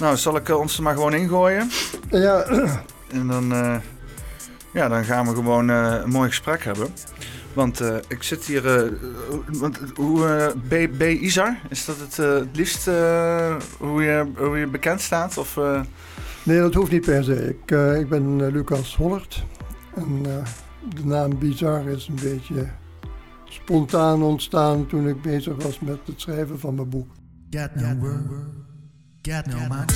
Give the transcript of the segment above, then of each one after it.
Nou, zal ik eh, ons er maar gewoon ingooien? Ja, En dan, eh, ja, dan gaan we gewoon eh, een mooi gesprek hebben. Want eh, ik zit hier... eh, want, hoe, eh, B, B. Izar, is dat het, het liefst eh, hoe, je, hoe je bekend staat? Of, eh, nee, dat hoeft niet per se. Ik, eh, ik ben Lucas Hollert. En eh, de naam Bizar is een beetje spontaan ontstaan toen ik bezig was met het schrijven van mijn boek. Got no got no mind.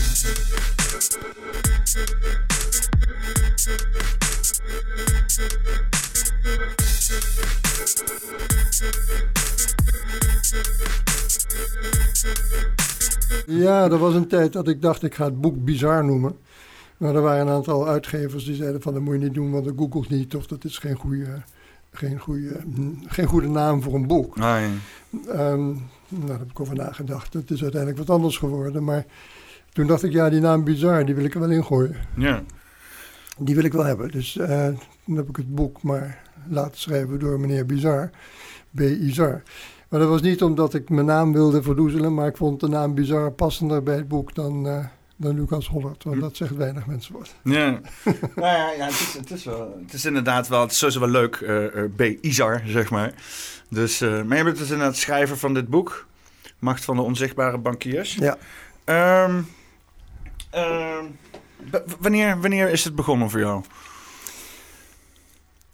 Ja, er was een tijd dat ik dacht ik ga het boek Bizar noemen. Maar er waren een aantal uitgevers die zeiden van dat moet je niet doen, want dat googelt niet. Of dat is geen goede, geen goede, geen goede naam voor een boek. nee. Ehm, nou, daar heb ik over nagedacht. Het is uiteindelijk wat anders geworden. Maar toen dacht ik, ja, die naam Bizar, die wil ik er wel in gooien. Ja. Die wil ik wel hebben. Dus eh, toen heb ik het boek maar laten schrijven door meneer Bizar. B. Izar. Maar dat was niet omdat ik mijn naam wilde verdoezelen, maar ik vond de naam Bizar passender bij het boek dan, eh, dan Lucas Hollert. Want dat zegt weinig mensen wat. Ja, nou ja, ja het, is, het, is wel, het is inderdaad wel, het is sowieso wel leuk, eh, B. Izar, zeg maar. Dus, eh, maar je bent dus inderdaad schrijver van dit boek, Macht van de Onzichtbare Bankiers. Ja. Ehm, ehm, wanneer, wanneer is het begonnen voor jou?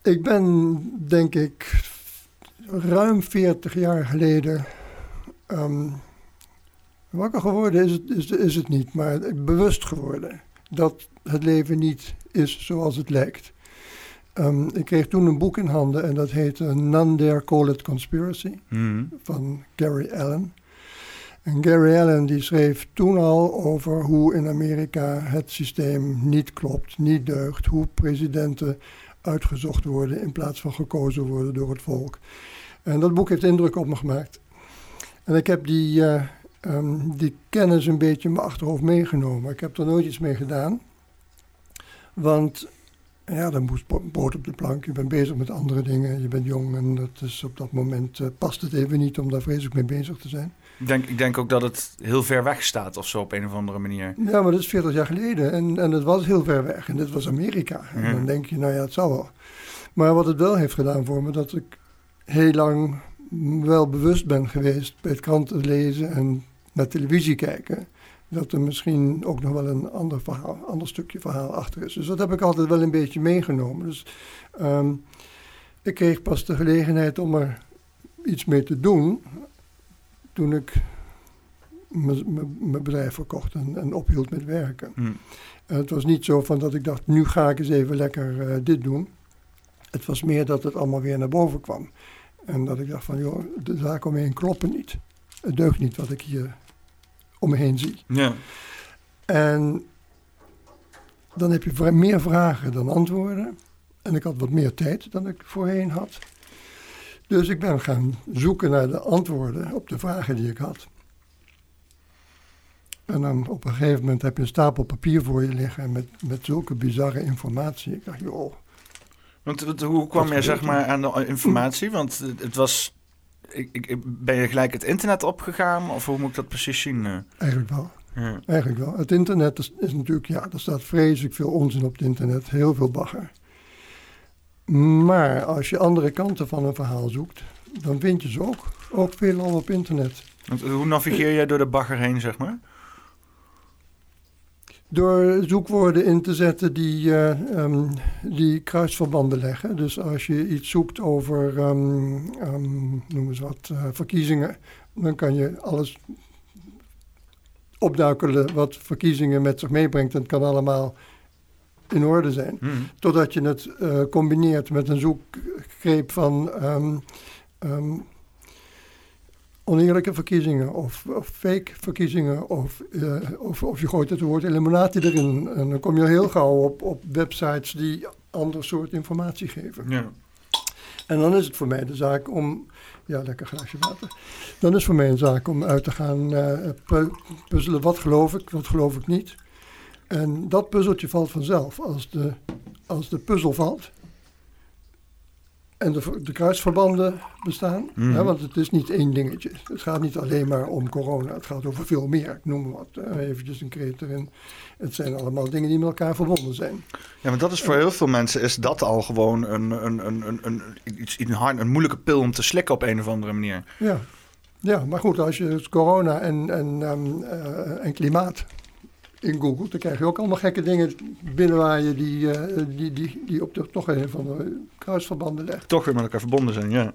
Ik ben, denk ik, ruim 40 jaar geleden ehm, wakker geworden, is het, is, is het niet, maar bewust geworden dat het leven niet is zoals het lijkt. Ehm, ik kreeg toen een boek in handen en dat heette None Dare Call It Conspiracy Mhm. van Gary Allen. En Gary Allen die schreef toen al over hoe in Amerika het systeem niet klopt, niet deugt, hoe presidenten uitgezocht worden in plaats van gekozen worden door het volk. En dat boek heeft indruk op me gemaakt. En ik heb die, eh, ehm, die kennis een beetje in mijn achterhoofd meegenomen. Ik heb er nooit iets mee gedaan. Want ja, dan moest brood op de plank. Je bent bezig met andere dingen. Je bent jong en dat is op dat moment eh, past het even niet om daar vreselijk mee bezig te zijn. Ik, denk, ik denk ook dat het heel ver weg staat of zo op een of andere manier. Ja, maar dat is 40 jaar geleden en, en het was heel ver weg. En dit was Amerika. En dan denk je, nou ja, het zal wel. Maar wat het wel heeft gedaan voor me, dat ik heel lang wel bewust ben geweest bij het kranten lezen en naar televisie kijken. Dat er misschien ook nog wel een ander, verhaal, ander stukje verhaal achter is. Dus dat heb ik altijd wel een beetje meegenomen. Dus ehm, ik kreeg pas de gelegenheid om er iets mee te doen toen ik mijn bedrijf verkocht en, en ophield met werken. Hm. En het was niet zo van dat ik dacht, nu ga ik eens even lekker eh, dit doen. Het was meer dat het allemaal weer naar boven kwam. En dat ik dacht van, joh, de zaken om me heen kloppen niet. Het deugt niet wat ik hier om me heen zie. Ja. En dan heb je meer vragen dan antwoorden. En ik had wat meer tijd dan ik voorheen had. Dus ik ben gaan zoeken naar de antwoorden op de vragen die ik had. En dan op een gegeven moment heb je een stapel papier voor je liggen met, met zulke bizarre informatie. Ik dacht, joh, Want hoe kwam je zeg maar aan de informatie? Want het was... Ik, ik, ben je gelijk het internet opgegaan? Of hoe moet ik dat precies zien? eh? eigenlijk wel. Ja. Eigenlijk wel. Het internet is, is natuurlijk, ja, er staat vreselijk veel onzin op het internet. Heel veel bagger. Maar als je andere kanten van een verhaal zoekt, dan vind je ze ook. Ook veelal op internet. Want hoe navigeer jij door de bagger heen, zeg maar? Door zoekwoorden in te zetten die, eh, ehm, die kruisverbanden leggen. Dus als je iets zoekt over, ehm ehm, noem eens wat, eh, verkiezingen, dan kan je alles opduikelen wat verkiezingen met zich meebrengt. En het kan allemaal in orde zijn. Hm. Totdat je het eh, combineert met een zoekgreep van oneerlijke verkiezingen of, of fake verkiezingen. Of, eh, of, of je gooit het woord eliminatie erin. En dan kom je heel gauw op, op websites die ander soort informatie geven. Ja. En dan is het voor mij de zaak om. Ja, lekker glaasje water. Dan is het voor mij een zaak om uit te gaan eh, pu- puzzelen. Wat geloof ik, wat geloof ik niet. En dat puzzeltje valt vanzelf. Als de, als de puzzel valt, en de, de kruisverbanden bestaan. Mhm. hè, want het is niet één dingetje. Het gaat niet alleen maar om corona. Het gaat over veel meer. Ik noem wat. eh, eventjes een kreet erin. Het zijn allemaal dingen die met elkaar verbonden zijn. Ja, maar dat is voor heel veel mensen is dat al gewoon een, een, een, een, een, iets, een, hard, een moeilijke pil om te slikken op een of andere manier. Ja, ja maar goed, als je dus corona en, en, ehm, eh, en klimaat in Google, dan krijg je ook allemaal gekke dingen binnenwaaien die, eh, die, die, die op de, toch een van de kruisverbanden legt. Toch weer met elkaar verbonden zijn, ja.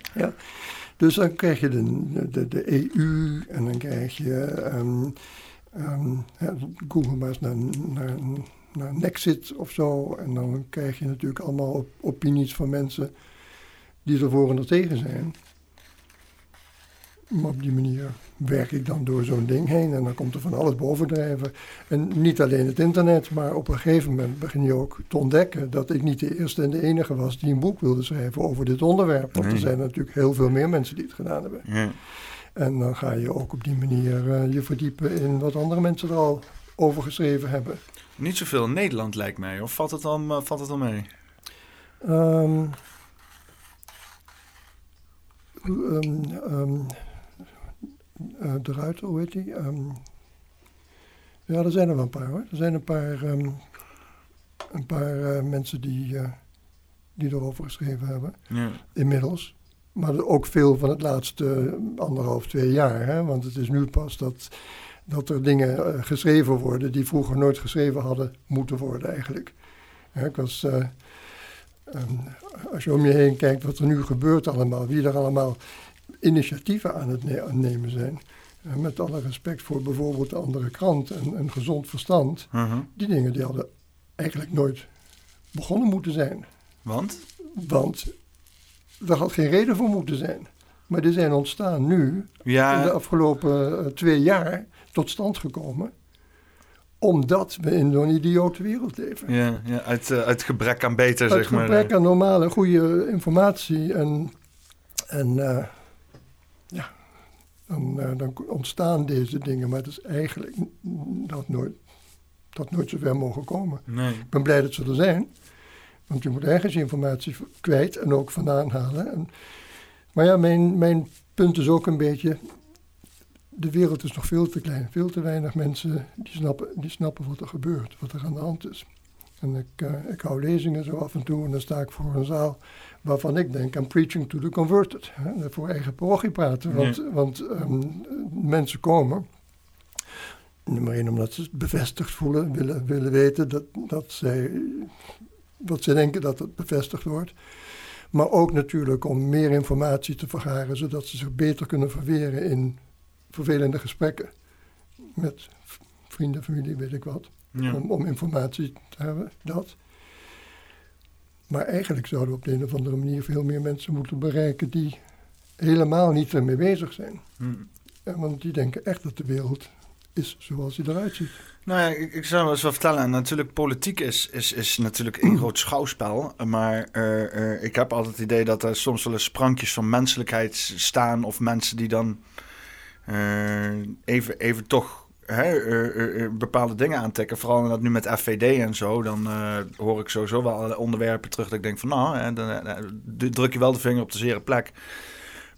Dus dan krijg je de, de, de EU en dan krijg je. ehm, ehm, ja, Google maar eens naar, naar, naar Nexit of zo. En dan krijg je natuurlijk allemaal op- opinies van mensen die ervoor en er tegen zijn. Maar op die manier werk ik dan door zo'n ding heen en dan komt er van alles bovendrijven. En niet alleen het internet, maar op een gegeven moment begin je ook te ontdekken dat ik niet de eerste en de enige was die een boek wilde schrijven over dit onderwerp. Want Nee. er zijn natuurlijk heel veel meer mensen die het gedaan hebben. ja. En dan ga je ook op die manier eh, je verdiepen in wat andere mensen er al over geschreven hebben. Niet zoveel in Nederland lijkt mij, of valt het dan, eh, valt het dan mee? Ehm, ehm, ehm, eh, de Ruiter, hoe heet die? Ehm, ja, er zijn er wel een paar hoor. Er zijn een paar, ehm, een paar eh, mensen die, eh, die erover geschreven hebben, Ja. inmiddels. Maar ook veel van het laatste anderhalf, twee jaar. Hè? Want het is nu pas dat, dat er dingen geschreven worden die vroeger nooit geschreven hadden moeten worden eigenlijk. Hè, ik was, eh, ehm, als je om je heen kijkt wat er nu gebeurt allemaal, wie er allemaal initiatieven aan het ne- nemen zijn. eh, met alle respect voor bijvoorbeeld de andere krant en een gezond verstand. Mhm. Die dingen die hadden eigenlijk nooit begonnen moeten zijn. Want? Want er had geen reden voor moeten zijn. Maar die zijn ontstaan nu, in de Ja, afgelopen eh, twee jaar, tot stand gekomen. Omdat we in zo'n idiote wereld leven. ja, ja uit, eh, uit gebrek aan beter, zeg maar. gebrek aan normale, goede informatie en, en ja, dan, eh, dan ontstaan deze dingen. Maar het is eigenlijk dat nooit, dat nooit zover mogen komen. Nee. Ik ben blij dat ze er zijn. Want je moet ergens informatie kwijt en ook vandaan halen. En, maar ja, mijn, mijn punt is ook een beetje... De wereld is nog veel te klein. Veel te weinig mensen die snappen, die snappen wat er gebeurt, wat er aan de hand is. En ik, eh, ik hou lezingen zo af en toe en dan sta ik voor een zaal waarvan ik denk I'm preaching to the converted. Hè, voor eigen parochie praten. Want, want ehm, mensen komen, nummer één omdat ze het bevestigd voelen, willen, willen weten dat, dat zij, wat ze denken dat het bevestigd wordt. Maar ook natuurlijk om meer informatie te vergaren, zodat ze zich beter kunnen verweren in vervelende gesprekken met vrienden, familie, weet ik wat Ja. om, om informatie te hebben, dat. Maar eigenlijk zouden we op de een of andere manier veel meer mensen moeten bereiken die helemaal niet ermee bezig zijn. Hm. Ja, want die denken echt dat de wereld is zoals die eruit ziet. Nou ja, ik, ik zou wel eens wel vertellen. En natuurlijk, politiek is, is, is natuurlijk een groot schouwspel. Maar eh, eh, ik heb altijd het idee dat er soms wel eens sprankjes van menselijkheid staan. Of mensen die dan eh, even, even toch eh, eh, eh, bepaalde dingen aantikken. Vooral dat nu met FVD en zo. Dan hoor ik sowieso wel onderwerpen terug. Dat ik denk van nou, hè, dan druk je wel de vinger op de zere plek.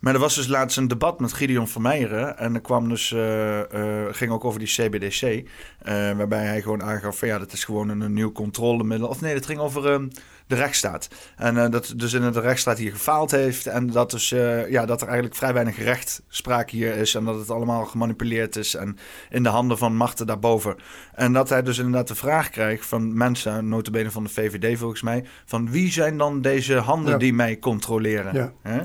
Maar er was dus laatst een debat met Gideon Vermeijeren. En er kwam dus, eh, eh, ging ook over die CBDC. eh, waarbij hij gewoon aangaf van ja, dat is gewoon een, een nieuw controlemiddel. Of nee, dat ging over ehm, de rechtsstaat. En dat dus in de rechtsstaat hier gefaald heeft. En dat, dus, ja, dat er eigenlijk vrij weinig rechtspraak hier is. En dat het allemaal gemanipuleerd is. En in de handen van machten daarboven. En dat hij dus inderdaad de vraag krijgt van mensen, notabene van de VVD volgens mij. Van wie zijn dan deze handen Ja. die mij controleren? Ja. Hè?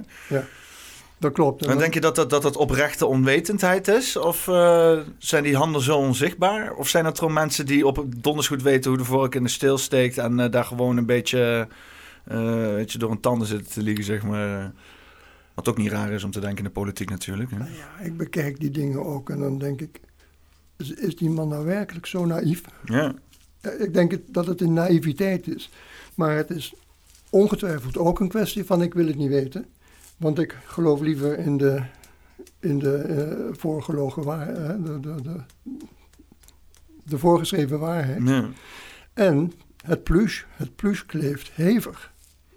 Dat klopt. En denk je dat dat, dat dat oprechte onwetendheid is? Of eh, zijn die handen zo onzichtbaar? Of zijn het gewoon mensen die op donders goed weten hoe de vork in de steel steekt... en eh, daar gewoon een beetje, eh, weet je, door een tanden zitten te liegen, zeg maar. Wat ook niet raar is om te denken in de politiek natuurlijk. Hè? Nou ja, ik bekijk die dingen ook en dan denk ik, is, is die man nou werkelijk zo naïef? Ja, Ja, Ik denk het- dat het een naïviteit is. Maar het is ongetwijfeld ook een kwestie van ik wil het niet weten. Want ik geloof liever in de, in de eh, voorgelogen waarheid, de, de, de, de voorgeschreven waarheid. ja. En het plus, het plus kleeft hevig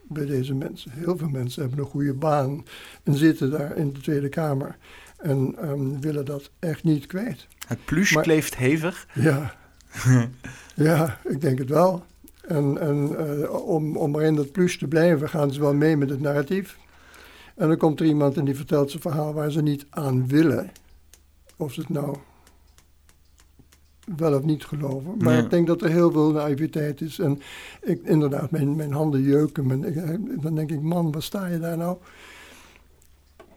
bij deze mensen. Heel veel mensen hebben een goede baan en zitten daar in de Tweede Kamer en ehm, willen dat echt niet kwijt. Het Maar- kleeft hevig. Ja, ja ik denk het wel. En, en eh, om, om maar in dat plus te blijven, gaan ze wel mee met het narratief. En dan komt er iemand en die vertelt zijn verhaal waar ze niet aan willen. Of ze het nou wel of niet geloven. Maar Ja. ik denk dat er heel veel naïviteit is. En ik, inderdaad, mijn, mijn handen jeuken. Mijn, ik- dan denk ik, man, waar sta je daar nou?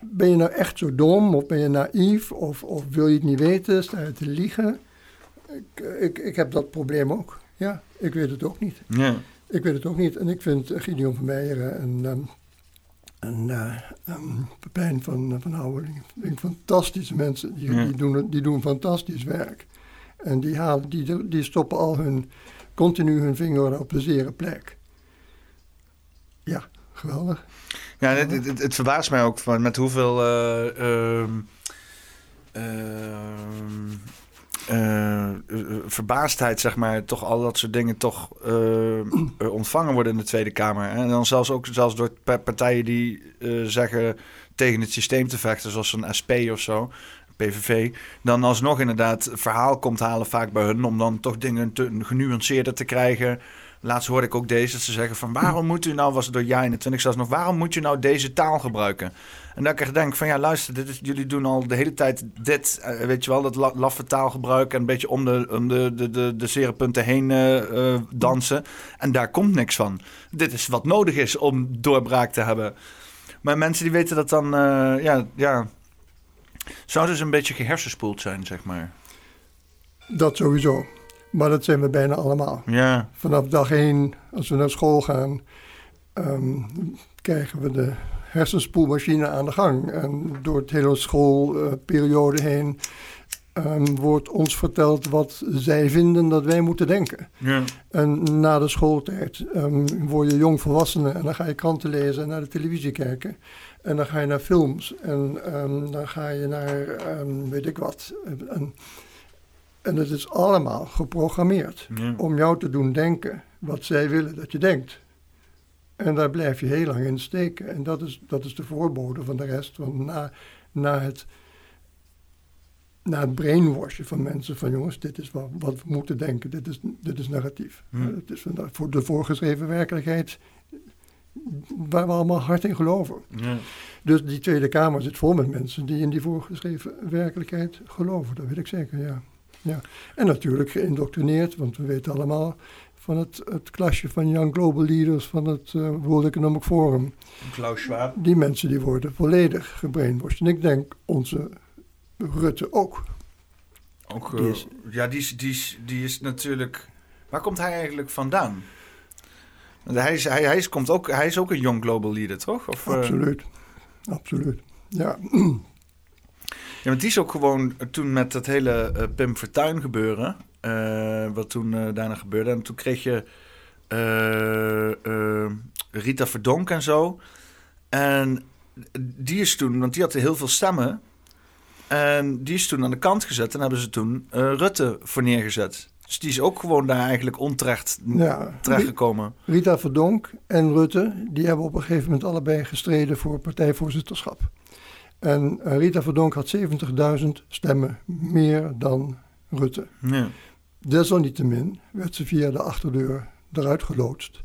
Ben je nou echt zo dom? Of ben je naïef? Of, of wil je het niet weten? Sta je te liegen? Ik, ik, ik heb dat probleem ook. Ja, ik weet het ook niet. Ja. Ik weet het ook niet. En ik vind eh, Gideon van Meijeren en, ehm, en eh, ehm, Pepijn van, eh, van Houweling fantastische mensen. Die, Ja. die, doen, die doen fantastisch werk. En die, halen, die, die stoppen al hun, continu hun vinger op de zere plek. Ja, geweldig. Ja, het, het, verbaast mij ook van met hoeveel eh, ehm, eh, verbaasdheid, zeg maar, toch al dat soort dingen toch eh, ontvangen worden in de Tweede Kamer. En dan zelfs ook zelfs door pa- partijen die zeggen tegen het systeem te vechten, zoals een SP of zo. PVV, dan alsnog inderdaad verhaal komt halen vaak bij hun... om dan toch dingen te, genuanceerder te krijgen. Laatst hoorde ik ook deze, dat ze zeggen van... waarom moet u nou, was het door jij in de 20 zelfs nog... waarom moet je nou deze taal gebruiken? En dat ik echt denk van ja, luister, dit is, jullie doen al de hele tijd dit... eh, weet je wel, dat la- laffe taalgebruik... en een beetje om de, om de, de, de, de zere punten heen eh, eh, dansen. En daar komt niks van. Dit is wat nodig is om doorbraak te hebben. Maar mensen die weten dat dan... ja, ja, zouden ze een beetje gehersenspoeld zijn, zeg maar. Dat sowieso. Maar dat zijn we bijna allemaal. Ja, Vanaf dag één, als we naar school gaan, ehm, krijgen we de hersenspoelmachine aan de gang. En door het hele schoolperiode heen ehm, wordt ons verteld wat zij vinden dat wij moeten denken. ja. En na de schooltijd ehm, word je jong volwassene en dan ga je kranten lezen en naar de televisie kijken. En dan ga je naar films en dan ga je naar weet ik wat. En, en het is allemaal geprogrammeerd ja. om jou te doen denken wat zij willen dat je denkt. En daar blijf je heel lang in steken. En dat is, dat is de voorbode van de rest. Want na, na, het, na het brainwashen van mensen van jongens, dit is wat, wat we moeten denken, dit is, dit is narratief. Het is voor de voorgeschreven werkelijkheid waar we allemaal hard in geloven. ja. Dus die Tweede Kamer zit vol met mensen die in die voorgeschreven werkelijkheid geloven. Dat weet ik zeker, ja. Ja. En natuurlijk geïndoctrineerd, want we weten allemaal van het, het klasje van Young Global Leaders van het eh, World Economic Forum. Klaus Schwab. Die mensen die worden volledig gebrainwashed. En ik denk onze Rutte ook. Ook, Die eh, is- ja, die is, die, is, die is natuurlijk... Waar komt hij eigenlijk vandaan? Hij is, hij, hij, is, komt ook, hij is ook een young global leader, toch? Of, eh, Absoluut. Absoluut. Ja. Ja, want die is ook gewoon eh, toen met dat hele eh, Pim Fortuyn gebeuren... eh, wat toen daarna gebeurde. En toen kreeg je Rita Verdonk en zo. En die is toen, want die had heel veel stemmen... En die is toen aan de kant gezet en hebben ze toen Rutte voor neergezet. Dus die is ook gewoon daar eigenlijk onterecht ja. terechtgekomen. Rita Verdonk en Rutte, die hebben op een gegeven moment allebei gestreden voor partijvoorzitterschap. En eh, Rita Verdonk had 70.000 stemmen meer dan Rutte. Ja. Desalniettemin werd ze via de achterdeur eruit geloodst.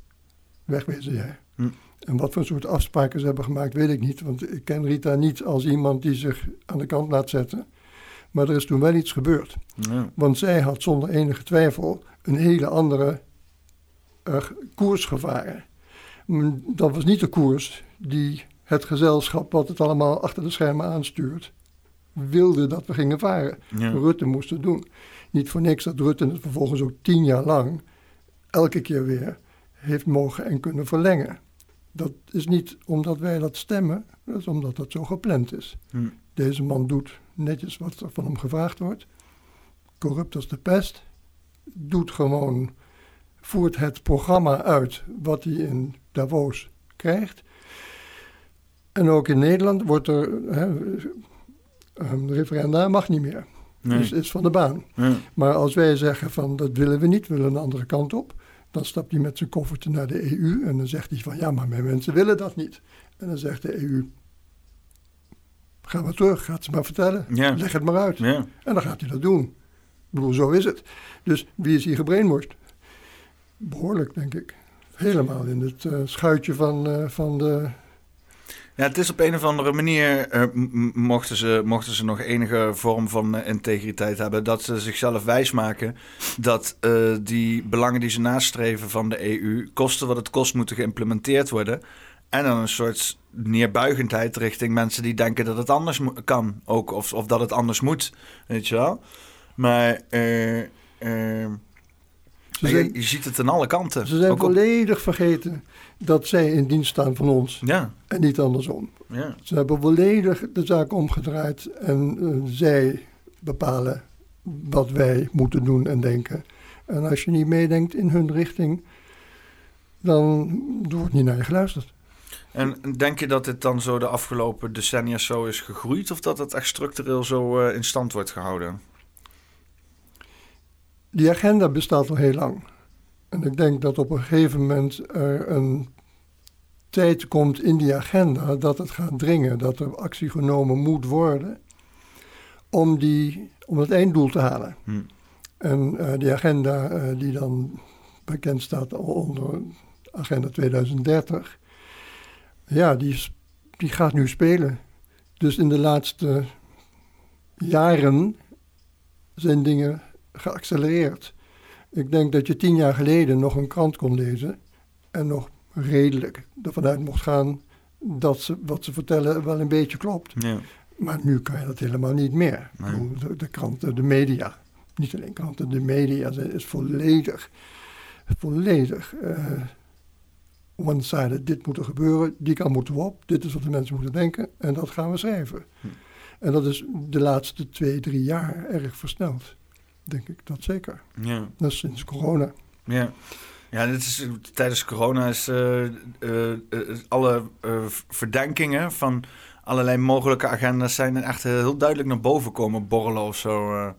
Wegwezen jij. Hm. En wat voor soort afspraken ze hebben gemaakt, weet ik niet. Want ik ken Rita niet als iemand die zich aan de kant laat zetten. Maar er is toen wel iets gebeurd. Ja. Want zij had zonder enige twijfel een hele andere eh, koers gevaren. Dat was niet de koers die het gezelschap, wat het allemaal achter de schermen aanstuurt, wilde dat we gingen varen. Ja. Rutte moest het doen. Niet voor niks dat Rutte het vervolgens ook tien jaar lang, elke keer weer, heeft mogen en kunnen verlengen. Dat is niet omdat wij dat stemmen, dat is omdat dat zo gepland is. Hm. Deze man doet netjes wat er van hem gevraagd wordt. Corrupt als de pest. Doet gewoon, voert het programma uit wat hij in Davos krijgt. En ook in Nederland wordt er, hè, referenda mag niet meer. Nee. Dus is van de baan. Ja. Maar als wij zeggen van dat willen we niet, we willen een andere kant op. Dan stapt hij met zijn koffertje naar de EU en dan zegt hij van ja, maar mijn mensen willen dat niet. En dan zegt de EU, ga maar terug, ga het ze maar vertellen, Ja. leg het maar uit. Ja. En dan gaat hij dat doen. Ik bedoel, zo is het. Dus wie is hier gebrainwashed? Behoorlijk, denk ik. Helemaal in het eh, schuitje van, eh, van de... Ja, het is op een of andere manier, eh, mochten, ze, mochten ze nog enige vorm van eh, integriteit hebben, dat ze zichzelf wijsmaken dat eh, die belangen die ze nastreven van de EU, kosten wat het kost, moeten geïmplementeerd worden. En dan een soort neerbuigendheid richting mensen die denken dat het anders kan, ook, of, of dat het anders moet, weet je wel. Maar eh, Ze je, zijn, je ziet het aan alle kanten. ze zijn Ook op- volledig vergeten dat zij in dienst staan van ons ja, en niet andersom. ja. Ze hebben volledig de zaak omgedraaid en eh, zij bepalen wat wij moeten doen en denken. En als je niet meedenkt in hun richting, dan wordt niet naar je geluisterd. En denk je dat dit dan zo de afgelopen decennia zo is gegroeid... of dat het echt structureel zo eh, in stand wordt gehouden? Die agenda bestaat al heel lang. En ik denk dat op een gegeven moment er een tijd komt in die agenda dat het gaat dringen, dat er actie genomen moet worden om, die, om het einddoel te halen. Hm. En eh, die agenda eh, die dan bekend staat onder agenda 2030, ja, die, die gaat nu spelen. Dus in de laatste jaren zijn dingen geaccelereerd. Ik denk dat je tien jaar geleden nog een krant kon lezen en nog redelijk ervan uit mocht gaan dat ze, wat ze vertellen wel een beetje klopt. Ja. Maar nu kan je dat helemaal niet meer. Nee. De, de kranten, de media, niet alleen kranten, de media is volledig, volledig eh one-sided. Dit moet er gebeuren, die kant moeten we op, dit is wat de mensen moeten denken en dat gaan we schrijven. Hm. En dat is de laatste twee, drie jaar erg versneld. Denk ik dat zeker. Ja. Dat is sinds corona. Ja. Ja, dit is, tijdens corona is eh, eh, eh, alle verdenkingen van allerlei mogelijke agenda's zijn er echt heel duidelijk naar boven komen borrelen of zo.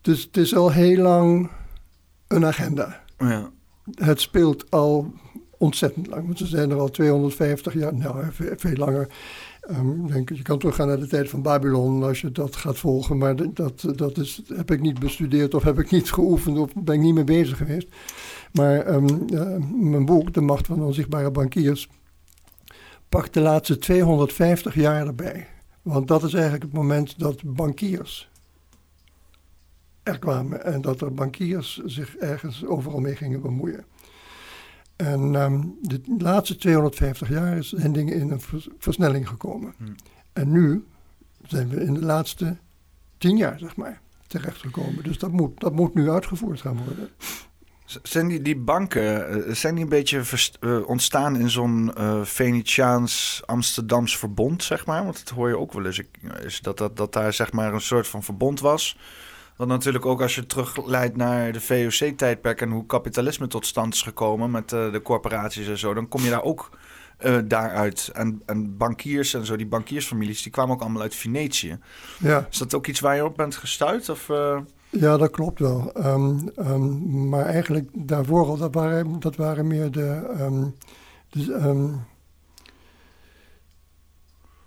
Dus het is al heel lang een agenda. ja. Het speelt al ontzettend lang. Want ze zijn er al 250 jaar, nou ve- veel langer. Ehm, denk, je kan teruggaan naar de tijd van Babylon als je dat gaat volgen. Maar dat, dat is, heb ik niet bestudeerd of heb ik niet geoefend of ben ik niet mee bezig geweest. Maar ehm, eh, mijn boek, De Macht van Onzichtbare Bankiers, pakt de laatste 250 jaar erbij. Want dat is eigenlijk het moment dat bankiers er kwamen en dat er bankiers zich ergens overal mee gingen bemoeien. En ehm, de laatste 250 jaar is- zijn dingen in een vers- versnelling gekomen. Hmm. En nu zijn we in de laatste 10 jaar, zeg maar, terechtgekomen. Dus dat moet, dat moet nu uitgevoerd gaan worden. Zijn die, die banken, eh, zijn die een beetje verst- eh, ontstaan in zo'n eh Venetiaans Amsterdams verbond, zeg maar? Want dat hoor je ook wel eens, is dat, dat, dat daar zeg maar een soort van verbond was. Want natuurlijk ook als je terugleidt naar de VOC-tijdperk en hoe kapitalisme tot stand is gekomen met eh, de corporaties en zo, dan kom je daar ook eh, daaruit. En, en bankiers en zo, die bankiersfamilies, die kwamen ook allemaal uit Venetië. Ja, Is dat ook iets waar je op bent gestuurd? Of, eh? ja dat klopt wel. Ehm, ehm, maar eigenlijk daarvoor al, dat waren, dat waren meer de... ehm, de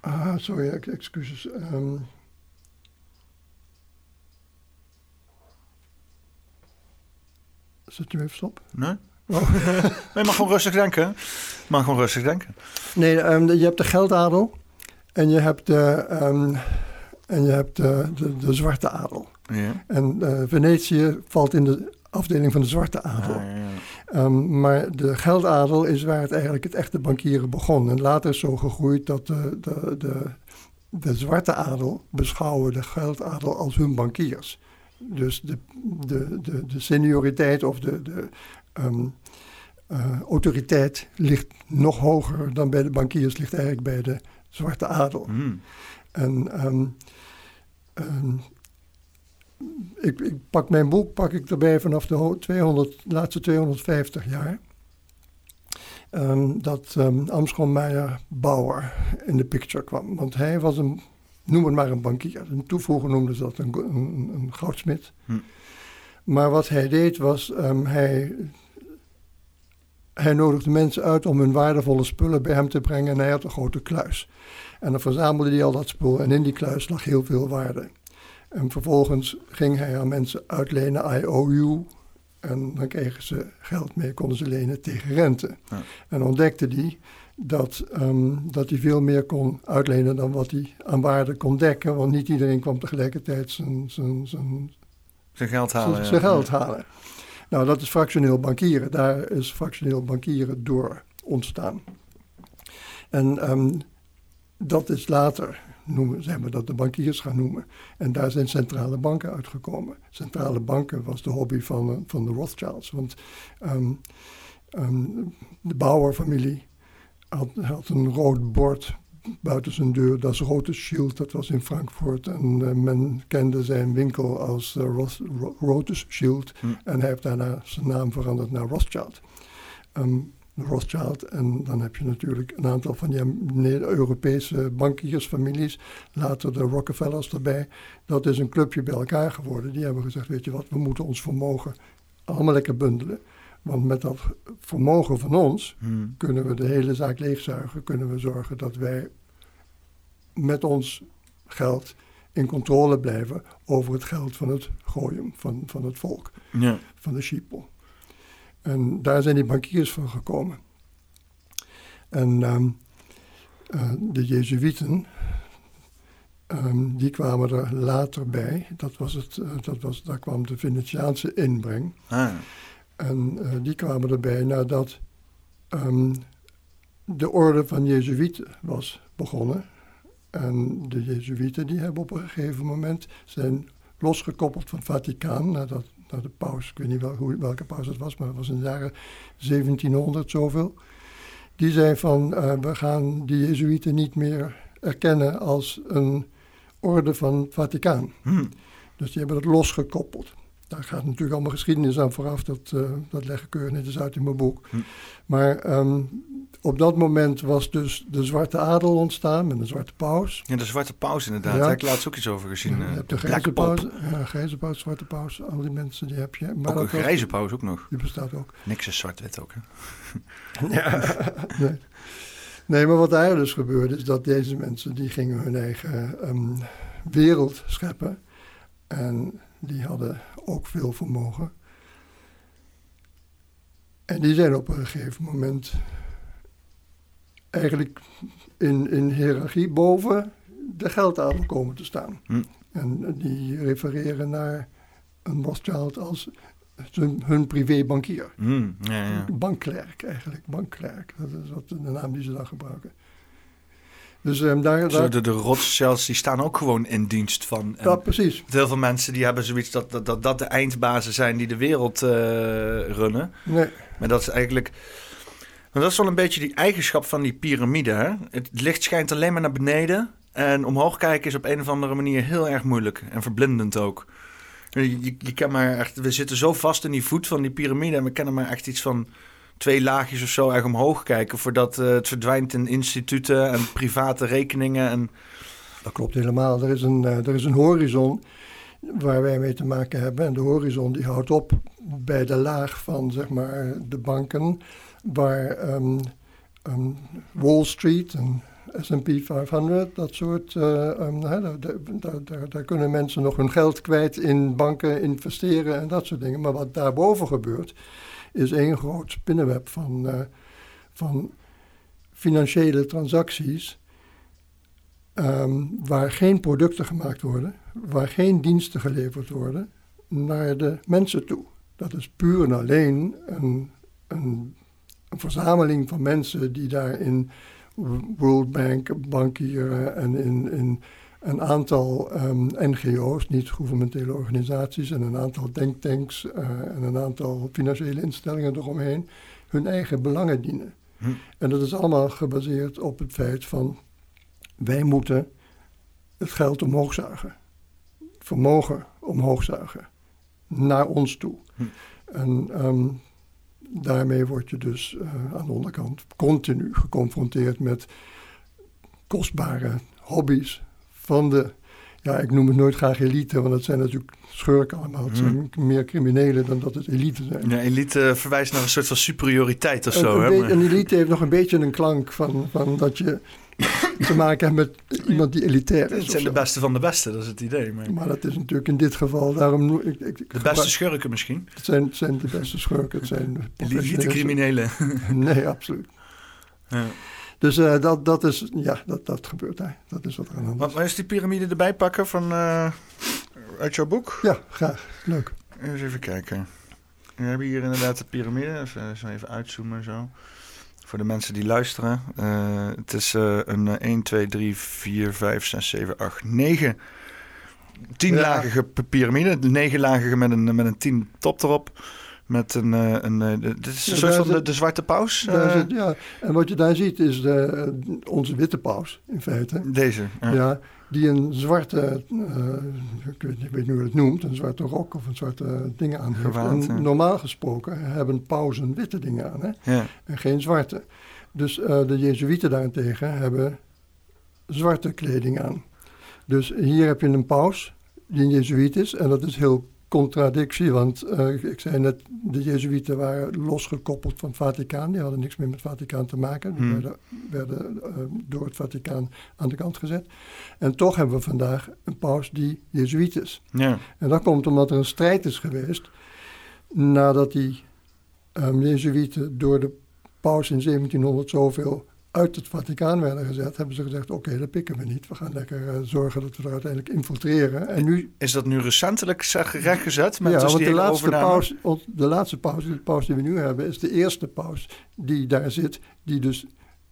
ah, sorry, ex- excuses. Zet je even stop? Nee? Oh. Nee, je mag gewoon rustig denken. Je mag gewoon rustig denken. Nee, ehm, je hebt de geldadel en je hebt de, ehm, en je hebt de, de, de zwarte adel. Ja. En eh, Venetië valt in de afdeling van de zwarte adel. Ah, ja, ja. Ehm, maar de geldadel is waar het eigenlijk het echte bankieren begon. En later is zo gegroeid dat de, de, de, de zwarte adel beschouwen de geldadel als hun bankiers. Dus de, de, de, de senioriteit of de, de ehm, eh, autoriteit ligt nog hoger dan bij de bankiers, ligt eigenlijk bij de zwarte adel. Hmm. En ehm, ehm, ik, ik pak mijn boek pak ik erbij vanaf de ho- 200, laatste 250 jaar. Dat um, Amschoon Bauer in de picture kwam. Want hij was een, noem het maar een bankier. En toevoegen noemden ze dat een, een, een goudsmid. Hm. Maar wat hij deed was, um, hij, hij nodigde mensen uit om hun waardevolle spullen bij hem te brengen en hij had een grote kluis. En dan verzamelde hij al dat spul en in die kluis lag heel veel waarde. En vervolgens ging hij aan mensen uitlenen IOU. En dan kregen ze geld mee, konden ze lenen tegen rente. Ja. En ontdekte hij dat, um, dat hij veel meer kon uitlenen dan wat hij aan waarde kon dekken. Want niet iedereen kwam tegelijkertijd zijn, zijn, zijn, zijn geld halen. Zijn, geld halen. Nou, dat is fractioneel bankieren. Daar is fractioneel bankieren door ontstaan. En um, dat is later, noemen, zijn we dat de bankiers gaan noemen. En daar zijn centrale banken uitgekomen. Centrale banken was de hobby van, van de Rothschilds. Want um, de Bauer-familie had, had een rood bord buiten zijn deur. Dat is Rothschild, dat was in Frankfurt. En uh, men kende zijn winkel als uh, Rothschild. Hm. En hij heeft daarna zijn naam veranderd naar Rothschild. Um, Rothschild. En dan heb je natuurlijk een aantal van die Europese bankiersfamilies. Later de Rockefellers erbij. Dat is een clubje bij elkaar geworden. Die hebben gezegd, weet je wat, we moeten ons vermogen allemaal lekker bundelen. Want met dat vermogen van ons hmm. kunnen we de hele zaak leegzuigen. Kunnen we zorgen dat wij met ons geld in controle blijven over het geld van het gooien, van, van het volk, ja. van de sheeple. En daar zijn die bankiers van gekomen. En um, uh, de Jezuïeten, um, die kwamen er later bij. Dat was het, uh, dat was, daar kwam de Venetiaanse inbreng. Ah. En uh, die kwamen erbij nadat um, de orde van Jezuïeten was begonnen. En de Jezuïeten die hebben op een gegeven moment zijn losgekoppeld van het Vaticaan, nadat nou, de paus, ik weet niet wel, hoe, welke paus het was, maar het was in de jaren 1700 zoveel. Die zei van, uh, we gaan die Jezuïeten niet meer erkennen als een orde van het Vaticaan. Hmm. Dus die hebben dat losgekoppeld. Daar gaat natuurlijk allemaal geschiedenis aan vooraf, dat, uh, dat leg ik keurig netjes uit in mijn boek. Hmm. Maar um, op dat moment was dus de zwarte adel ontstaan met een zwarte paus. Ja, de zwarte paus inderdaad. Ja. ik laatst ook iets over gezien. Ja, je hebt de grijze paus, ja, grijze paus, zwarte paus, al die mensen die heb je. Maar ook een grijze paus ook nog. Die bestaat ook. Niks is zwart-wit ook, hè? ja, nee. nee. maar wat daar dus gebeurde is dat deze mensen die gingen hun eigen um, wereld scheppen. En die hadden ook veel vermogen. En die zijn op een gegeven moment eigenlijk in, in hiërarchie boven de geldadel komen te staan. Hm. En die refereren naar een Rothschild als hun, hun privébankier. Hm, ja, ja. Bankklerk eigenlijk, bankklerk. Dat is wat de naam die ze dan gebruiken. Dus um, daar, de, de Rothschilds die staan ook gewoon in dienst van. ja, precies. Heel veel mensen die hebben zoiets dat dat, dat, dat de eindbazen zijn die de wereld uh, runnen. Nee. Maar dat is eigenlijk dat is wel een beetje die eigenschap van die piramide. Hè? Het licht schijnt alleen maar naar beneden. En omhoog kijken is op een of andere manier heel erg moeilijk. En verblindend ook. Je, je, kan maar echt, we zitten zo vast in die voet van die piramide. En we kennen maar echt iets van twee laagjes of zo echt omhoog kijken. Voordat uh, het verdwijnt in instituten en private rekeningen. En... Dat klopt helemaal. Er is, een, uh, er is een horizon waar wij mee te maken hebben. En de horizon die houdt op bij de laag van zeg maar, de banken waar um, um, Wall Street en S&P 500, dat soort, uh, um, daar, daar, daar, kunnen mensen nog hun geld kwijt in banken investeren en dat soort dingen. Maar wat daarboven gebeurt, is één groot spinnenweb van, uh, van financiële transacties. Um, waar geen producten gemaakt worden, waar geen diensten geleverd worden naar de mensen toe. Dat is puur en alleen een, een een verzameling van mensen die daar in World Bank bankieren en in, in een aantal um, NGO's, niet-governementele organisaties, en een aantal denktanks uh, en een aantal financiële instellingen eromheen hun eigen belangen dienen. Hm. En dat is allemaal gebaseerd op het feit van wij moeten het geld omhoog zuigen, vermogen omhoog zuigen, naar ons toe. Hm. En um, daarmee word je dus uh, aan de onderkant continu geconfronteerd met kostbare hobby's van de ja, ik noem het nooit graag elite, want het zijn natuurlijk schurken allemaal. Het zijn meer criminelen dan dat het elite zijn. Ja, elite verwijst naar een soort van superioriteit of Een, zo. een, hè? een elite heeft nog een beetje een klank van, van dat je te maken hebt met iemand die elitair is. Het zijn de beste van de beste, dat is het idee. Maar Maar dat is natuurlijk in dit geval, daarom ik... ik, ik de gebruik- beste schurken misschien. Het zijn, het zijn de beste schurken, het zijn Elite professionele- criminelen. Nee, absoluut. Ja. Dus eh, dat, dat is, ja, dat, dat gebeurt daar. Dat is wat er aan de hand is. maar is die piramide erbij pakken van, eh, uit jouw boek? Ja, graag. Leuk. Eens even kijken. We hebben hier inderdaad de piramide. Even, zo even uitzoomen zo. Voor de mensen die luisteren. Eh, het is een eh, 1, 2, 3, 4, 5, 6, 7, 8, 9. Tienlagige p- piramide. De negenlagige met een, met een tien top erop. Met een... eh, een eh, dit is een Ja, soort daar van de, de zwarte paus. Eh, zit, ja. En wat je daar ziet is de, onze witte paus, in feite. Deze. Ja. Ja. die een zwarte, ik, weet, ik weet niet hoe je het noemt, een zwarte rok of een zwarte dingen aan heeft. Gewaad, En ja. normaal gesproken hebben pausen witte dingen aan hè? Ja. en geen zwarte. Dus de Jezuïeten daarentegen hebben zwarte kleding aan. Dus hier heb je een paus die een Jezuïet is en dat is heel contradictie, want eh, ik zei net, de Jezuïeten waren losgekoppeld van het Vaticaan, die hadden niks meer met het Vaticaan te maken, die Hmm. werden, werden eh, door het Vaticaan aan de kant gezet. En toch hebben we vandaag een paus die Jezuïet is. ja. En dat komt omdat er een strijd is geweest nadat die um, Jezuïeten door de paus in 1700 zoveel uit het Vaticaan werden gezet, hebben ze gezegd, oké, dat pikken we niet. We gaan lekker eh, zorgen dat we er uiteindelijk infiltreren. En nu, Is dat nu recentelijk rechtgezet? Met ja, dus want de laatste, overname? paus, de laatste paus, de paus die we nu hebben, is de eerste paus die daar zit, die dus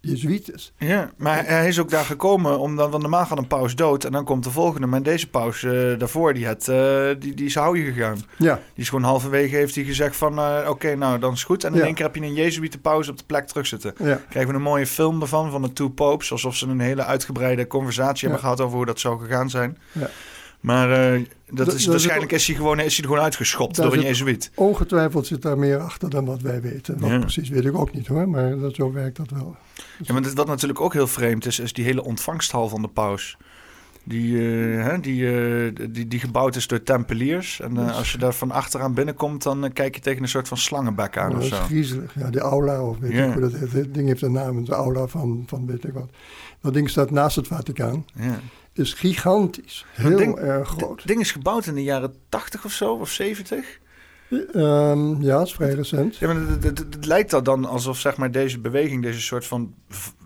Jezuïet is. Ja, maar hij is ook daar gekomen omdat want normaal gaat een paus dood en dan komt de volgende. Maar deze paus eh, daarvoor, die, had, eh, die, die is houden gegaan. Ja, Die is gewoon halverwege heeft hij gezegd van eh, oké, nou dan is goed. En in Ja. één keer heb je een Jezuïte paus op de plek terugzitten. ja. Krijgen we een mooie film ervan van de Two Popes. Alsof ze een hele uitgebreide conversatie Ja. hebben gehad over hoe dat zou gegaan zijn. Ja. Maar eh, dat Dat- is, dat waarschijnlijk is hij, gewoon, is hij er gewoon uitgeschopt door een Jezuïet. Ongetwijfeld zit daar meer achter dan wat wij weten. Wat Ja. precies weet ik ook niet hoor, maar dat, zo werkt dat wel. Ja, maar dat- wat natuurlijk ook heel vreemd is, is die hele ontvangsthal van de paus. Die, eh, hè, die, eh, die, die gebouwd is door tempeliers. En als je daar van achteraan binnenkomt, dan kijk je tegen een soort van slangenbek aan dat of is griezelig. Ja, de aula, of weet ik hoe dat heet. Het ding heeft een naam, de aula van, van weet ik wat. Dat ding staat naast het Vaticaan. Ja. Is gigantisch. Heel ding- erg groot. Het ding is gebouwd in de jaren 80 of zo, of 70. Ehm, ja, dat is vrij recent. Ja, maar het, het- het- het lijkt dat dan alsof zeg maar, deze beweging, deze soort van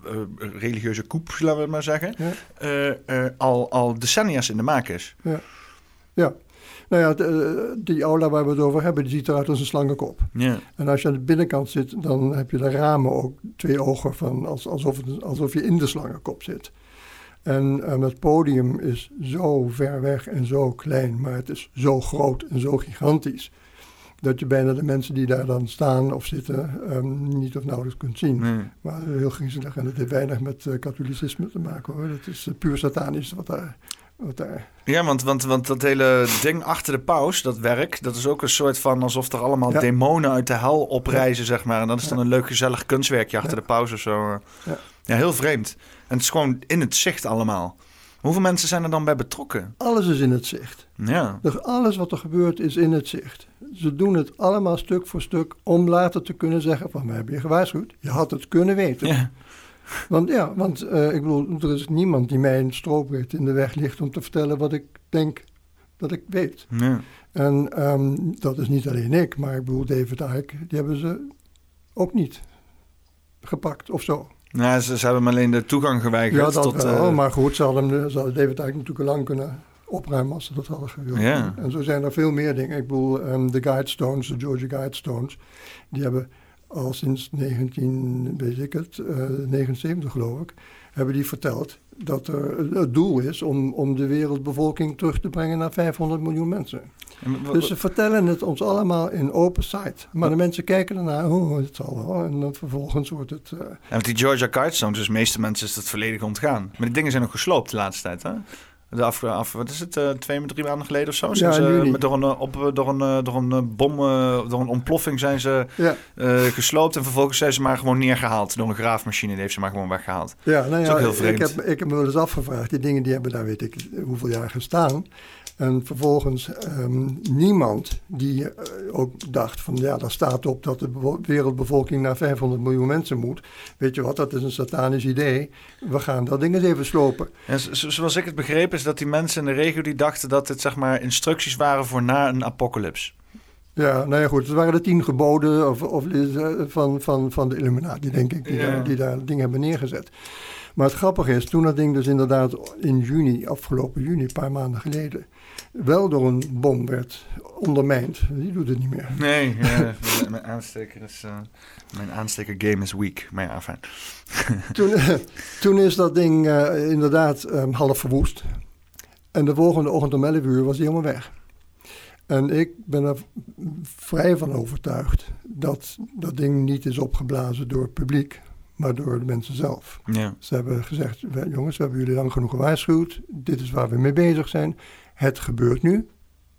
eh, religieuze koep, laten we het maar zeggen, Ja. eh, eh, al, al decennia's in de maak is. Ja. Nou ja, de- die aula waar we het over hebben, die ziet eruit als een slangenkop. Ja. En als je aan de binnenkant zit, dan heb je de ramen ook twee ogen van als, alsof, het, alsof je in de slangenkop zit. En ehm, het podium is zo ver weg en zo klein, maar het is zo groot en zo gigantisch. Dat je bijna de mensen die daar dan staan of zitten ehm, niet of nauwelijks kunt zien. Nee. Maar heel griezelig en het heeft weinig met eh, katholicisme te maken hoor. Het is eh, puur satanisch wat daar, wat daar Ja, want, want, want dat hele ding achter de paus, dat werk, dat is ook een soort van alsof er allemaal Ja. demonen uit de hel oprijzen, zeg maar. En dat is dan Ja. een leuk gezellig kunstwerkje achter de paus of zo. Ja. ja, heel vreemd. En het is gewoon in het zicht allemaal. Hoeveel mensen zijn er dan bij betrokken? Alles is in het zicht. Ja. Dus alles wat er gebeurt is in het zicht. Ze doen het allemaal stuk voor stuk om later te kunnen zeggen van we hebben je gewaarschuwd. Je had het kunnen weten. ja. Want ja, want eh, ik bedoel, er is niemand die mij een stroopwit in de weg ligt om te vertellen wat ik denk dat ik weet. ja. En ehm, dat is niet alleen ik, maar ik bedoel David Icke, die hebben ze ook niet gepakt of zo. Nou, ze, ze hebben hem alleen de toegang geweigerd Ja, dat tot... wel. eh, maar goed, ze hadden, hem- ze hadden David Icke natuurlijk al lang kunnen opruimen als ze dat hadden gewild. Ja. En zo zijn er veel meer dingen. Ik bedoel, ehm, de Guidestones, de Georgia Guidestones, die hebben al sinds 19, weet ik het, eh 79 geloof ik, hebben die verteld dat er het doel is om, om de wereldbevolking terug te brengen naar 500 miljoen mensen. en Dus ze vertellen het ons allemaal in open sight. Maar de mensen kijken ernaar, oh, het zal wel. En dan vervolgens wordt het... eh, Ja, want die Georgia Guidestones, dus de meeste mensen is dat volledig ontgaan. Maar die dingen zijn nog gesloopt de laatste tijd, hè? De af, af, wat is het, uh, twee, drie maanden geleden of zo? Ja, ze, met, door, een, eh, op, door, een, eh, door een bom, door een ontploffing zijn ze Ja, gesloopt. En vervolgens zijn ze maar gewoon neergehaald door een graafmachine. Die heeft ze maar gewoon weggehaald. ja nou is ook ja, heel ik vreemd. heb, ik heb me wel eens afgevraagd. Die dingen die hebben daar weet ik hoeveel jaar gestaan. En vervolgens ehm, niemand die eh, ook dacht van ja, daar staat op dat de wereldbevolking naar 500 miljoen mensen moet. Weet je wat, dat is een satanisch idee. We gaan dat ding eens even slopen. En zo- zo- zoals ik het begreep is dat die mensen in de regio die dachten dat het zeg maar instructies waren voor na een apocalyps. Ja, nou ja, goed. Het waren de tien geboden of, of, eh, van, van, van de Illuminati, denk ik, die, Ja. daar, die daar het ding hebben neergezet. Maar het grappige is, toen dat ding dus inderdaad in juni, afgelopen juni, een paar maanden geleden, wel door een bom werd ondermijnd, die doet het niet meer. Nee, ja, mijn aansteker is. eh, mijn aansteker game is weak. Maar ja, fijn. Toen, toen is dat ding eh, inderdaad eh, half verwoest. En de volgende ochtend om 11 uur was hij helemaal weg. En ik ben er vrij van overtuigd dat dat ding niet is opgeblazen door het publiek, maar door de mensen zelf. Ja. Ze hebben gezegd, "We- jongens, we hebben jullie lang genoeg gewaarschuwd. Dit is waar we mee bezig zijn. Het gebeurt nu.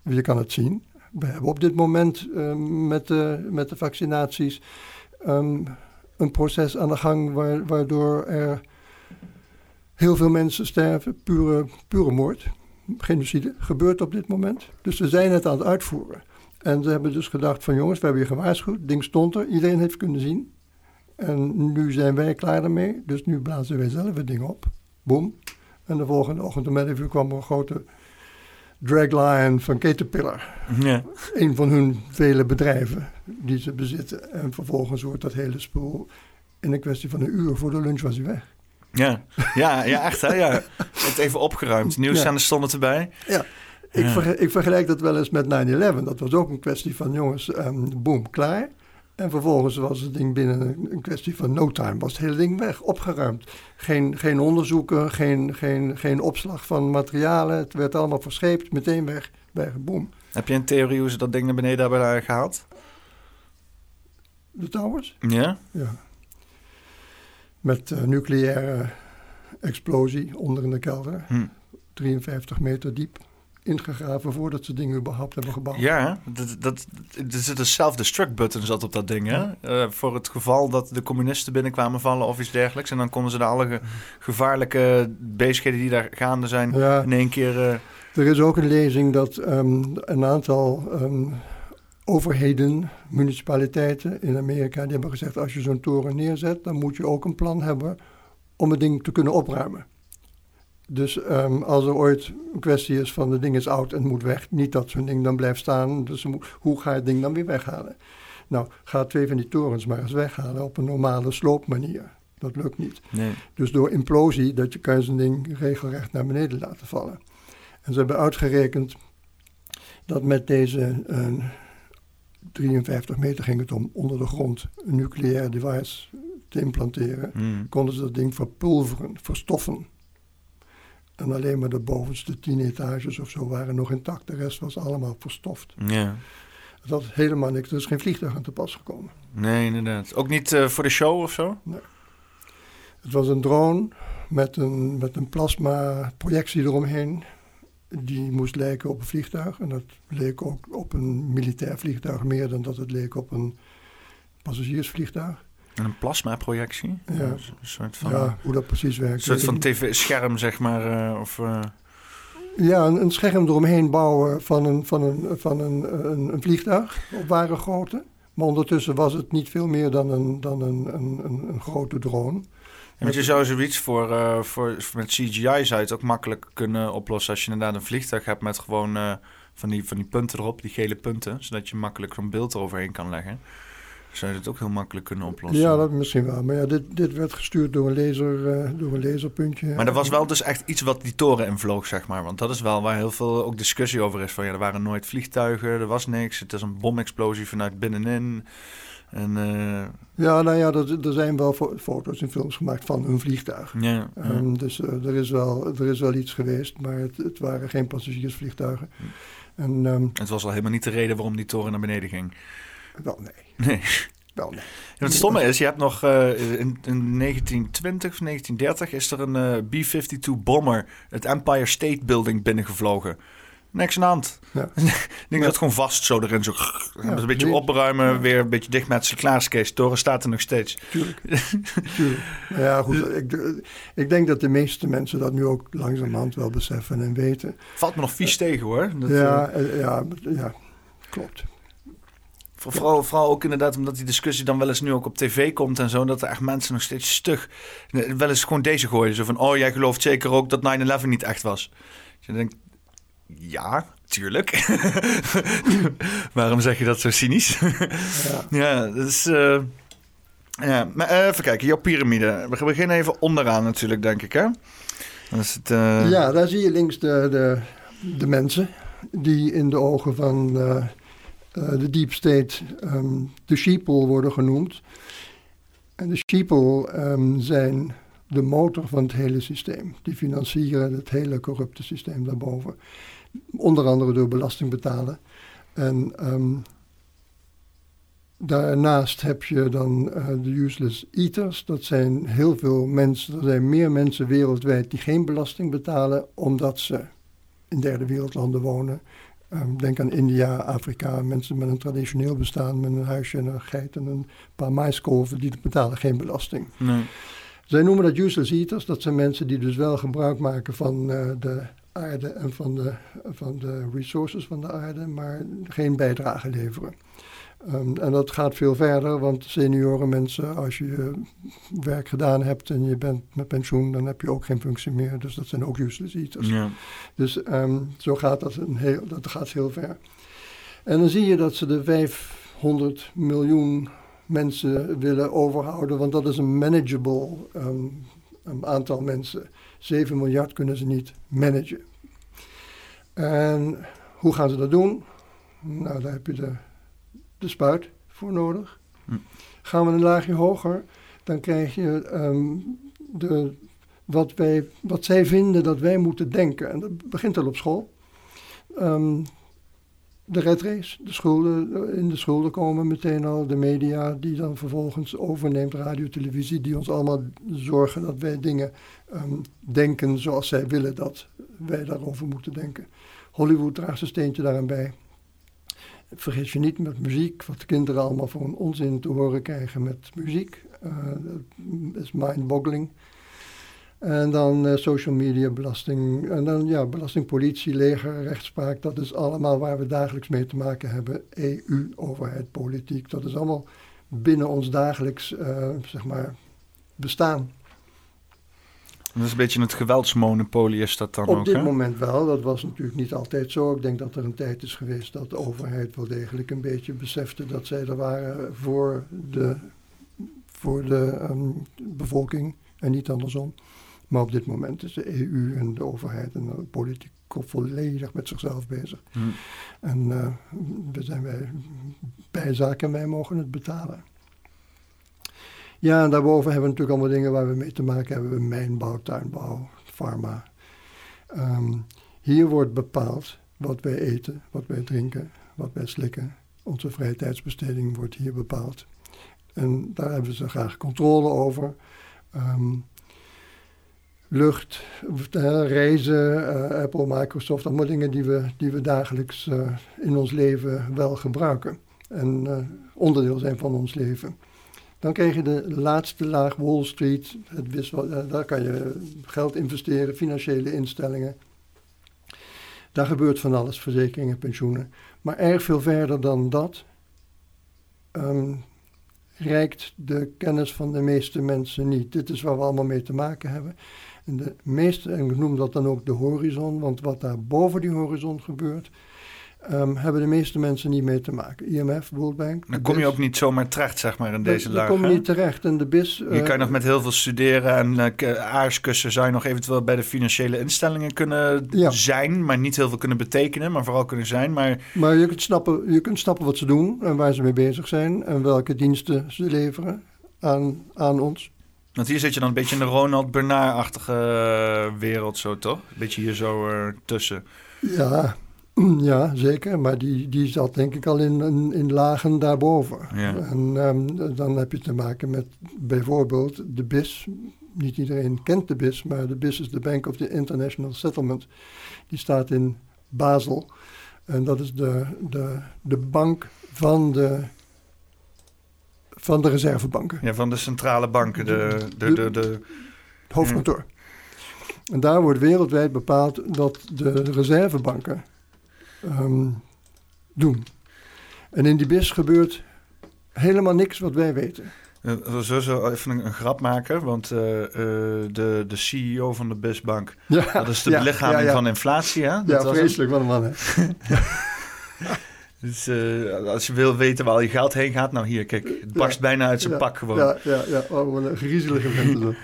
Je kan het zien. We hebben op dit moment eh, met, de, met de vaccinaties ehm, een proces aan de gang waar- waardoor er heel veel mensen sterven. Pure, pure moord, genocide, gebeurt op dit moment. Dus ze zijn het aan het uitvoeren. En ze hebben dus gedacht van jongens, we hebben je gewaarschuwd. Ding stond er, iedereen heeft kunnen zien. En nu zijn wij klaar ermee. Dus nu blazen wij zelf het ding op. Boom. En de volgende ochtend om 11 uur kwam er een grote dragline van Caterpillar. Ja. Een van hun vele bedrijven die ze bezitten. En vervolgens wordt dat hele spul in een kwestie van een uur voor de lunch was hij weg. Ja. Ja, ja, echt hè. Ja. Het even opgeruimd. Nieuwszenders stonden erbij. Ik, Ja. verge- ik vergelijk dat wel eens met 9-11. Dat was ook een kwestie van jongens, ehm boom, klaar. En vervolgens was het ding binnen een, kwestie van no time. Was het hele ding weg, opgeruimd. Geen, geen onderzoeken, geen, geen, geen opslag van materialen. Het werd allemaal verscheept, meteen weg, weg, boom. Heb je een theorie hoe ze dat ding naar beneden hebben eh, gehaald? De towers? Ja? Ja. Met eh, nucleaire explosie onder in de kelder. Hm. 53 meter diep. Ingegraven voordat ze dingen überhaupt hebben gebouwd. Ja, dat, dat, er zit een self-destruct button zat op dat ding, hè? Eh, voor het geval dat de communisten binnenkwamen vallen of iets dergelijks. En dan konden ze de alle ge- gevaarlijke bezigheden die daar gaande zijn Ja, in één keer... eh, er is ook een lezing dat ehm, een aantal ehm, overheden, municipaliteiten in Amerika, die hebben gezegd: als je zo'n toren neerzet, dan moet je ook een plan hebben om het ding te kunnen opruimen. Dus ehm, als er ooit een kwestie is van het ding is oud en moet weg, niet dat zo'n ding dan blijft staan. Dus hoe ga je het ding dan weer weghalen? Nou, ga twee van die torens maar eens weghalen op een normale sloopmanier. Dat lukt niet. nee. Dus door implosie, dat je kan je zo'n ding regelrecht naar beneden laten vallen. En ze hebben uitgerekend dat met deze eh, 53 meter ging het om onder de grond een nucleair device te implanteren, Hm. konden ze dat ding verpulveren, verstoffen. En alleen maar de bovenste 10 etages of zo waren nog intact, de rest was allemaal verstoft. Ja. Dat had helemaal niks, er is geen vliegtuig aan te pas gekomen. Nee, inderdaad. Ook niet eh, voor de show of zo? Het was een drone met een, met een plasma-projectie eromheen. Die moest lijken op een vliegtuig. En dat leek ook op een militair vliegtuig meer dan dat het leek op een passagiersvliegtuig. En een plasmaprojectie? Ja. Een soort van, ja, hoe dat precies werkt. een soort van tv-scherm, zeg maar. eh, of, eh, Ja, een, een scherm eromheen bouwen van een, van een, van een, een, een vliegtuig op ware grootte. Maar ondertussen was het niet veel meer dan een, dan een, een, een, grote drone. Want je zou zoiets voor, eh, voor, met CGI zou je het ook makkelijk kunnen oplossen als je inderdaad een vliegtuig hebt met gewoon van, die, van die punten erop, die gele punten, zodat je makkelijk zo'n beeld eroverheen kan leggen. Zou je het ook heel makkelijk kunnen oplossen. Ja, dat misschien wel. Maar ja, dit, dit werd gestuurd door een, laser, eh, door een laserpuntje. Maar er was wel dus echt iets wat die toren invloog, zeg maar. Want dat is wel waar heel veel ook discussie over is. Van ja, er waren nooit vliegtuigen, er was niks. Het is een bomexplosie vanuit binnenin. En eh, Ja, nou ja, er, er zijn wel fo- foto's en films gemaakt van een vliegtuig. ja, ja. Ehm, dus eh, er, is wel, er is wel iets geweest, maar het, het waren geen passagiersvliegtuigen. En ehm, het was al helemaal niet de reden waarom die toren naar beneden ging. Wel, nee. Nee. Wel, nee. Ja, het stomme is, je hebt nog eh, in, in 1920 of 1930 is er een eh, B-52 bomber het Empire State Building binnengevlogen. Niks aan de hand. Ja. Ik denk dat het gewoon vast zo erin zo. een beetje nee. opruimen, weer een beetje dichtmetselen. Klaar is Kees. Toren staat er nog steeds. Tuurlijk. Tuurlijk. Nou ja, goed. Ik, ik denk dat de meeste mensen dat nu ook langzamerhand wel beseffen en weten. Valt me nog vies tegen hoor. Dat, Ja, eh, ja, ja, klopt. Voor- vooral, vooral ook inderdaad omdat die discussie dan wel eens nu ook op tv komt en zo. Dat er echt mensen nog steeds stug wel eens gewoon deze gooien. Zo van, oh jij gelooft zeker ook dat 9-11 niet echt was. Dus je denkt, ja, tuurlijk. Waarom zeg je dat zo cynisch? Ja. eh, ja, maar eh, even kijken, jouw piramide. We beginnen even onderaan natuurlijk, denk ik, hè? Het... eh, Ja, daar zie je links de, de, de mensen die in de ogen van de deep state ehm, de sheeple worden genoemd. En de sheeple ehm, zijn de motor van het hele systeem. Die financieren het hele corrupte systeem daarboven. Onder andere door belasting betalen. En ehm, daarnaast heb je dan eh, de useless eaters. Dat zijn heel veel mensen. Er zijn meer mensen wereldwijd die geen belasting betalen, omdat ze in derde wereldlanden wonen. Ehm, denk aan India, Afrika, mensen met een traditioneel bestaan, met een huisje en een geit en een paar maiskolven, die betalen geen belasting. nee. Zij noemen dat useless eaters. Dat zijn mensen die dus wel gebruik maken van eh, de aarde en van de, van de resources van de aarde, maar geen bijdrage leveren. Ehm, en dat gaat veel verder, want senioren mensen, als je werk gedaan hebt en je bent met pensioen, dan heb je ook geen functie meer. Dus dat zijn ook useless eaters. Ja. Dus ehm, zo gaat dat, een heel, dat gaat heel ver. En dan zie je dat ze de 500 miljoen mensen willen overhouden, want dat is een manageable ehm, een aantal mensen. 7 miljard kunnen ze niet managen. En hoe gaan ze dat doen? Nou, daar heb je de, de spuit voor nodig. Hm. Gaan we een laagje hoger, dan krijg je ehm, de, wat, wij, wat zij vinden dat wij moeten denken. En dat begint al op school. Ehm, de red race, de schulden, in de schulden komen meteen al. De media die dan vervolgens overneemt, radio, televisie, die ons allemaal zorgen dat wij dingen ehm, denken zoals zij willen dat wij daarover moeten denken. Hollywood draagt zijn steentje daaraan bij. Vergeet je niet met muziek, wat de kinderen allemaal voor een onzin te horen krijgen met muziek. Eh, dat is mind-boggling. En dan eh, social media, belasting, en dan ja, belastingpolitie, leger, rechtspraak. Dat is allemaal waar we dagelijks mee te maken hebben. EU, overheid, politiek. Dat is allemaal binnen ons dagelijks, eh, zeg maar, bestaan. Dat is een beetje het geweldsmonopolie is dat dan Op ook, dit hè? moment wel. Dat was natuurlijk niet altijd zo. Ik denk dat er een tijd is geweest dat de overheid wel degelijk een beetje besefte dat zij er waren voor de, voor de ehm, bevolking en niet andersom. Maar op dit moment is de EU en de overheid en de politiek volledig met zichzelf bezig. Hm. En eh, we zijn wij bijzaken en wij mogen het betalen. Ja, en daarboven hebben we natuurlijk allemaal dingen waar we mee te maken hebben. Mijnbouw, tuinbouw, pharma. Ehm, hier wordt bepaald wat wij eten, wat wij drinken, wat wij slikken. Onze vrije tijdsbesteding wordt hier bepaald. En daar hebben ze graag controle over. Ehm, lucht, eh, reizen, eh, Apple, Microsoft, allemaal dingen die we, die we dagelijks eh, in ons leven wel gebruiken. En onderdeel zijn van ons leven. Dan krijg je de laatste laag, Wall Street. Het eh, daar kan je geld investeren, financiële instellingen. Daar gebeurt van alles, verzekeringen, pensioenen. Maar erg veel verder dan dat ehm, reikt de kennis van de meeste mensen niet. Dit is waar we allemaal mee te maken hebben. En de meeste, en ik noem dat dan ook de horizon, want wat daar boven die horizon gebeurt, ehm, hebben de meeste mensen niet mee te maken. IMF, World Bank. Dan kom je ook niet zomaar terecht, zeg maar, in deze laag. kom je niet terecht. En de BIS... Je eh, kan nog met heel veel studeren en eh, k- aarskussen zou je nog eventueel bij de financiële instellingen kunnen Ja. zijn, maar niet heel veel kunnen betekenen, maar vooral kunnen zijn. Maar Maar je kunt, snappen, je kunt snappen wat ze doen en waar ze mee bezig zijn en welke diensten ze leveren aan, aan ons. want hier zit je dan een beetje in de Ronald Bernard-achtige eh, wereld, zo toch? Een beetje hier zo eh, tussen. Ja, Ja, zeker. Maar die, die zat denk ik al in, in, in lagen daarboven. Ja. En ehm, dan heb je te maken met bijvoorbeeld de BIS. Niet iedereen kent de BIS, maar de BIS is de Bank of the International Settlement. Die staat in Basel. En dat is de, de, de bank van de, van de reservebanken. Ja, van de centrale banken, de, de, de, de, Het hoofdkantoor. En daar wordt wereldwijd bepaald dat de reservebanken ehm, doen. En in die BIS gebeurt helemaal niks wat wij weten. Eh, We zullen even een, een grap maken, want eh, eh, de, de CEO van de Bestbank, Ja, dat is de ja, belichaming ja, van inflatie, hè? Dat Ja, vreselijk een man. Hè? Dus als je wil weten waar al je geld heen gaat, nou hier, kijk, het barst Ja. bijna uit zijn ja, pak gewoon. Ja, ja, ja. Oh, wat een griezelige vent.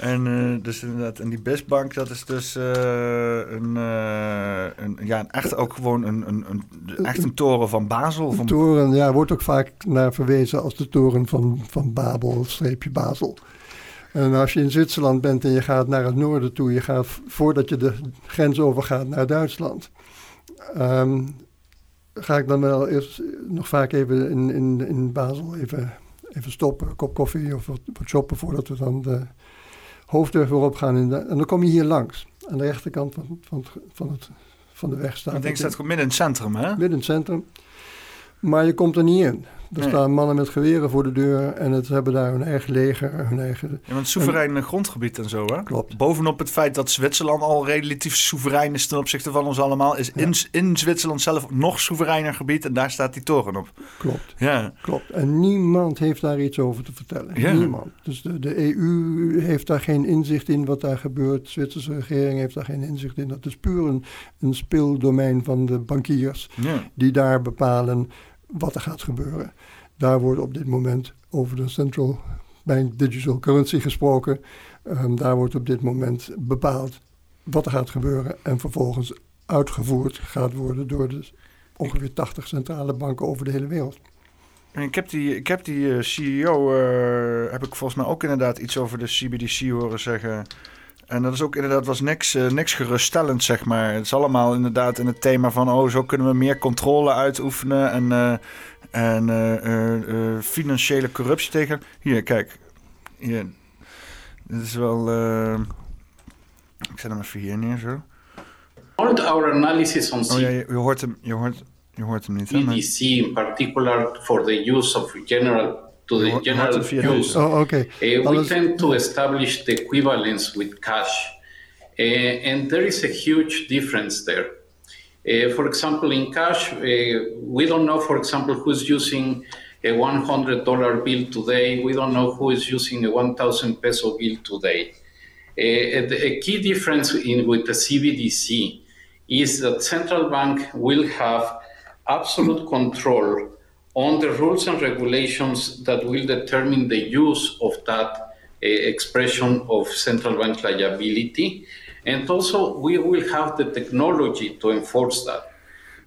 En eh, dus inderdaad, en die Bestbank, dat is dus eh, een, eh, een, ja, een echt ook gewoon een, een, een, echt een toren van Basel. Van, toren, ja, wordt ook vaak naar verwezen als de toren van, van Babel, streepje Basel. En als je in Zwitserland bent en je gaat naar het noorden toe, je gaat voordat je de grens overgaat naar Duitsland, ehm, ga ik dan wel eerst nog vaak even in, in, in Basel even, even stoppen, een kop koffie of wat, wat shoppen voordat we dan de hoofdweg weer opgaan. In de, en dan kom je hier langs, aan de rechterkant van, van, het- van, het, van de weg staat. ik denk het staat gewoon midden in het centrum, hè? midden in het centrum. Maar je komt er niet in. Er Nee. staan mannen met geweren voor de deur en het hebben daar hun eigen leger, hun eigen... Ja, want soeverein grondgebied en zo, hè? Klopt. Bovenop het feit dat Zwitserland al relatief soeverein is ten opzichte van ons allemaal, is in, in Zwitserland zelf nog soevereiner gebied en daar staat die toren op. Klopt, Ja, klopt. En niemand heeft daar iets over te vertellen. Ja. Niemand. Dus de, de EU heeft daar geen inzicht in wat daar gebeurt. De Zwitserse regering heeft daar geen inzicht in. Dat is puur een, een speeldomein van de bankiers ja. die daar bepalen wat er gaat gebeuren. Daar wordt op dit moment over de Central Bank Digital Currency gesproken. Ehm, daar wordt op dit moment bepaald wat er gaat gebeuren en vervolgens uitgevoerd gaat worden door de ongeveer 80 centrale banken over de hele wereld. Ik heb die, ik heb die eh, CEO, eh, heb ik volgens mij ook inderdaad iets over de CBDC horen zeggen. En dat is ook inderdaad was niks, eh, niks geruststellend, zeg maar. Het is allemaal inderdaad in het thema van, oh, zo kunnen we meer controle uitoefenen en, eh, en eh, financiële corruptie tegen. Hier, kijk. Hier. Dit is wel. ik zet hem even hier neer zo. All our analysis on Oh ja, je, je hoort hem, je hoort, je hoort hem niet. Hè? maar- in particular for the use of general to the general het via de- use, Oh, oké. uh, we tend to establish the equivalence with cash, Uh, and there is a huge difference there. Uh, for example, in cash, uh, we don't know, for example, who's using a $100 bill today. We don't know who is using a 1,000 peso bill today. Uh, a key difference in, with the CBDC is that central bank will have absolute control on the rules and regulations that will determine the use of that uh, expression of central bank liability. And also, we will have the technology to enforce that.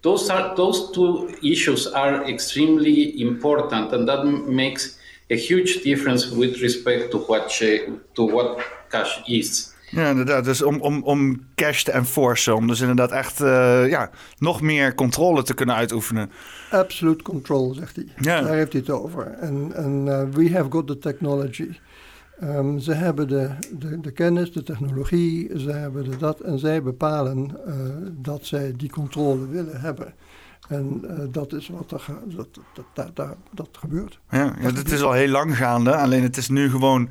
Those are those two issues are extremely important, and that makes a huge difference with respect to what to what cash is. Ja, inderdaad. Dus om, om, om cash te enforcen. Om dus inderdaad echt eh, ja, nog meer controle te kunnen uitoefenen. Absolute control, zegt hij. Ja. Daar heeft hij het over. En, en eh, we have got the technology. Ehm, ze hebben de, de, de kennis, de technologie, ze hebben de dat en zij bepalen eh, dat zij die controle willen hebben. En dat is wat er, dat, dat, dat, dat, dat gebeurt. Ja, ja, het is al heel lang gaande. Alleen het is nu gewoon.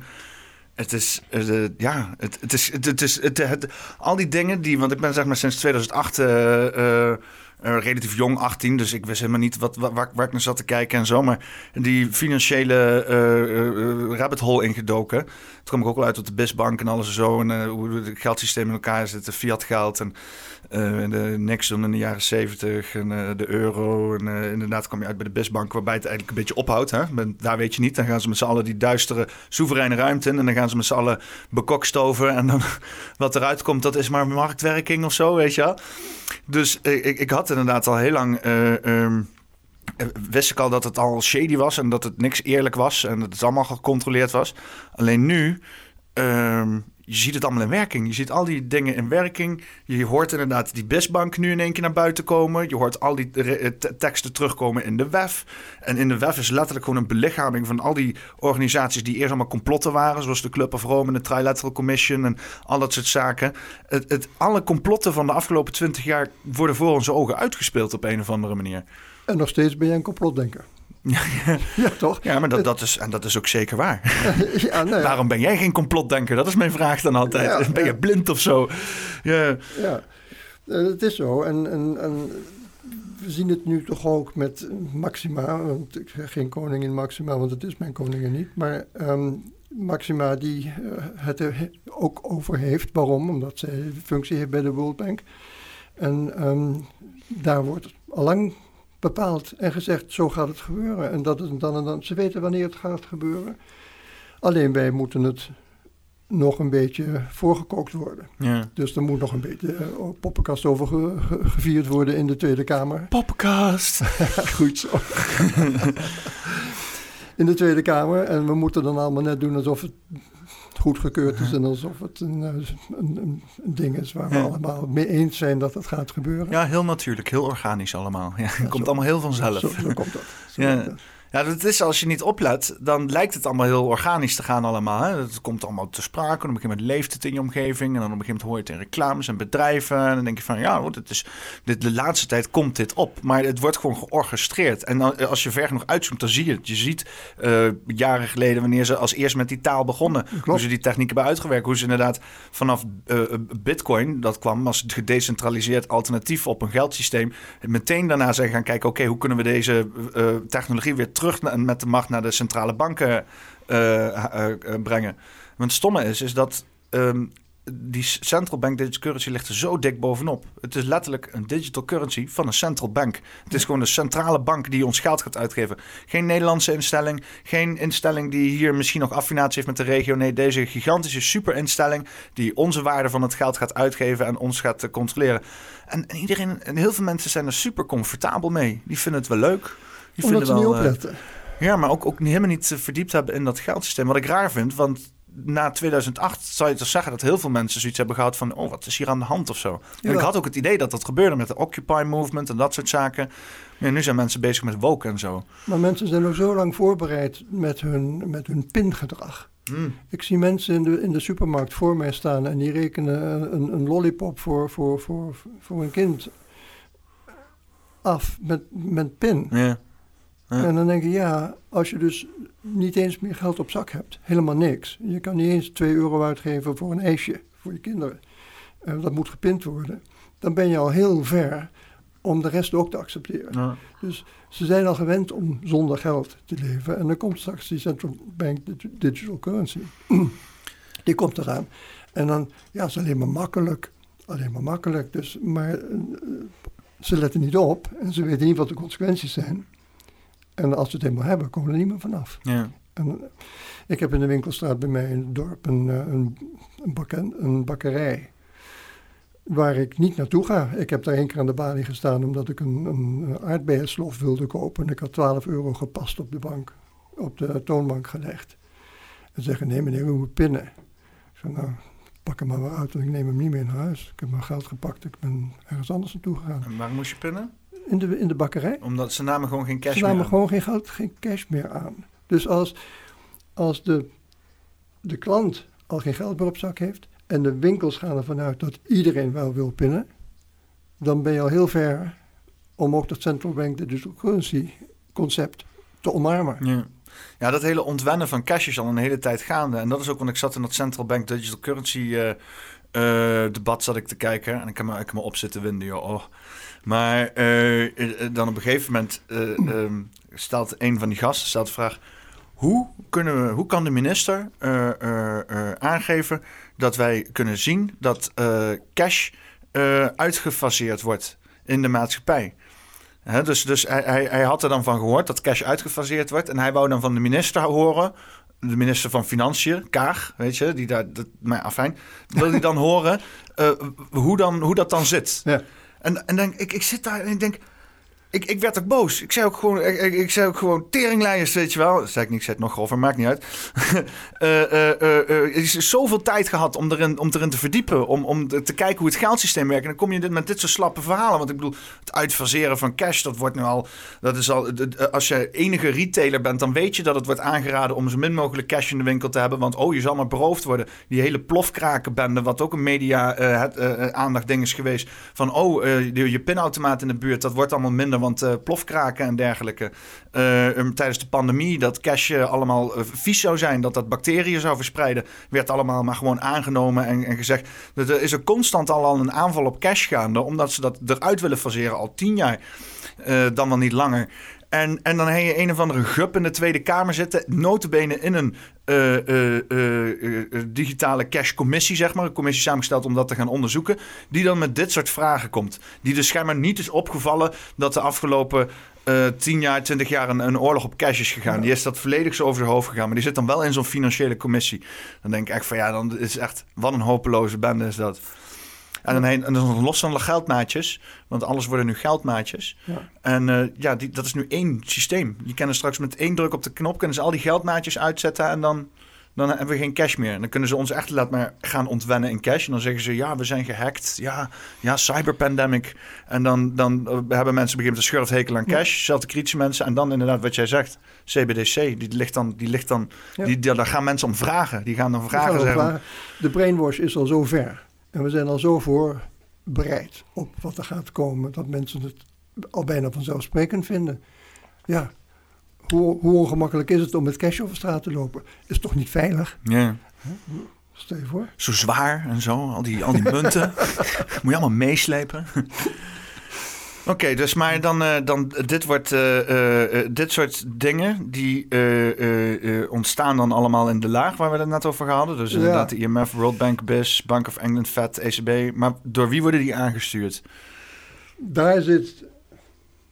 Het is, eh, ja, het, het is, het, is, het, het- al die dingen die, want ik ben zeg maar sinds 2008 eh, eh, eh, relatief jong, 18, dus ik wist helemaal niet wat, waar, ik naar zat te kijken en zo, maar die financiële eh, eh, rabbit hole ingedoken. Toen kwam ik ook wel uit op de BISbank en alles en zo, en eh, hoe het geldsysteem in elkaar zit, fiat geld en eh, de Nixon in de jaren 70 en eh, de euro. En eh, inderdaad kwam je uit bij de BISbank, waarbij het eigenlijk een beetje ophoudt. Hè? Men- Daar weet je niet. Dan gaan ze met z'n allen die duistere, soevereine ruimte in. En dan gaan ze met z'n allen bekokstoven. En dan wat eruit komt, dat is maar marktwerking of zo, weet je wel. Dus ik, ik had inderdaad al heel lang... eh, ehm, eh, wist ik al dat het al shady was en dat het niks eerlijk was en dat het allemaal gecontroleerd was. Alleen nu, ehm, je ziet het allemaal in werking. Je ziet al die dingen in werking. Je hoort inderdaad die BISbank nu in één keer naar buiten komen. Je hoort al die eh, te- teksten terugkomen in de WEF. En in de WEF is letterlijk gewoon een belichaming van al die organisaties die eerst allemaal complotten waren. Zoals de Club of Rome en de Trilateral Commission en al dat soort zaken. Het, het, alle complotten van de afgelopen twintig jaar worden voor onze ogen uitgespeeld op een of andere manier. En nog steeds ben jij een complotdenker. ja, toch? Ja, maar dat, dat, is, en dat is ook zeker waar. ja, nou ja. Waarom ben jij geen complotdenker? Dat is mijn vraag dan altijd. Ja, ben je blind of zo? Ja. Ja, eh, het is zo. En, en, en we zien het nu toch ook met Maxima. Want ik zeg geen koningin Maxima, want het is mijn koningin niet. Maar ehm, Maxima die eh, het er ook over heeft. Waarom? Omdat zij functie heeft bij de World Bank. En ehm, daar wordt allang bepaald en gezegd, zo gaat het gebeuren. En dat is dan en dan. Ze weten wanneer het gaat gebeuren. Alleen wij moeten het nog een beetje voorgekookt worden. ja. Dus er moet nog een beetje eh, poppenkast over ge- ge- gevierd worden in de Tweede Kamer. Poppenkast. Goed zo. in de Tweede Kamer. En we moeten dan allemaal net doen alsof het goedgekeurd is. En alsof het een, eh, een, een, een ding is waar we Ja. allemaal mee eens zijn dat het gaat gebeuren. Ja, heel natuurlijk. Heel organisch allemaal. Ja, het komt zo. allemaal heel vanzelf. Zo, zo komt dat. Zo Ja. komt dat. Ja, dat is als je niet oplet, dan lijkt het allemaal heel organisch te gaan allemaal. Hè? Het komt allemaal te sprake. En op een gegeven moment leeft het in je omgeving. En dan op een gegeven moment hoor je het in reclames en bedrijven. En dan denk je van, ja, hoor, dit is, dit, de laatste tijd komt dit op. Maar het wordt gewoon georchestreerd. En dan, als je ver genoeg uitzoomt, dan zie je het. Je ziet eh, jaren geleden, wanneer ze als eerst met die taal begonnen. Hoe ze die techniek hebben uitgewerkt. Hoe ze inderdaad vanaf eh, bitcoin, dat kwam als gedecentraliseerd alternatief op een geldsysteem. Meteen daarna zijn gaan kijken, oké, hoe kunnen we deze eh, technologie weer terug na- met de macht naar de centrale banken eh, eh, eh, brengen. Want het stomme is, is dat ehm, die central bank digital currency ligt er zo dik bovenop. Het is letterlijk een digital currency van een central bank. Het is gewoon de centrale bank die ons geld gaat uitgeven. Geen Nederlandse instelling, geen instelling die hier misschien nog affinatie heeft met de regio. Nee, deze gigantische superinstelling die onze waarde van het geld gaat uitgeven en ons gaat controleren. En, en iedereen, en heel veel mensen zijn er super comfortabel mee. Die vinden het wel leuk. Die Omdat ze niet wel, eh, opletten. ja, maar ook, ook helemaal niet eh, verdiept hebben in dat geldsysteem. Wat ik raar vind, want na 2008 zou je toch zeggen dat heel veel mensen zoiets hebben gehad van... oh, wat is hier aan de hand of zo. En ik had ook het idee dat dat gebeurde met de Occupy Movement en dat soort zaken. Maar nu zijn mensen bezig met woke en zo. Maar mensen zijn nog zo lang voorbereid met hun, met hun pingedrag. Hmm. Ik zie mensen in de, in de supermarkt voor mij staan en die rekenen een, een lollipop voor, voor, voor, voor een kind af met, met pin. Ja. Ja. En dan denk je, ja, als je dus niet eens meer geld op zak hebt, helemaal niks. Je kan niet eens 2 euro uitgeven voor een ijsje voor je kinderen. Eh, dat moet gepind worden. Dan ben je al heel ver om de rest ook te accepteren. Ja. Dus ze zijn al gewend om zonder geld te leven. En dan komt straks die central bank dig- digital currency. Die komt eraan. En dan, ja, het is alleen maar makkelijk. Alleen maar makkelijk. Dus, maar eh, ze letten niet op. En ze weten niet wat de consequenties zijn. En als ze het helemaal hebben, komen er niet meer vanaf. Ja. En, eh, ik heb in de winkelstraat bij mij in het dorp een, eh, een, een, bakken- een bakkerij. Waar ik niet naartoe ga. Ik heb daar één keer aan de balie gestaan omdat ik een, een aardbeienslof wilde kopen. En ik had 12 euro gepast op de bank, op de toonbank gelegd. En zeggen, nee meneer, u moet pinnen. Ik zeg, nou, pak hem maar weer uit, want ik neem hem niet meer naar huis. Ik heb mijn geld gepakt, ik ben ergens anders naartoe gegaan. En waarom moest je pinnen? In de, in de bakkerij. Omdat ze namen gewoon geen cash Ze meer namen aan. gewoon geen geld, geen cash meer aan. Dus als, als de, de klant al geen geld meer op zak heeft en de winkels gaan ervan uit dat iedereen wel wil pinnen, dan ben je al heel ver om ook dat central bank digital currency concept te omarmen. Ja. ja, dat hele ontwennen van cash is al een hele tijd gaande. En dat is ook, want ik zat in dat Central Bank Digital Currency eh, eh, debat zat ik te kijken. En ik kan me, ik kan me op zitten winden, joh. Oh. Maar eh, eh, dan op een gegeven moment eh, ehm, stelt een van die gasten stelt de vraag... Hoe, kunnen we, hoe kan de minister aangeven dat wij kunnen zien dat cash uitgefaseerd wordt in de maatschappij? Dus dus hij, hij, hij had er dan van gehoord dat cash uitgefaseerd wordt. En hij wou dan van de minister horen. De minister van Financiën, Kaag, weet je, die daar. Dat, maar afijn. Wil hij dan horen hoe, dan, hoe dat dan zit? Ja. En, en dan, ik, ik zit daar en ik denk. Ik, ik werd ook boos. Ik zei ook gewoon, ik, ik, zei ook gewoon teringlijers, weet je wel. Dat zei ik niet, ik zei het nog grover, maakt niet uit. Eh, er is zoveel tijd gehad om erin, om erin te verdiepen, om, om te kijken hoe het geldsysteem werkt. En dan kom je dit, met dit soort slappe verhalen. Want ik bedoel, het uitfaseren van cash, dat wordt nu al, dat is al, als je enige retailer bent, dan weet je dat het wordt aangeraden om zo min mogelijk cash in de winkel te hebben. Want oh, je zal maar beroofd worden. Die hele plofkrakenbende, wat ook een media het, aandacht ding is geweest. Van oh, je, je pinautomaat in de buurt, dat wordt allemaal minder, want plofkraken en dergelijke. tijdens de pandemie, dat cash allemaal vies zou zijn, dat dat bacteriën zou verspreiden, werd allemaal maar gewoon aangenomen en, en gezegd. Er is er constant al, al een aanval op cash gaande, omdat ze dat eruit willen faseren al tien jaar, dan wel niet langer. En, en dan heb je een of andere gup in de Tweede Kamer zitten. Notabene in een uh, uh, digitale cash-commissie, zeg maar. Een commissie samengesteld om dat te gaan onderzoeken. Die dan met dit soort vragen komt. Die dus schijnbaar niet is opgevallen dat de afgelopen uh, 10 jaar, 20 jaar een, oorlog op cash is gegaan. Die is dat volledig zo over de hoofd gegaan. Maar die zit dan wel in zo'n financiële commissie. Dan denk ik echt van ja, dan is echt... Wat een hopeloze bende is dat. En dan, heen, en dan los van de geldmaatjes, want alles worden nu geldmaatjes. Ja. En uh, ja, die, dat is nu één systeem. Je kan straks met één druk op de knop kunnen ze al die geldmaatjes uitzetten en dan, dan hebben we geen cash meer. En dan kunnen ze ons echt laten maar gaan ontwennen in cash. En dan zeggen ze, ja, we zijn gehackt. Ja, ja cyberpandemic. En dan, dan hebben mensen beginnen te schurft hekel aan cash. Ja. Zelfde kritische mensen. En dan inderdaad wat jij zegt, CBDC, die ligt dan, die ligt dan, ja. die, daar gaan mensen om vragen. Die gaan dan vragen zeggen. Vragen. De brainwash is al zo ver. En we zijn al zo voorbereid op wat er gaat komen, dat mensen het al bijna vanzelfsprekend vinden. Ja, hoe, hoe ongemakkelijk is het om met cash over straat te lopen? Is toch niet veilig? Ja. Stel je voor. Zo zwaar en zo, al die, al die munten. Moet je allemaal meeslepen. Oké, dus maar dan, uh, dan dit wordt uh, uh, dit soort dingen die ontstaan dan allemaal in de laag waar we het net over hadden. Dus inderdaad de IMF, World Bank, BIS, Bank of England, Fed, ECB. Maar door wie worden die aangestuurd? Daar zit,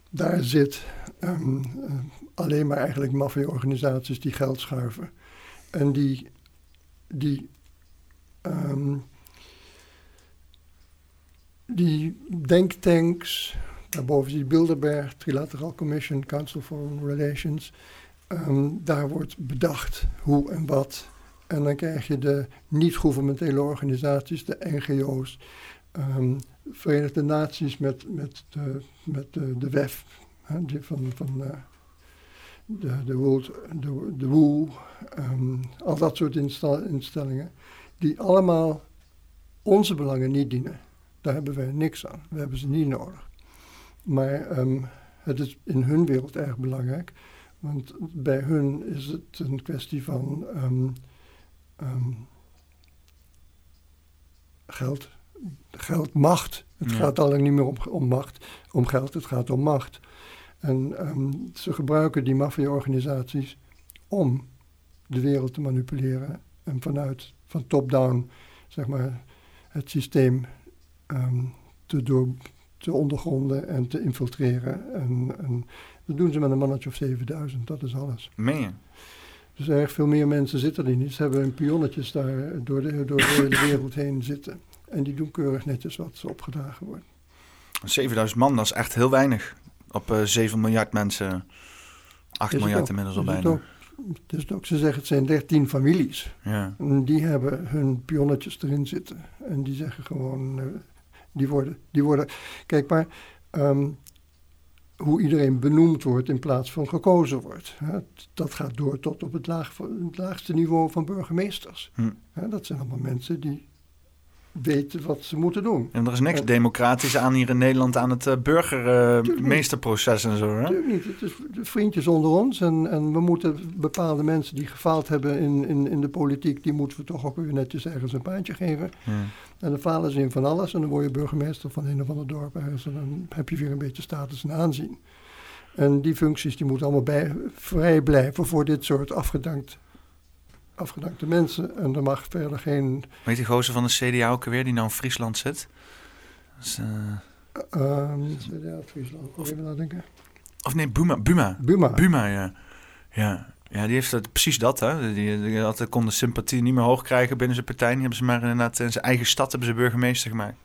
daar zit um, alleen maar eigenlijk maffia-organisaties die geld schuiven. En die, die um, die denktanks Daarboven zie je Bilderberg, Trilateral Commission, Council Foreign Relations. Um, daar wordt bedacht hoe en wat. En dan krijg je de niet-governementele organisaties, de NGO's, um, ehm, Verenigde Naties met, met, de, met de, de WEF, hè, die van, van uh, de, de, World, de, WOO, um, al dat soort instellingen, die allemaal onze belangen niet dienen. Daar hebben wij niks aan. We hebben ze niet nodig. Maar um, het is in hun wereld erg belangrijk. Want bij hun is het een kwestie van um, um, geld. Geld, macht. Het ja. gaat alleen niet meer om, om, macht, om geld, het gaat om macht. En ze gebruiken die maffia-organisaties om de wereld te manipuleren. En vanuit, van top-down, zeg maar, het systeem te door, te ondergronden en te infiltreren. En, en, dat doen ze met een mannetje of 7000, dat is alles. Meen je? Dus erg veel meer mensen zitten er niet. Ze hebben een pionnetjes daar door de, door de hele wereld heen zitten. En die doen keurig netjes wat ze opgedragen wordt. 7000 man, dat is echt heel weinig. Op uh, eh, 7 miljard mensen, 8 miljard ook, inmiddels al bijna. Dus ook, ze zeggen het zijn 13 families. Ja. En die hebben hun pionnetjes erin zitten. En die zeggen gewoon, uh, die worden, die worden kijk maar, um, hoe iedereen benoemd wordt in plaats van gekozen wordt. Hè, dat gaat door tot op het, laag, het laagste niveau van burgemeesters. Hm. Hè, dat zijn allemaal mensen die weten wat ze moeten doen. En er is niks democratisch aan hier in Nederland aan het uh, burgermeesterproces uh, en zo. Hè? Natuurlijk niet. Het is vriendjes onder ons. En, en we moeten bepaalde mensen die gefaald hebben in, in, in de politiek, die moeten we toch ook weer netjes ergens een baantje geven. Ja. En dan falen ze in van alles en dan word je burgemeester van een of ander dorp ergens. En dan heb je weer een beetje status en aanzien. En die functies die moeten allemaal bij, vrij blijven voor dit soort afgedankt afgedankte mensen. En er mag verder geen... Weet die gozer van de CDA ook weer, die nou in Friesland zit? Dus, uh... um, CDA Friesland, of, even nadenken. Of nee, Buma. Buma, Buma. Buma ja. ja. Ja, die heeft precies dat. Hè. Die, die had, kon de sympathie niet meer hoog krijgen binnen zijn partij. Die hebben ze maar inderdaad in zijn eigen stad hebben ze burgemeester gemaakt.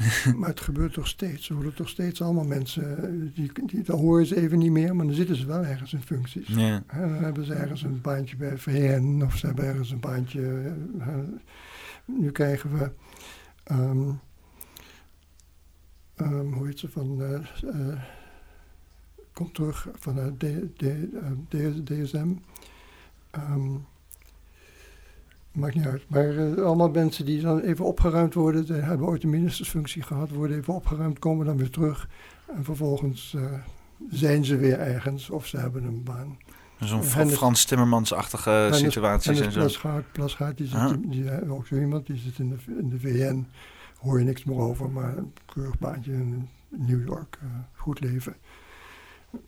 maar het gebeurt toch steeds. Er worden toch steeds allemaal mensen, eh, die, die, dan horen ze even niet meer, maar dan zitten ze wel ergens in functies. Ja. Hè, dan hebben ze ergens een baantje bij VN of ze hebben ergens een baantje. eh, nu krijgen we, ehm, ehm, hoe heet ze, van, eh, komt terug van de D- D- D- DSM. Ehm, maakt niet uit. Maar eh, allemaal mensen die dan even opgeruimd worden, die hebben ooit een ministersfunctie gehad, worden even opgeruimd, komen dan weer terug. En vervolgens eh, zijn ze weer ergens of ze hebben een baan. Zo'n Frans Timmermans-achtige situaties en zo. Plasgaard, Plasgaard die zit, Ah. die, eh, ook zo iemand, die zit in de, in de VN. Hoor je niks meer over, maar een keurig baantje in New York. goed leven.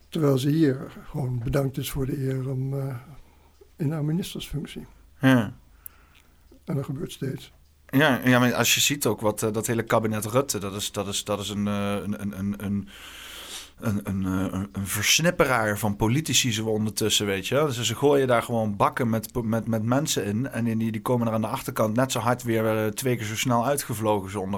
Terwijl ze hier gewoon bedankt is voor de eer om in haar ministersfunctie. Ja. En dat gebeurt steeds. Ja, ja, maar als je ziet ook wat eh, dat hele kabinet Rutte, dat is, dat is, dat is een, eh, een, een, een, een, eh, een, een versnipperaar van politici zo ondertussen, weet je. Dus ze gooien daar gewoon bakken met, met, met mensen in en die, die komen er aan de achterkant net zo hard weer twee keer zo snel uitgevlogen, zo.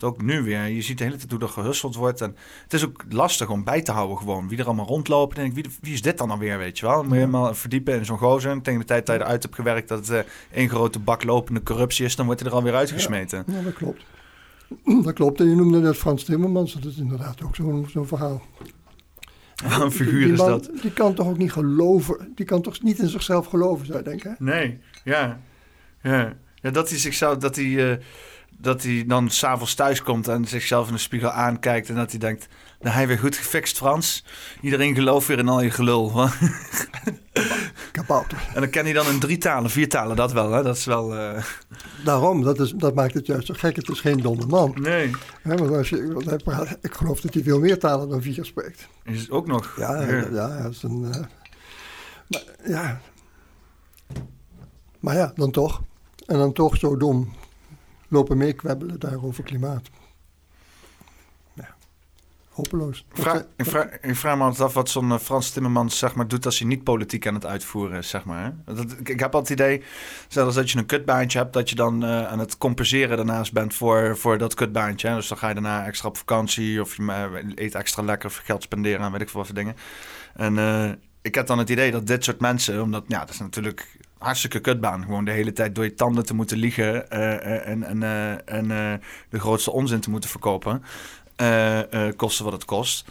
Ook nu weer, je ziet de hele tijd hoe er gehusteld wordt en het is ook lastig om bij te houden gewoon, wie er allemaal rondlopen. En denk, ik, wie, wie is dit dan alweer, weet je wel? Moet je helemaal verdiepen in zo'n gozer. En tegen de tijd dat je eruit hebt gewerkt dat het eh, één grote bak lopende corruptie is, dan wordt hij er alweer uitgesmeten. Ja, dat klopt. Dat klopt. En je noemde net Frans Timmermans. Dat is inderdaad ook zo'n zo'n verhaal. Wat een figuur is dat. Die kan toch ook niet geloven. Die kan toch niet in zichzelf geloven, zou je denken. hè? Nee, ja. Ja, ja dat hij zichzelf, dat hij, eh, dat hij dan s'avonds thuis komt en zichzelf in de spiegel aankijkt en dat hij denkt, nou hij weer goed gefixt Frans. Iedereen gelooft weer in al je gelul. Kabouter. en dan kan hij dan in drie talen, vier talen, dat wel, hè? Dat is wel... eh, Daarom, dat, is, dat maakt het juist zo gek. Het is geen domme man. Nee. Want als je, want hij praat- ik geloof dat hij veel meer talen dan vier spreekt. Is het ook nog. Ja, ja. ja, dat is een, eh, maar, ja. Maar ja, dan toch. En dan toch zo dom lopen meekwebbelen daar over klimaat. Ja, hopeloos. Ik vraag, ik, vraag, ik vraag me altijd af wat zo'n eh, Frans Timmermans zeg maar, doet als hij niet politiek aan het uitvoeren is. Zeg maar, dat, ik, ik heb altijd het idee, zelfs dat je een kutbaantje hebt, dat je dan eh, aan het compenseren daarnaast bent voor, voor dat kutbaantje. Hè? Dus dan ga je daarna extra op vakantie of je eh, eet extra lekker of geld spenderen aan weet ik veel wat voor dingen. En ik heb dan het idee dat dit soort mensen, omdat ja, dat is natuurlijk hartstikke kutbaan. Gewoon de hele tijd door je tanden te moeten liegen eh, eh, en, en, eh, en de grootste onzin te moeten verkopen. Kosten wat het kost.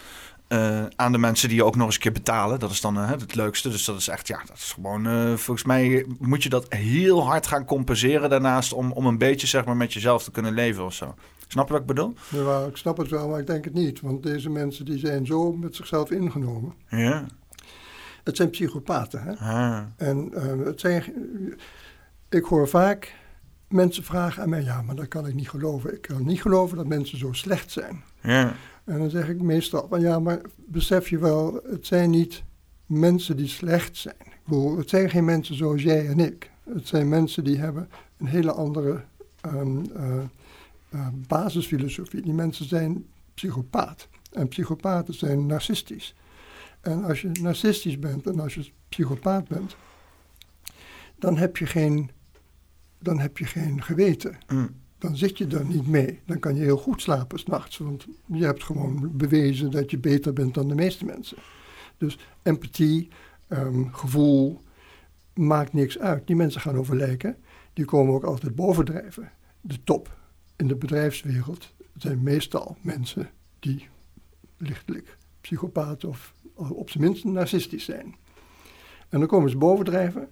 Aan de mensen die je ook nog eens een keer betalen. Dat is dan het leukste. Dus dat is echt, ja, dat is gewoon. volgens mij moet je dat heel hard gaan compenseren daarnaast. Om, om een beetje zeg maar met jezelf te kunnen leven of zo. Snap je wat ik bedoel? Ja, ik snap het wel, maar ik denk het niet. Want deze mensen die zijn zo met zichzelf ingenomen. Ja. Het zijn psychopaten. Hè? Ah. En eh, het zijn, ik hoor vaak mensen vragen aan mij: ja, maar dat kan ik niet geloven. Ik kan niet geloven dat mensen zo slecht zijn. Ja. En dan zeg ik meestal: van ja, maar besef je wel, het zijn niet mensen die slecht zijn. Ik bedoel, het zijn geen mensen zoals jij en ik. Het zijn mensen die hebben een hele andere ehm, eh, eh, basisfilosofie. Die mensen zijn psychopaat. En psychopaten zijn narcistisch. En als je narcistisch bent en als je psychopaat bent, dan heb je geen, dan heb je geen geweten. Mm. Dan zit je er niet mee. Dan kan je heel goed slapen s'nachts, want je hebt gewoon bewezen dat je beter bent dan de meeste mensen. Dus empathie, ehm, gevoel, maakt niks uit. Die mensen gaan over lijken. Die komen ook altijd bovendrijven. De top in de bedrijfswereld zijn meestal mensen die lichtelijk psychopaat of op zijn minst narcistisch zijn. En dan komen ze bovendrijven.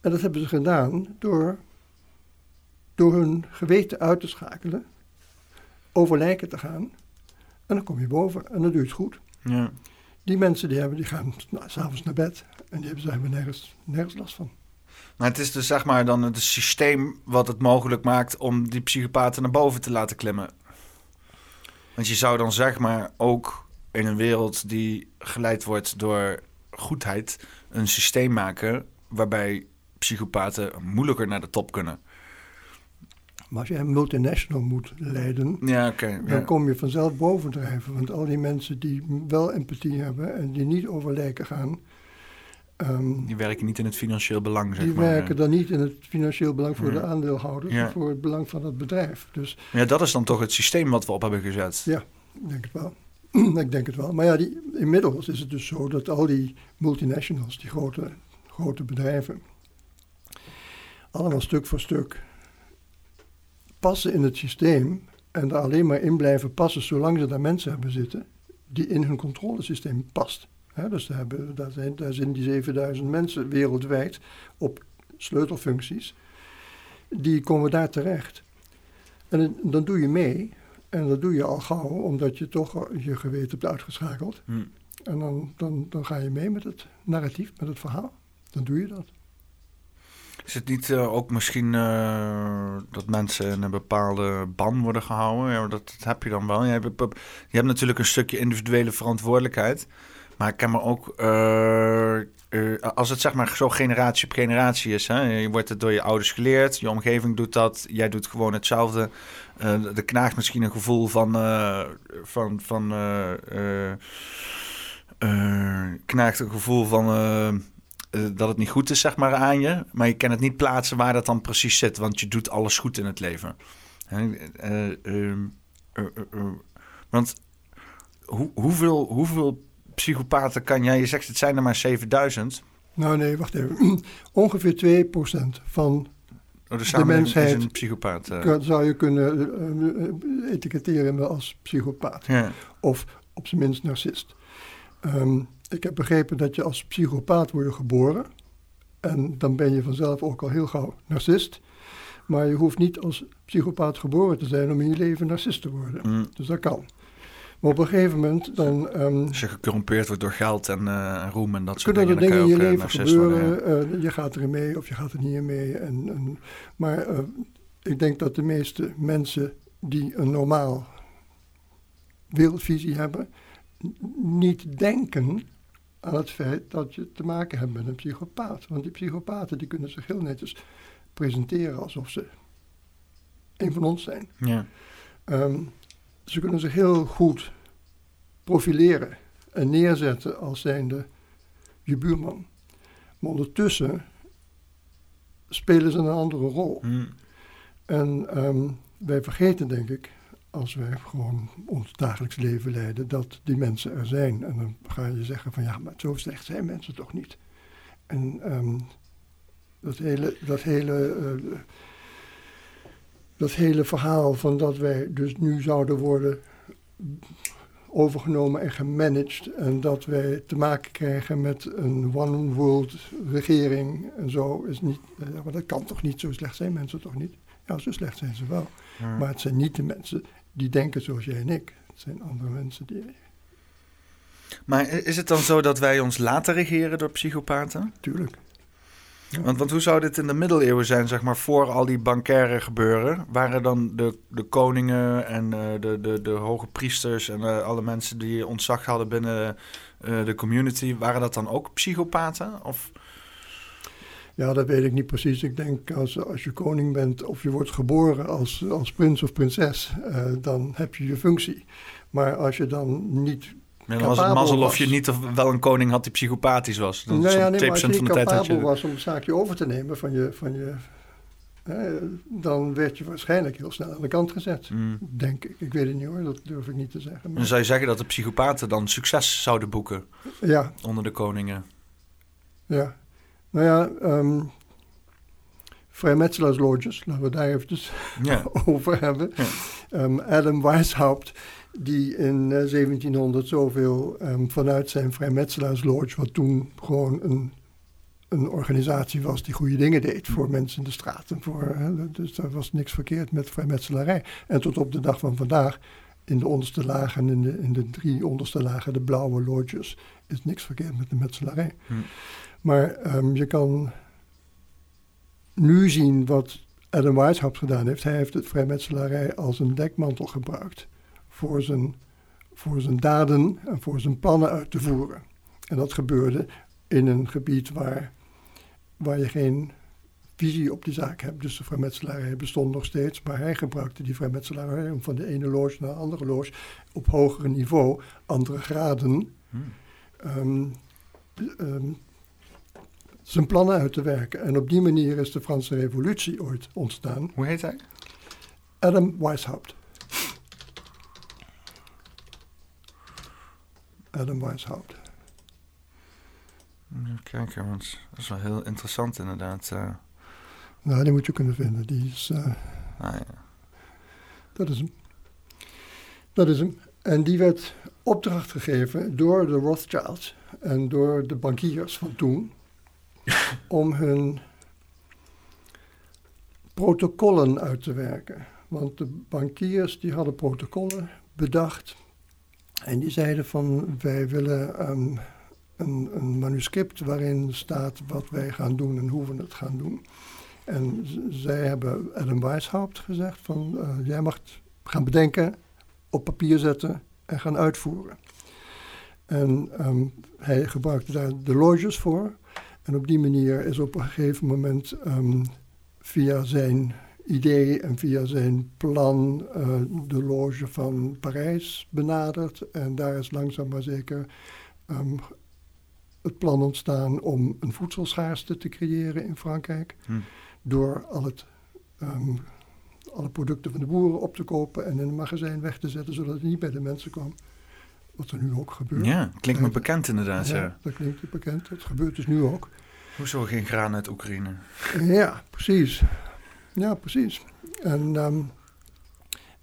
En dat hebben ze gedaan door, door hun geweten uit te schakelen, over lijken te gaan. En dan kom je boven en dan doe je het goed. Ja. Die mensen die, hebben, die gaan nou, s'avonds naar bed en die hebben, ze hebben nergens, nergens last van. Maar het is dus zeg maar dan het systeem wat het mogelijk maakt om die psychopaten naar boven te laten klimmen. Want je zou dan zeg maar ook in een wereld die geleid wordt door goedheid een systeem maken waarbij psychopaten moeilijker naar de top kunnen. Maar als je een multinational moet leiden, Ja, dan ja. kom je vanzelf bovendrijven. Want al die mensen die wel empathie hebben en die niet over lijken gaan, Ehm, Die werken niet in het financieel belang, zeg die maar. werken dan niet in het financieel belang voor Ja. de aandeelhouders, maar voor het belang van het bedrijf. Dus Ja, dat is dan toch het systeem wat we op hebben gezet. Ja. ik denk het wel. ik denk het wel. Maar ja, die, inmiddels is het dus zo dat al die multinationals, die grote, grote bedrijven, allemaal stuk voor stuk passen in het systeem en er alleen maar in blijven passen zolang ze daar mensen hebben zitten die in hun controlesysteem past. Dus daar, hebben, daar, zijn, daar zijn die 7000 mensen wereldwijd op sleutelfuncties, die komen daar terecht. En dan doe je mee. En dat doe je al gauw, omdat je toch je geweten hebt uitgeschakeld. Hm. En dan, dan, dan ga je mee met het narratief, met het verhaal. Dan doe je dat. Is het niet eh, ook misschien eh, dat mensen in een bepaalde ban worden gehouden? Ja, dat, dat heb je dan wel. Je hebt, je hebt natuurlijk een stukje individuele verantwoordelijkheid. Maar ik kan me ook, eh, eh, als het zeg maar zo generatie op generatie is, hè, je wordt het door je ouders geleerd, je omgeving doet dat, jij doet gewoon hetzelfde. Eh er knaagt misschien een gevoel van, eh, van, van knaagt een gevoel van dat het niet goed is, zeg maar, aan je. Maar je kan het niet plaatsen waar dat dan precies zit, want je doet alles goed in het leven. Want hoe, hoeveel, hoeveel psychopaten kan jij? Je zegt het zijn er maar 7000. Nou nee, wacht even. Ongeveer 2% van Oh, de mensheid is een psychopaat. eh. kan- zou je kunnen eh, eh, etiketteren als psychopaat. ja. Of op zijn minst narcist. Ehm, ik heb begrepen dat je als psychopaat wordt geboren. En dan ben je vanzelf ook al heel gauw narcist. Maar je hoeft niet als psychopaat geboren te zijn om in je leven narcist te worden. Mm. Dus dat kan. Maar op een gegeven moment dan ehm, Als je gecorrumpeerd wordt door geld en eh, roem en dat soort kunnen er dingen, dingen in je leven eh, worden, gebeuren. eh, je gaat erin mee of je gaat er niet in mee. En, en, maar ik denk dat de meeste mensen die een normaal wereldvisie hebben, niet denken aan het feit dat je te maken hebt met een psychopaat. Want die psychopaten die kunnen zich heel netjes presenteren alsof ze een van ons zijn. ja. Ja. Ze kunnen zich heel goed profileren en neerzetten als zijnde je buurman. Maar ondertussen spelen ze een andere rol. Mm. En ehm, wij vergeten, denk ik, als wij gewoon ons dagelijks leven leiden, dat die mensen er zijn. En dan ga je zeggen van ja, maar zo slecht zijn mensen toch niet. En ehm, dat hele, dat hele, eh, dat hele verhaal van dat wij dus nu zouden worden overgenomen en gemanaged en dat wij te maken krijgen met een one world regering en zo is niet, eh, maar dat kan toch niet, zo slecht zijn mensen toch niet? Ja, zo slecht zijn ze wel. Ja. Maar het zijn niet de mensen die denken zoals jij en ik. Het zijn andere mensen die, Maar is het dan zo dat wij ons laten regeren door psychopaten? tuurlijk. Want, want hoe zou dit in de middeleeuwen zijn, zeg maar, voor al die bankaire gebeuren? Waren dan de, de koningen en eh, de, de, de hoge priesters en eh, alle mensen die ontzag hadden binnen eh, de community, waren dat dan ook psychopaten? Of, Ja, dat weet ik niet precies. Ik denk als, als je koning bent of je wordt geboren als, als prins of prinses, dan heb je je functie. Maar als je dan niet dan was het mazzel of je niet of wel een koning had die psychopathisch was. Dan nou ja, nee, als je 2% niet van de tijd had capabel je... was om een zaakje over te nemen van je, van je eh, dan werd je waarschijnlijk heel snel aan de kant gezet. Mm. Denk ik. Ik weet het niet hoor, dat durf ik niet te zeggen. Dan Maar, zou je zeggen dat de psychopaten dan succes zouden boeken ja, onder de koningen. ja. Nou ja, vrijmetselaarsloges, laten we daar eventjes Ja. over hebben. Ja. Ehm, Adam Weishaupt, die in eh, 1700 zoveel ehm, vanuit zijn vrijmetselaarslodge, wat toen gewoon een, een organisatie was die goede dingen deed voor mensen in de straat. En voor, hè, dus daar was niks verkeerd met vrijmetselarij. En tot op de dag van vandaag, in de onderste lagen, in de, in de drie onderste lagen, de blauwe lodges, is niks verkeerd met de metselarij. Hm. Maar ehm, je kan nu zien wat Adam Weishaupt gedaan heeft. Hij heeft het vrijmetselarij als een dekmantel gebruikt voor zijn, voor zijn daden en voor zijn plannen uit te voeren. En dat gebeurde in een gebied waar, waar je geen visie op die zaak hebt. Dus de vrijmetselarij bestond nog steeds, maar hij gebruikte die vrijmetselarij om van de ene loge naar de andere loge op hoger niveau, andere graden, Hm. ehm, ehm, zijn plannen uit te werken. En op die manier is de Franse Revolutie ooit ontstaan. Hoe heet hij? Adam Weishaupt. Adam Weishaupt. Even kijken, want dat is wel heel interessant inderdaad. eh. Nou, die moet je kunnen vinden. Die is, eh, nou ja. dat is hem. Dat is hem. En die werd opdracht gegeven door de Rothschilds en door de bankiers van toen om hun protocollen uit te werken. Want de bankiers die hadden protocollen bedacht en die zeiden van wij willen ehm, een, een manuscript waarin staat wat wij gaan doen en hoe we het gaan doen. En zij hebben Adam Weishaupt gezegd van eh, jij mag gaan bedenken, op papier zetten en gaan uitvoeren. En ehm, hij gebruikte daar de loges voor. En op die manier is op een gegeven moment ehm, via zijn idee en via zijn plan eh, de loge van Parijs benaderd. En daar is langzaam maar zeker ehm, het plan ontstaan om een voedselschaarste te creëren in Frankrijk. Hm. Door al het, ehm, alle producten van de boeren op te kopen en in een magazijn weg te zetten, zodat het niet bij de mensen kwam. Wat er nu ook gebeurt. ja, klinkt me bekend inderdaad. Ja, Ja. dat klinkt bekend. Het gebeurt dus nu ook. Hoezo geen graan uit Oekraïne? Ja, precies. Ja, precies. En, ehm,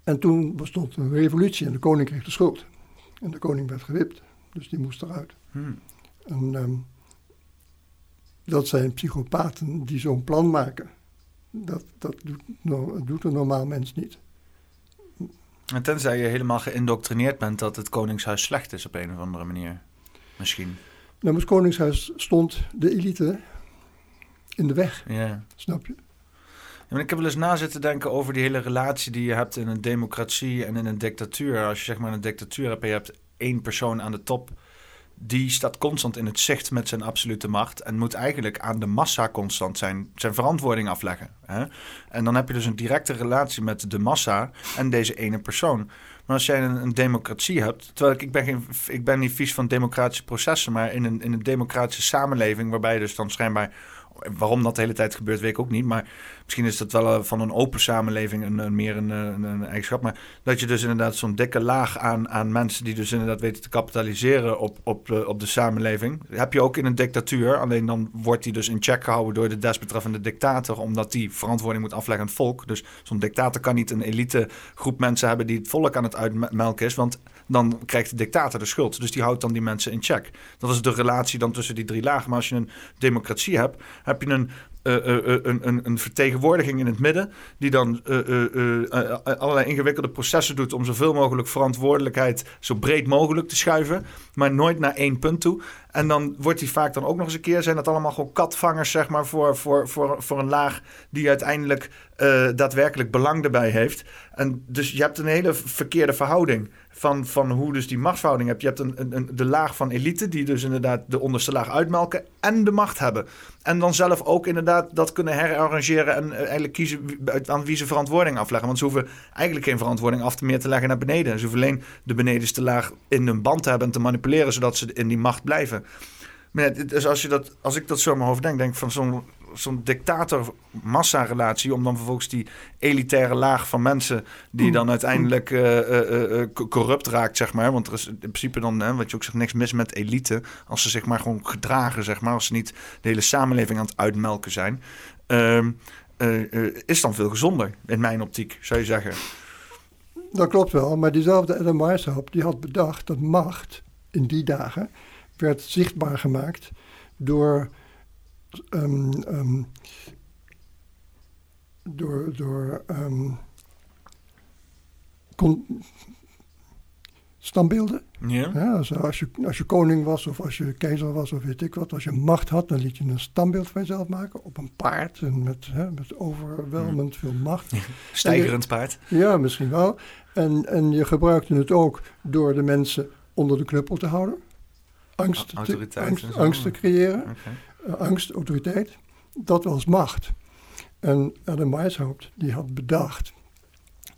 en toen bestond een revolutie en de koning kreeg de schuld. En de koning werd gewipt, dus die moest eruit. Hm. En ehm, dat zijn psychopaten die zo'n plan maken. Dat, dat doet, no- doet een normaal mens niet. En tenzij je helemaal geïndoctrineerd bent dat het koningshuis slecht is op een of andere manier. Misschien. Nou, het koningshuis stond de elite in de weg, Ja. snap je? Maar ik heb wel eens na zitten denken over die hele relatie die je hebt in een democratie en in een dictatuur. Als je zeg maar een dictatuur hebt en je hebt één persoon aan de top, die staat constant in het zicht met zijn absolute macht en moet eigenlijk aan de massa constant zijn, zijn verantwoording afleggen. Hè? En dan heb je dus een directe relatie met de massa en deze ene persoon. Maar als jij een, een democratie hebt, terwijl ik, ik, ben geen, ik ben niet vies van democratische processen, maar in een, in een democratische samenleving, waarbij je dus dan schijnbaar Waarom dat de hele tijd gebeurt, weet ik ook niet. Maar misschien is dat wel eh, van een open samenleving een, meer een, eh, een, een eigenschap. Maar dat je dus inderdaad zo'n dikke laag aan, aan mensen die dus inderdaad weten te kapitaliseren op, op, de, op de samenleving. Heb je ook in een dictatuur. Alleen dan wordt die dus in check gehouden door de desbetreffende dictator. Omdat die verantwoording moet afleggen aan het volk. Dus zo'n dictator kan niet een elite groep mensen hebben die het volk aan het uitmelken is. Want dan krijgt de dictator de schuld. Dus die houdt dan die mensen in check. Dat is de relatie dan tussen die drie lagen. Maar als je een democratie hebt, heb je een, uh, uh, een, een, een, vertegenwoordiging in het midden. die dan allerlei ingewikkelde processen doet. om zoveel mogelijk verantwoordelijkheid zo breed mogelijk te schuiven. maar nooit naar één punt toe. En dan wordt die vaak dan ook nog eens een keer. zijn dat allemaal gewoon katvangers, zeg maar. voor, voor, voor, voor een laag die uiteindelijk daadwerkelijk belang erbij heeft. En dus je hebt een hele verkeerde verhouding van, van hoe dus die machtsverhouding hebt. Je hebt een, een, de laag van elite die dus inderdaad de onderste laag uitmelken en de macht hebben. En dan zelf ook inderdaad dat kunnen herarrangeren en eigenlijk kiezen aan wie ze verantwoording afleggen. Want ze hoeven eigenlijk geen verantwoording af te meer te leggen naar beneden. Ze hoeven alleen de benedenste laag in hun band te hebben en te manipuleren zodat ze in die macht blijven. Maar dus als, je dat, als ik dat zo in mijn hoofd denk, denk van zo'n zo'n dictator-massa-relatie... om dan vervolgens die elitaire laag van mensen... die dan uiteindelijk uh, uh, uh, corrupt raakt, zeg maar. Want er is in principe dan, hè, wat je ook zegt, niks mis met elite... als ze zich maar gewoon gedragen, zeg maar. Als ze niet de hele samenleving aan het uitmelken zijn... Ehm, is dan veel gezonder, in mijn optiek, zou je zeggen. Dat klopt wel, maar diezelfde Adam Weishaupt... die had bedacht dat macht in die dagen... werd zichtbaar gemaakt door... Um, um, door, door um, kon, standbeelden. Ja. Ja, als, als, je, als je koning was of als je keizer was of weet ik wat, als je macht had, dan liet je een standbeeld van jezelf maken op een paard en met, hè, met overweldigend veel macht. Stijgerend je, paard. Ja, misschien wel. En, en je gebruikte het ook door de mensen onder de knuppel te houden. Angst, te, angst, angst te creëren. Okay. Uh, angst, autoriteit. Dat was macht. En Adam Weishaupt die had bedacht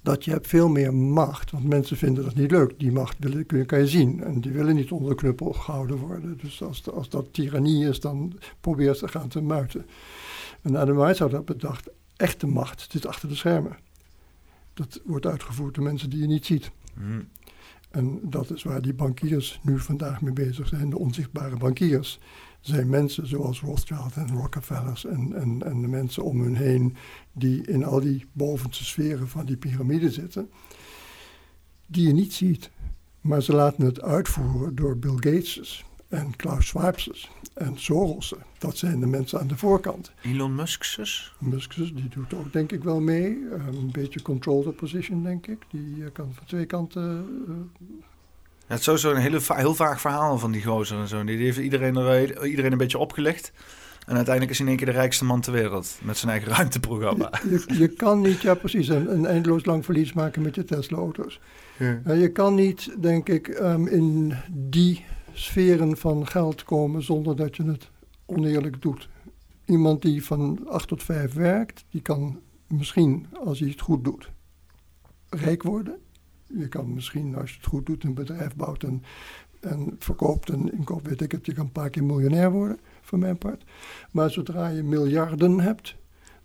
dat je hebt veel meer macht. Want mensen vinden dat niet leuk. Die macht willen, kun je, kan je zien. En die willen niet onder de knuppel gehouden worden. Dus als, als dat tirannie is, dan probeer ze gaan te muiten. En Ademais had dat bedacht. Echte macht zit achter de schermen. Dat wordt uitgevoerd door mensen die je niet ziet. Hm. En dat is waar die bankiers nu vandaag mee bezig zijn. De onzichtbare bankiers zijn mensen zoals Rothschild en Rockefellers en, en, en de mensen om hun heen die in al die bovenste sferen van die piramide zitten, die je niet ziet. Maar ze laten het uitvoeren door Bill Gates en Klaus Schwab's en Soros. Dat zijn de mensen aan de voorkant. Elon Musk's? Musk die doet ook denk ik wel mee. Uh, een beetje control the position denk ik. Die uh, kan van twee kanten... Uh, ja, het is sowieso een hele, heel vaag verhaal van die gozer en zo. Die heeft iedereen, er, iedereen een beetje opgelicht. En uiteindelijk is hij in één keer de rijkste man ter wereld. Met zijn eigen ruimteprogramma. Je, je, je kan niet, ja precies, een, een, eindeloos lang verlies maken met je Tesla-auto's. Ja. je kan niet, denk ik, um, in die sferen van geld komen zonder dat je het oneerlijk doet. Iemand die van 8 tot 5 werkt, die kan misschien, als hij het goed doet, rijk worden. Je kan misschien, als je het goed doet, een bedrijf bouwt en, en verkoopt en inkoopt, weet ik het, je kan een paar keer miljonair worden, voor mijn part. Maar zodra je miljarden hebt,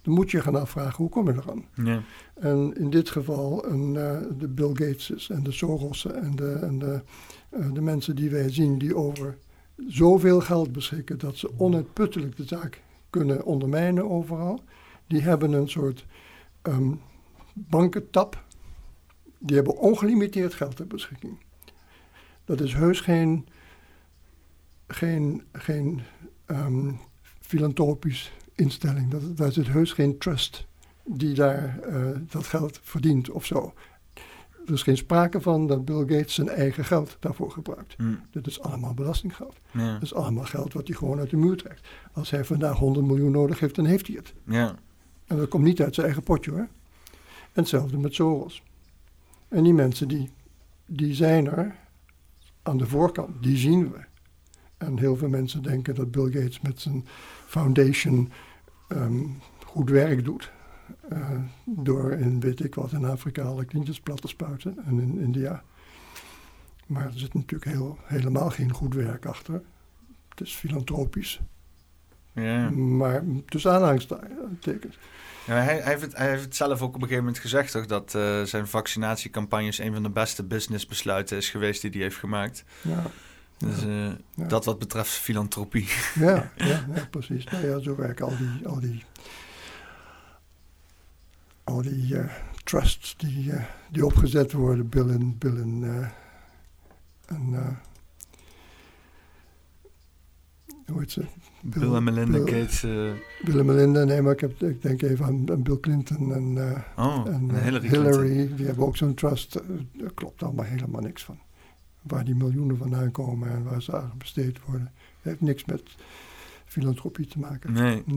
dan moet je gaan afvragen, hoe kom je eraan? Ja. En in dit geval een, uh, de Bill Gateses en de Soros'en en, de, en de, uh, de mensen die wij zien die over zoveel geld beschikken dat ze onuitputtelijk de zaak kunnen ondermijnen overal, die hebben een soort um, bankentap. Die hebben ongelimiteerd geld ter beschikking. Dat is heus geen, geen, geen um, filantropisch instelling. Dat, daar zit heus geen trust die daar uh, dat geld verdient of zo. Er is geen sprake van dat Bill Gates zijn eigen geld daarvoor gebruikt. Mm. Dit is allemaal belastinggeld. Ja. Dat is allemaal geld wat hij gewoon uit de muur trekt. Als hij vandaag 100 miljoen nodig heeft, dan heeft hij het. Ja. En dat komt niet uit zijn eigen potje hoor. En hetzelfde met Soros. En die mensen die, die zijn er aan de voorkant, die zien we. En heel veel mensen denken dat Bill Gates met zijn foundation um, goed werk doet. Uh, door in, weet ik wat, in Afrika alle kindjes plat te spuiten en in India. Maar er zit natuurlijk heel, helemaal geen goed werk achter. Het is filantropisch. Ja. Maar tussen aanhalingstekens. Ja, hij, hij, heeft het, hij heeft het zelf ook op een gegeven moment gezegd, toch? Dat uh, zijn vaccinatiecampagnes een van de beste businessbesluiten is geweest die hij heeft gemaakt. Ja. Dus uh, ja. dat wat betreft filantropie. Ja, ja, ja, precies. Nou ja, zo werken al die, al die, al die uh, trusts die, die opgezet worden, Bill en, Bill en, en hoe heet ze? Bill, Bill en Melinda Bill, Gates. Bill en Melinda, nee, maar ik, heb, ik denk even aan, aan Bill Clinton en, oh, en Hillary, Hillary die hebben ook zo'n trust. Daar klopt allemaal helemaal niks van waar die miljoenen vandaan komen en waar ze aan besteed worden. Heeft niks met filantropie te maken. Nee. 0,0.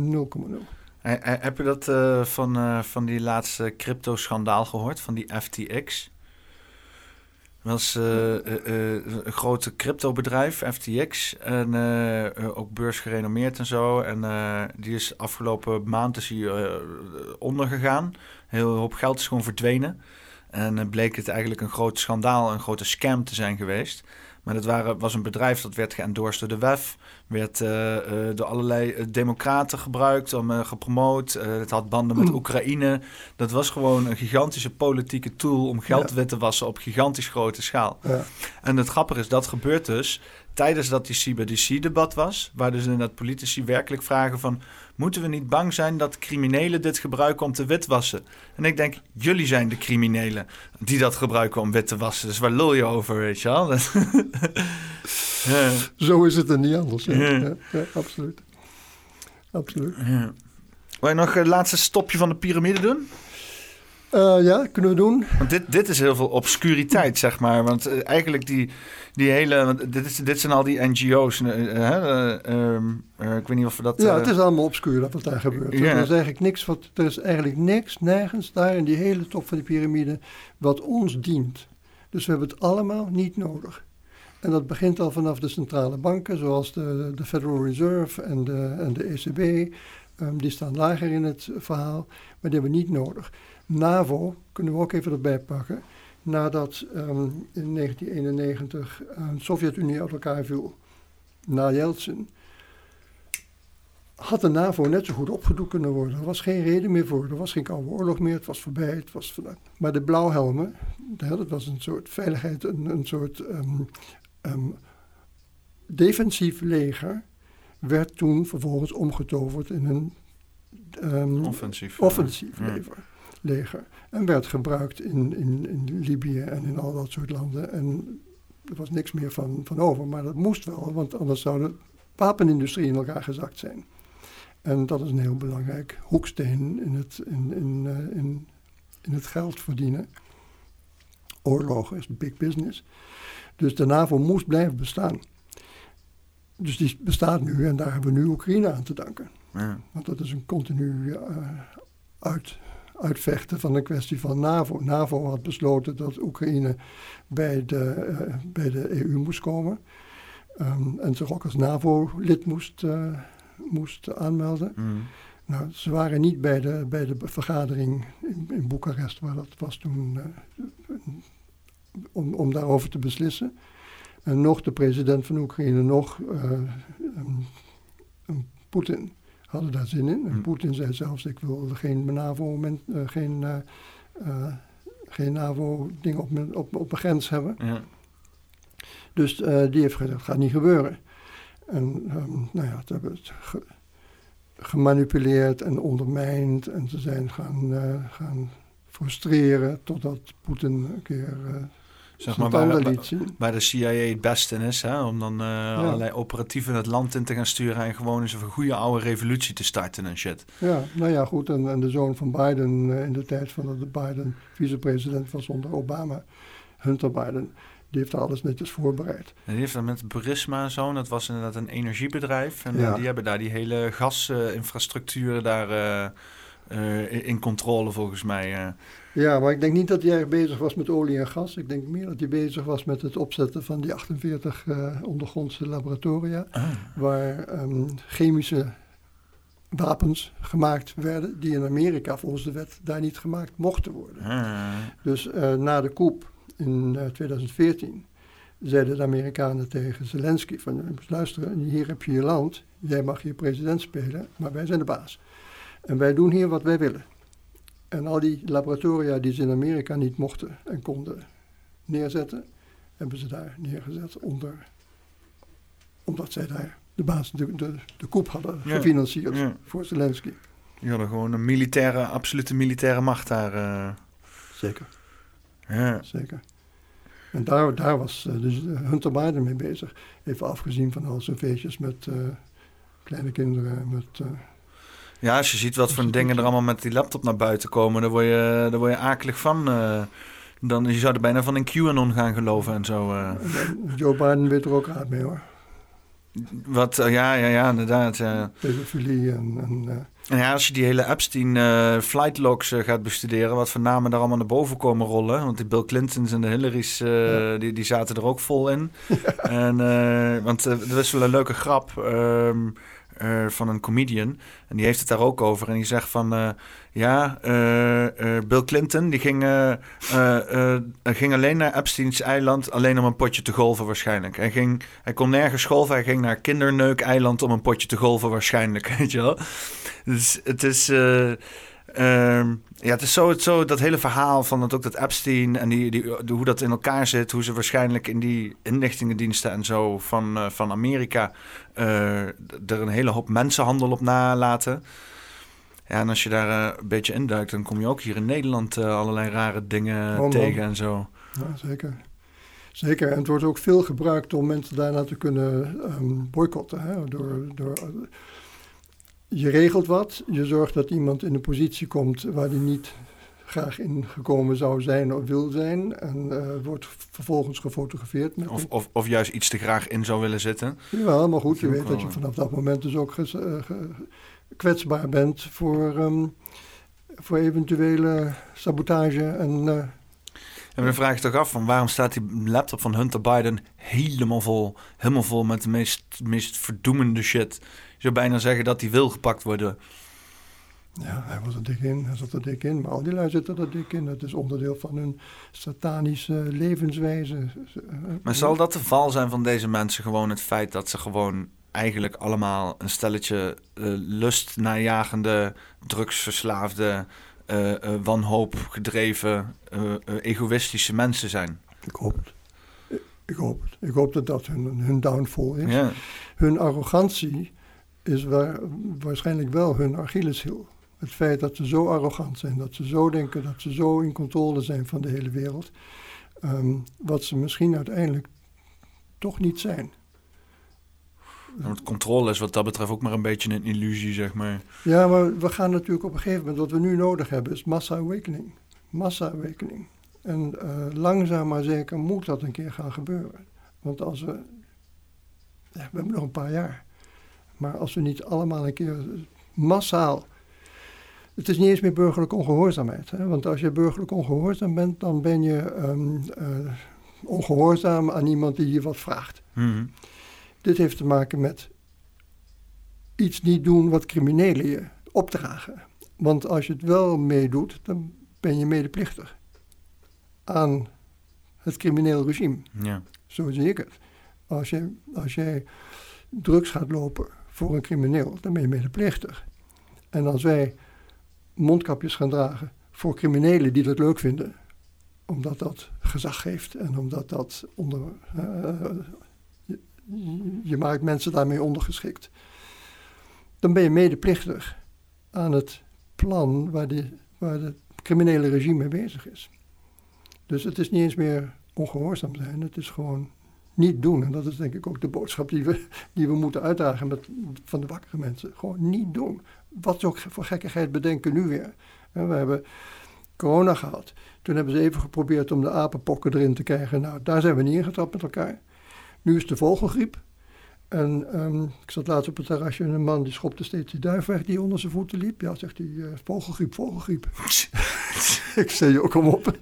Heb je dat uh, van, uh, van die laatste crypto-schandaal gehoord, van die FTX? Was uh, een grote cryptobedrijf, FTX, en ook beursgerenommeerd en zo. En die is afgelopen maand is hij, ondergegaan. Heel hoop geld is gewoon verdwenen. En bleek het eigenlijk een groot schandaal, een grote scam te zijn geweest. Maar dat waren, was een bedrijf dat werd geëndorst door de WEF. Werd uh, uh, door allerlei democraten gebruikt, om, gepromoot. het had banden met Oekraïne. Dat was gewoon een gigantische politieke tool om geld wit te wassen op gigantisch grote schaal. Ja. En het grappige is, dat gebeurt dus tijdens dat die CBDC-debat was. Waar dus inderdaad politici werkelijk vragen van... moeten we niet bang zijn dat criminelen dit gebruiken om te witwassen? En ik denk, jullie zijn de criminelen die dat gebruiken om wit te wassen. Dus waar lul je over, weet je wel? ja. Zo is het er niet anders. Ja. Ja. ja absoluut. Absoluut. Ja. Wil je nog het laatste stopje van de piramide doen? Uh, ja, kunnen we doen. Want dit, dit is heel veel obscuriteit, zeg maar. Want uh, eigenlijk die, die hele... Want dit, is, dit zijn al die NGO's. Uh, ik weet niet of we dat... Ja, het is allemaal obscuur dat wat daar gebeurt. Er is eigenlijk niks, wat, er is eigenlijk niks, nergens daar in die hele top van die piramide... wat ons dient. Dus we hebben het allemaal niet nodig. En dat begint al vanaf de centrale banken, zoals de, de Federal Reserve en de, en de ECB. Um, die staan lager in het verhaal, maar die hebben we niet nodig. NAVO kunnen we ook even erbij pakken. Nadat ehm, in 1991 de Sovjet-Unie uit elkaar viel, na Yeltsin, had de NAVO net zo goed opgedoekt kunnen worden. Er was geen reden meer voor. Er was geen koude oorlog meer. Het was voorbij. Het was voorbij. Maar de blauwhelmen, dat was een soort veiligheid, een, een soort um, um, defensief leger, werd toen vervolgens omgetoverd in een um, offensief, offensief leger, leger. En werd gebruikt in, in, in Libië en in al dat soort landen. En er was niks meer van, van over. Maar dat moest wel, want anders zou de wapenindustrie in elkaar gezakt zijn. En dat is een heel belangrijk hoeksteen in het, in, in, uh, in, in het geld verdienen. Oorlog is big business. Dus de NAVO moest blijven bestaan. Dus die bestaat nu en daar hebben we nu Oekraïne aan te danken. Ja. Want dat is een continu uh, uit, uitvechten van een kwestie van NAVO. NAVO had besloten dat Oekraïne bij de, uh, bij de EU moest komen. Um, en zich ook als NAVO-lid moest, uh, moest aanmelden. Mm. Nou, ze waren niet bij de, bij de vergadering in, in Boekarest, waar dat was toen, om, om daarover te beslissen. En nog de president van Oekraïne, nog um, um, Poetin hadden daar zin in. En Mm. Poetin zei zelfs, ik wil geen NAVO, uh, geen, uh, uh, geen NAVO-ding op mijn, op, op mijn grens hebben. Ja. Dus uh, die heeft gezegd, dat gaat niet gebeuren. En um, nou ja, ze hebben het ge gemanipuleerd en ondermijnd. En ze zijn gaan, uh, gaan frustreren totdat Poetin een keer uh, zeg maar waar, de CIA het beste in is, hè? om dan uh, ja. allerlei operatieven het land in te gaan sturen en gewoon eens een goede oude revolutie te starten en shit. Ja, nou ja, goed. En, en de zoon van Biden uh, in de tijd van dat de Biden vicepresident was onder Obama, Hunter Biden, die heeft alles netjes voorbereid. En die heeft dan met Burisma en zo, dat was inderdaad een energiebedrijf. En ja. die hebben daar die hele gasinfrastructuur daar in controle volgens mij. Ja, maar ik denk niet dat hij erg bezig was met olie en gas. Ik denk meer dat hij bezig was met het opzetten van die 48 uh, ondergrondse laboratoria. Ah. Waar um, chemische wapens gemaakt werden die in Amerika volgens de wet daar niet gemaakt mochten worden. Ah. Dus uh, na de coup in uh, 2014 zeiden de Amerikanen tegen Zelensky van luister, hier heb je je land, jij mag hier president spelen, maar wij zijn de baas. En wij doen hier wat wij willen. En al die laboratoria die ze in Amerika niet mochten en konden neerzetten, hebben ze daar neergezet onder, omdat zij daar de baas, de, de, de koep hadden Ja. gefinancierd Ja. voor Zelensky. Die hadden gewoon een militaire, absolute militaire macht daar. Uh... Zeker. Ja. Zeker. En daar, daar was uh, dus Hunter Biden mee bezig. Even afgezien van al zijn feestjes met uh, kleine kinderen. Met, ja, als je ziet wat voor dingen er allemaal met die laptop naar buiten komen, dan word je, daar word je akelig van. Uh, dan, je zou er bijna van in QAnon gaan geloven en zo. uh. Joe Biden weet er ook raad mee hoor. Wat, uh, ja, ja, ja, inderdaad. Ja. Pedofilie en... en en ja, als je die hele Epstein uh, flight logs uh, gaat bestuderen, wat voor namen daar allemaal naar boven komen rollen. Want die Bill Clintons en de Hillary's, uh, ja. die, die zaten er ook vol in. Ja. En, want er was wel een leuke grap um, van een comedian. En die heeft het daar ook over. En die zegt van, ja, uh, Bill Clinton, die ging, ging alleen naar Epstein's eiland, alleen om een potje te golven waarschijnlijk. Hij, ging, hij kon nergens golven, hij ging naar Kinderneuk-eiland om een potje te golven waarschijnlijk, weet je wel. Dus het is... Um, ja, het is zo, het zo dat hele verhaal van dat ook dat Epstein en die, die, de, hoe dat in elkaar zit, hoe ze waarschijnlijk in die inlichtingendiensten en zo van, uh, van Amerika uh, er een hele hoop mensenhandel op nalaten. Ja, en als je daar uh, een beetje induikt, dan kom je ook hier in Nederland allerlei rare dingen tegen en zo. Ja, zeker. Zeker, en het wordt ook veel gebruikt om mensen daarna te kunnen um, boycotten. Hè? Door, door, je regelt wat, je zorgt dat iemand in een positie komt waar die niet graag in gekomen zou zijn of wil zijn. En uh, wordt vervolgens gefotografeerd. Met of, of, of, juist iets te graag in zou willen zitten. Ja, maar goed, je weet dat je vanaf dat moment dus ook ges, uh, ge, kwetsbaar bent voor, um, voor eventuele sabotage en... Uh, en dan vraag je toch af van waarom staat die laptop van Hunter Biden helemaal vol, helemaal vol met de meest, meest verdoemende shit. Je zou bijna zeggen dat die wil gepakt worden. Ja, hij was er dik in, hij zat er dik in, maar al die lui zitten er dik in. Dat is onderdeel van hun satanische levenswijze. Maar zal dat de val zijn van deze mensen? Gewoon het feit dat ze gewoon eigenlijk allemaal een stelletje uh, lustnajagende, drugsverslaafde, uh, uh, wanhoop gedreven, egoïstische mensen zijn? Ik hoop het. Ik hoop het. Ik hoop dat dat hun, hun downfall is. Ja. Hun arrogantie is waar, waarschijnlijk wel hun Achilleshiel. Het feit dat ze zo arrogant zijn, dat ze zo denken, dat ze zo in controle zijn van de hele wereld. Um, wat ze misschien uiteindelijk toch niet zijn. Want controle is wat dat betreft ook maar een beetje een illusie, zeg maar. Ja, maar we gaan natuurlijk op een gegeven moment, wat we nu nodig hebben, is massa-awakening. Massa-awakening. En uh, langzaam maar zeker moet dat een keer gaan gebeuren. Want als we, ja, we hebben nog een paar jaar. Maar als we niet allemaal een keer massaal het is niet eens meer burgerlijke ongehoorzaamheid. Hè? Want als je burgerlijk ongehoorzaam bent, dan ben je um, uh, ongehoorzaam aan iemand die je wat vraagt. Mm Dit heeft te maken met iets niet doen wat criminelen je opdragen. Want als je het wel meedoet, dan ben je medeplichtig aan het crimineel regime. Ja. Zo zie ik het. Als, je, als jij drugs gaat lopen voor een crimineel, dan ben je medeplichtig. En als wij mondkapjes gaan dragen voor criminelen die dat leuk vinden, omdat dat gezag geeft en omdat dat onder. Uh, je, je, maakt mensen daarmee ondergeschikt. Dan ben je medeplichtig aan het plan waar, de, waar het criminele regime mee bezig is. Dus het is niet eens meer ongehoorzaam zijn, het is gewoon niet doen. En dat is denk ik ook de boodschap die we, die we moeten uitdragen met, van de wakkere mensen. Gewoon niet doen. Wat ook voor gekkigheid bedenken nu weer. we hebben corona gehad. Toen hebben ze even geprobeerd om de apenpokken erin te krijgen. Nou, daar zijn we niet ingetrapt met elkaar. Nu is de vogelgriep. En um, ik zat laatst op het terrasje en een man die schopte steeds die duif weg die onder zijn voeten liep. Ja, zegt hij, uh, vogelgriep, vogelgriep. ik zei, joh, kom op.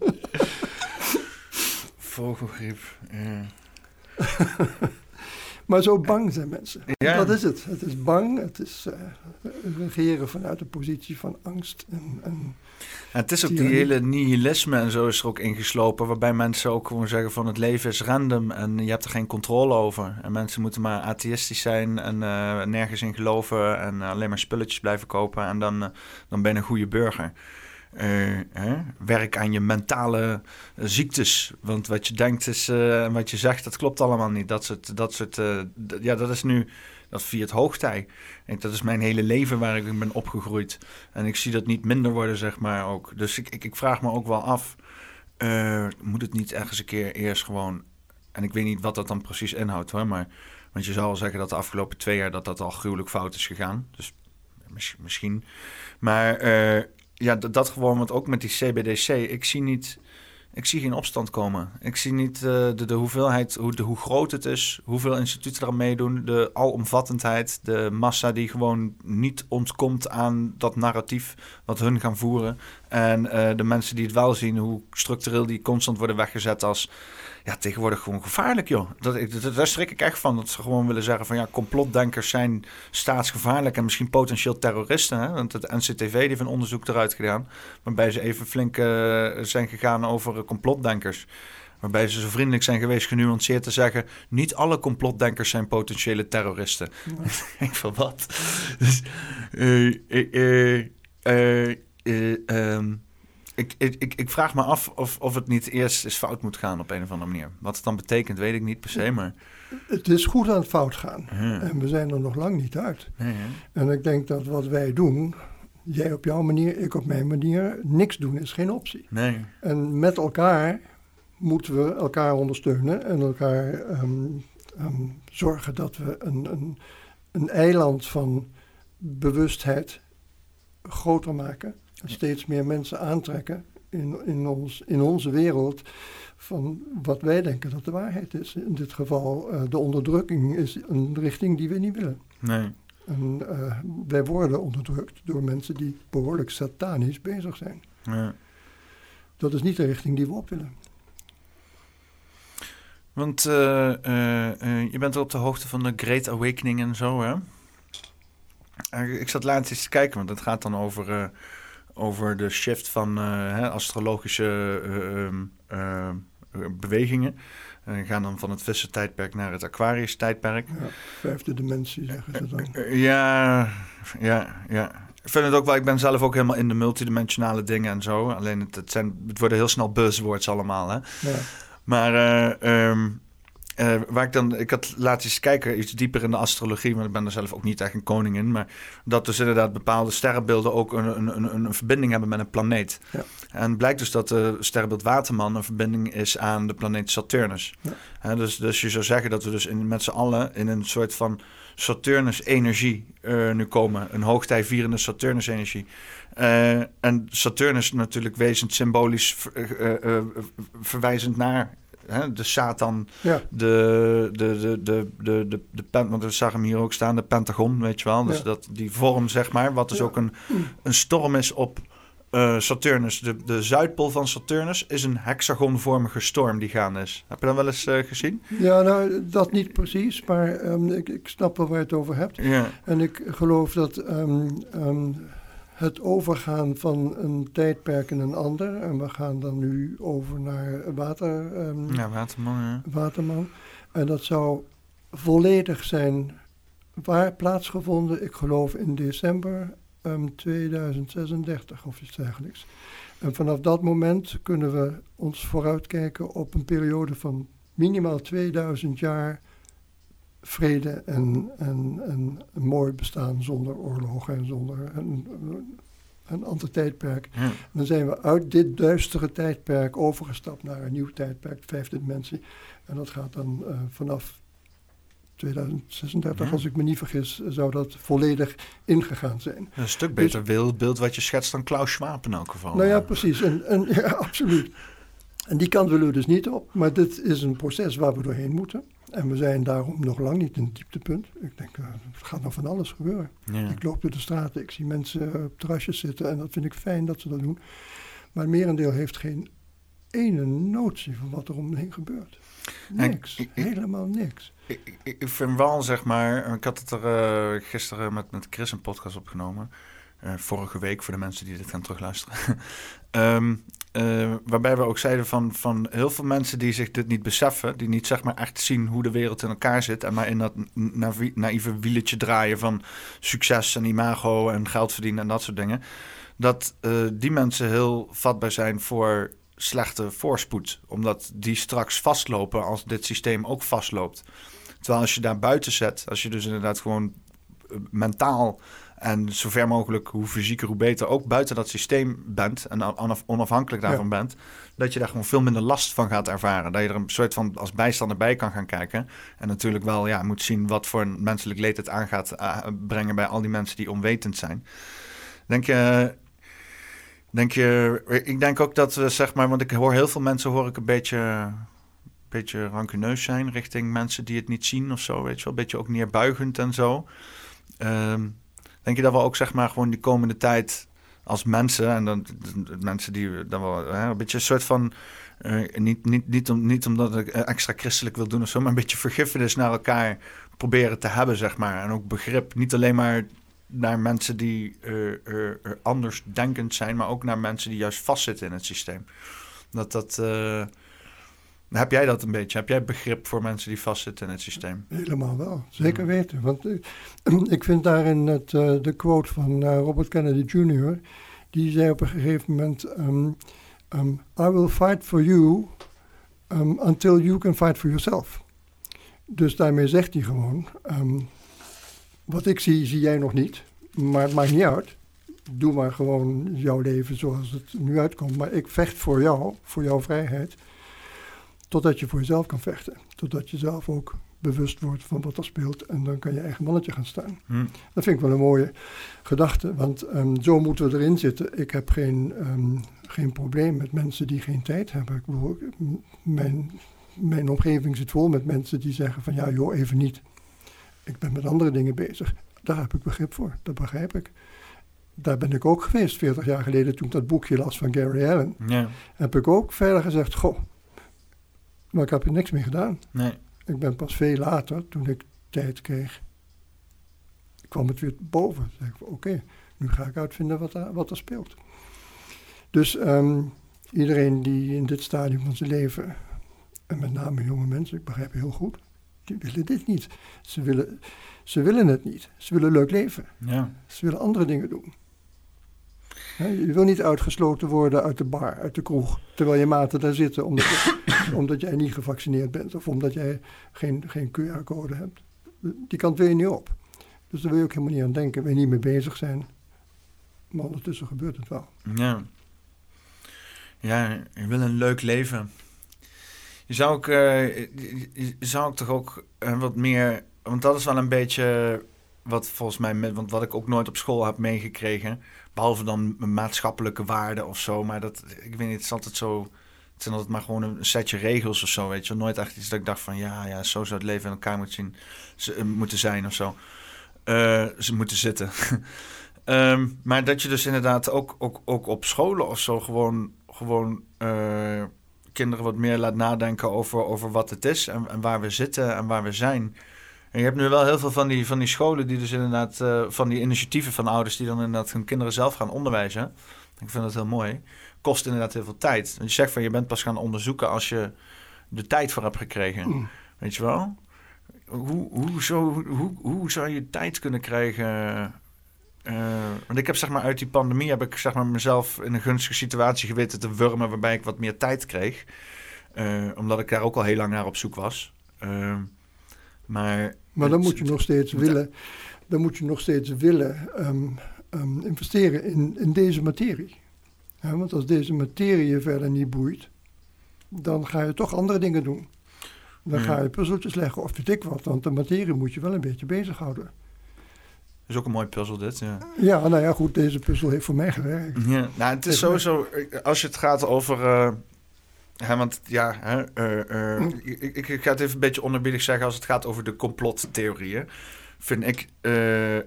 vogelgriep, ja. maar zo bang zijn mensen. Ja. Dat is het. Het is bang. Het is uh, regeren vanuit een positie van angst. En, en het is ook die hele nihilisme en zo is er ook ingeslopen. Waarbij mensen ook gewoon zeggen van het leven is random en je hebt er geen controle over. En mensen moeten maar atheïstisch zijn en uh, nergens in geloven en alleen maar spulletjes blijven kopen. En dan, uh, dan ben je een goede burger. Uh, werk aan je mentale ziektes. Want wat je denkt is, en wat je zegt, dat klopt allemaal niet. Dat soort, dat soort ja, dat is nu, dat viert hoogtij. Ik, dat is mijn hele leven waar ik ben opgegroeid. En ik zie dat niet minder worden, zeg maar ook. Dus ik, ik, ik vraag me ook wel af, moet het niet ergens een keer eerst gewoon... En ik weet niet wat dat dan precies inhoudt hoor, maar... Want je zou wel zeggen dat de afgelopen twee jaar dat dat al gruwelijk fout is gegaan. Dus misschien. Maar ja, dat, gewoon, want ook met die CBDC, ik zie niet, ik zie geen opstand komen. Ik zie niet uh, de, de hoeveelheid, hoe, de, hoe groot het is, hoeveel instituten er meedoen, de alomvattendheid, de massa die gewoon niet ontkomt aan dat narratief wat hun gaan voeren. En uh, de mensen die het wel zien, hoe structureel die constant worden weggezet als ja, tegenwoordig gewoon gevaarlijk, joh. Dat, dat, daar schrik ik echt van. Dat ze gewoon willen zeggen van ja, complotdenkers zijn staatsgevaarlijk en misschien potentieel terroristen. Hè? Want het NCTV heeft een onderzoek eruit gedaan. Waarbij ze even flink uh, zijn gegaan over complotdenkers. Waarbij ze zo vriendelijk zijn geweest, genuanceerd te zeggen: niet alle complotdenkers zijn potentiële terroristen. ik van wat? Dus, uh, uh, ik, ik, ik vraag me af of, of het niet eerst eens fout moet gaan op een of andere manier. Wat het dan betekent, weet ik niet per se, maar... Het is goed aan het fout gaan. En we zijn er nog lang niet uit. En ik denk dat wat wij doen, jij op jouw manier, ik op mijn manier, niks doen is geen optie. Nee. En met elkaar moeten we elkaar ondersteunen en elkaar ehm, ehm, zorgen dat we een, een, een eiland van bewustheid groter maken steeds meer mensen aantrekken in, in, ons, in onze wereld van wat wij denken dat de waarheid is. In dit geval, uh, de onderdrukking is een richting die we niet willen. Nee. En uh, wij worden onderdrukt door mensen die behoorlijk satanisch bezig zijn. Ja. Dat is niet de richting die we op willen. Want uh, je bent er op de hoogte van de Great Awakening en zo, hè? Eh, Ik zat laatst eens te kijken, want het gaat dan over, eh, over de shift van eh, hè, astrologische eh, ehm, eh, bewegingen. En gaan dan van het vissen-tijdperk naar het Aquarius-tijdperk. Ja, vijfde dimensie zeggen ze dan. Ja, ja, ja. Ik vind het ook wel, ik ben zelf ook helemaal in de multidimensionale dingen en zo. Alleen het, het, zijn, het worden heel snel buzzwords allemaal, hè. Ja. Maar ehm, eh, waar ik dan, ik had laten eens kijken, iets dieper in de astrologie, want ik ben er zelf ook niet echt een koning in. Maar dat dus inderdaad bepaalde sterrenbeelden ook een, een, een, een verbinding hebben met een planeet. Ja. En blijkt dus dat de sterrenbeeld Waterman een verbinding is aan de planeet Saturnus. Ja. Dus, dus je zou zeggen dat we dus in, met z'n allen in een soort van Saturnus-energie eh, nu komen. Een hoogtij vierende Saturnus-energie. Eh, en Saturnus natuurlijk wezend symbolisch ver- verwijzend naar hè, de Satan, Ja. de, de, de, de, de, de, de pen, want we zagen hem hier ook staan, de Pentagon, weet je wel. Dus Ja. dat, die vorm, zeg maar, wat dus ook een, een storm is op eh, Saturnus. De, de Zuidpool van Saturnus is een hexagonvormige storm die gaande is. Heb je dat wel eens eh, gezien? Ja, nou, dat niet precies, maar ehm, ik, ik snap wel waar je het over hebt. Ja. En ik geloof dat ehm, ehm, het overgaan van een tijdperk in een ander, en we gaan dan nu over naar water, ehm, Ja, Waterman, ja. Waterman, en dat zou volledig zijn waar plaatsgevonden, ik geloof in december ehm, 2036 of iets dergelijks. En vanaf dat moment kunnen we ons vooruitkijken op een periode van minimaal 2000 jaar vrede en, en, en een mooi bestaan zonder oorlogen en zonder een, een ander tijdperk. Ja. Dan zijn we uit dit duistere tijdperk overgestapt naar een nieuw tijdperk, de vijfde dimensie. En dat gaat dan eh, vanaf 2036, Ja. als ik me niet vergis, zou dat volledig ingegaan zijn. Een stuk beter beeld, beeld wat je schetst dan Klaus Schwab in elk geval. Nou ja, precies. En, en, ja, absoluut. En die kant willen we dus niet op. Maar dit is een proces waar we doorheen moeten. En we zijn daarom nog lang niet in het dieptepunt. Ik denk, eh, er gaat nog van alles gebeuren. Ja. Ik loop door de straten, ik zie mensen op terrasjes zitten. En dat vind ik fijn dat ze dat doen. Maar het merendeel heeft geen ene notie van wat er om me heen gebeurt. Niks. ik- ik- helemaal niks. Ik, ik, vind wel, zeg maar... Ik had het er eh, gisteren met, met Chris een podcast opgenomen. Eh, vorige week, voor de mensen die dit gaan terugluisteren. Ehm, eh, waarbij we ook zeiden van, van heel veel mensen die zich dit niet beseffen... die niet zeg maar echt zien hoe de wereld in elkaar zit... en maar in dat naïeve wieletje draaien van succes en imago... en geld verdienen en dat soort dingen... dat eh, die mensen heel vatbaar zijn voor slechte voorspoed. Omdat die straks vastlopen als dit systeem ook vastloopt. Terwijl als je daar buiten zet, als je dus inderdaad gewoon eh, mentaal en zover mogelijk, hoe fysieker, hoe beter, ook buiten dat systeem bent en onaf- onafhankelijk daarvan bent, dat je daar gewoon veel minder last van gaat ervaren. Dat je er een soort van als bijstander bij kan gaan kijken. En natuurlijk wel ja, moet zien wat voor een menselijk leed het aan gaat eh, brengen bij al die mensen die onwetend zijn. Denk je, denk je, ik denk ook dat we zeg maar, want ik hoor heel veel mensen hoor ik een beetje beetje rancuneus zijn richting mensen die het niet zien of zo, weet je wel. Een beetje ook neerbuigend en zo. Ehm, denk je dat we ook zeg maar gewoon die komende tijd als mensen en dan mensen die dan wel hè, een beetje een soort van eh, niet, niet, niet, om, niet omdat ik extra christelijk wil doen of zo, maar een beetje vergiffenis naar elkaar proberen te hebben, zeg maar. En ook begrip, niet alleen maar naar mensen die eh, eh, eh, anders denkend zijn, maar ook naar mensen die juist vastzitten in het systeem. Dat dat. Heb jij dat een beetje? Heb jij begrip voor mensen die vastzitten in het systeem? Helemaal wel, zeker weten. Want eh, ik vind daarin het, eh, de quote van eh, Robert Kennedy Jr. Die zei op een gegeven moment: ehm, ehm, I will fight for you um, until you can fight for yourself. Dus daarmee zegt hij gewoon: Wat ik zie, zie jij nog niet. Maar het maakt niet uit. Doe maar gewoon jouw leven zoals het nu uitkomt. Maar ik vecht voor jou, voor jouw vrijheid. Totdat je voor jezelf kan vechten. Totdat je zelf ook bewust wordt van wat er speelt. En dan kan je eigen mannetje gaan staan. Hm. Dat vind ik wel een mooie gedachte. Want ehm, zo moeten we erin zitten. Ik heb geen, ehm, geen probleem met mensen die geen tijd hebben. Ik bedoel, mijn, mijn omgeving zit vol met mensen die zeggen van ja joh, even niet. Ik ben met andere dingen bezig. Daar heb ik begrip voor. Dat begrijp ik. Daar ben ik ook geweest 40 jaar geleden toen ik dat boekje las van Gary Allen. Ja, Heb ik ook verder gezegd, goh, maar ik heb er niks mee gedaan. nee. Ik ben pas veel later, toen ik tijd kreeg. Kwam het weer boven. Zeg ik, oké, nu ga ik uitvinden wat er, wat er speelt. Dus ehm, iedereen die in dit stadium van zijn leven, en met name jonge mensen, ik begrijp heel goed, die willen dit niet. Ze willen, ze willen het niet. Ze willen leuk leven. Ja. Ze willen andere dingen doen. Je wil niet uitgesloten worden uit de bar, uit de kroeg, terwijl je maten daar zitten omdat, je- omdat jij niet gevaccineerd bent of omdat jij geen, geen QR-code hebt. Die kant wil je niet op. Dus daar wil je ook helemaal niet aan denken, wil je niet mee bezig zijn. Maar ondertussen gebeurt het wel. Ja. Ja, je wil een leuk leven. Je zou ook, eh, je- zou ook toch ook eh, wat meer... Want dat is wel een beetje wat volgens mij... Met, want wat ik ook nooit op school heb meegekregen... Behalve dan maatschappelijke waarden of zo. Maar dat, ik weet niet, het is altijd zo... Het zijn altijd maar gewoon een setje regels of zo, weet je. Nooit echt iets dat ik dacht van... Ja, ja, zo zou het leven in elkaar moeten, zien, eh, moeten zijn of zo. Eh, ze moeten zitten. Ehm, maar dat je dus inderdaad ook, ook, ook op scholen of zo gewoon, gewoon eh, kinderen wat meer laat nadenken over, over wat het is en, en waar we zitten en waar we zijn. En je hebt nu wel heel veel van die, van die scholen die dus inderdaad, eh, van die initiatieven van ouders die dan inderdaad hun kinderen zelf gaan onderwijzen. Ik vind dat heel mooi. Kost inderdaad heel veel tijd. Want je zegt van je bent pas gaan onderzoeken als je de tijd voor hebt gekregen. Mm. Weet je wel? Hoe, hoe, zo, hoe, hoe zou je tijd kunnen krijgen? Eh, want ik heb zeg maar uit die pandemie heb ik zeg maar mezelf in een gunstige situatie geweten te wurmen waarbij ik wat meer tijd kreeg. Eh, omdat ik daar ook al heel lang naar op zoek was. Maar Maar dan moet je nog steeds willen, dan moet je nog steeds willen ehm, ehm, investeren in, in deze materie. Ja, want als deze materie je verder niet boeit, dan ga je toch andere dingen doen. Dan ga je puzzeltjes leggen of weet ik wat, want de materie moet je wel een beetje bezighouden. is ook een mooi puzzel dit. Ja. Ja, nou ja, goed, deze puzzel heeft voor mij gewerkt. Ja, nou, het is sowieso, eh, als je het gaat over. eh, hè, want ja, hè, eh, eh, ik, ik, ik ga het even een beetje onderbiedig zeggen. Als het gaat over de complottheorieën, vind ik eh,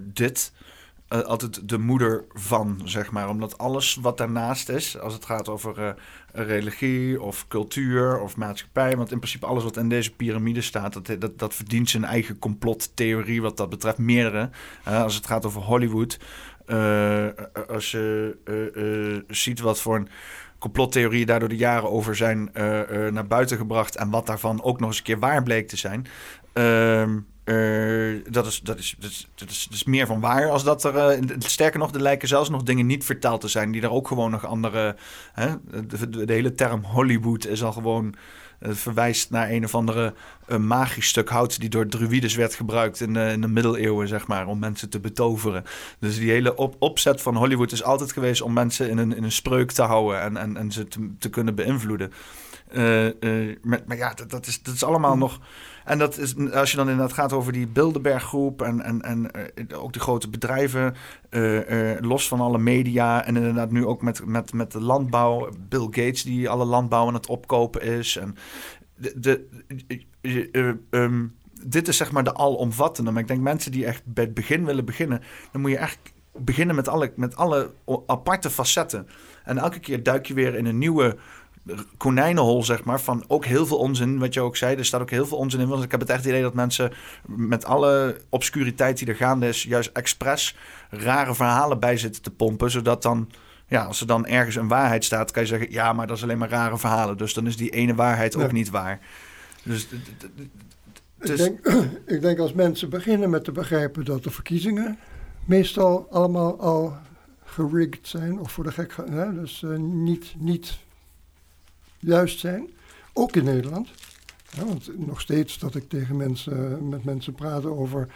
dit altijd de moeder van, zeg maar. Omdat alles wat daarnaast is, als het gaat over religie of cultuur of maatschappij. Want in principe alles wat in deze piramide staat, dat, dat, dat verdient zijn eigen complottheorie wat dat betreft. Meerdere. Als het gaat over Hollywood. als je ziet wat voor een complottheorieën daar door de jaren over zijn eh, eh, naar buiten gebracht. En wat daarvan ook nog eens een keer waar bleek te zijn. Eh, dat, is, dat, is, dat, is, dat, is, meer van waar als dat er... sterker nog, er lijken zelfs nog dingen niet vertaald te zijn... die er ook gewoon nog andere... Hè, de hele term Hollywood is al gewoon... Het verwijst naar een of andere eh, magisch stuk hout... die door druides werd gebruikt in de, in de middeleeuwen, zeg maar... om mensen te betoveren. Dus die hele op, opzet van Hollywood is altijd geweest... om mensen in een, in een spreuk te houden... en, en, en ze te, te kunnen beïnvloeden. Eh, eh, maar, maar ja, dat, dat, is, dat is allemaal nog... En dat is, als je dan inderdaad gaat over die Bilderberg-groep en, en, en eh, ook die grote bedrijven, eh, eh, los van alle media en inderdaad nu ook met, met, met de landbouw, Bill Gates die alle landbouw aan het opkopen is. En de, de, eh, eh, ehm, dit is zeg maar de alomvattende. Maar ik denk mensen die echt bij het begin willen beginnen, dan moet je echt beginnen met alle, met alle aparte facetten. En elke keer duik je weer in een nieuwe konijnenhol, zeg maar, van ook heel veel onzin, wat je ook zei. Er staat ook heel veel onzin in. Want ik heb het echt idee dat mensen met alle obscuriteit die er gaande is, juist expres rare verhalen bij zitten te pompen. Zodat dan, ja, als er dan ergens een waarheid staat, kan je zeggen, ja, maar dat is alleen maar rare verhalen. Dus dan is die ene waarheid ook Ja. niet waar. Dus Ik denk, ik denk als mensen beginnen met te begrijpen dat de verkiezingen meestal allemaal al gerigged zijn, of voor de gek, ge- hè, dus eh, niet, niet juist zijn, ook in Nederland. Ja, want nog steeds dat ik tegen mensen, met mensen praat over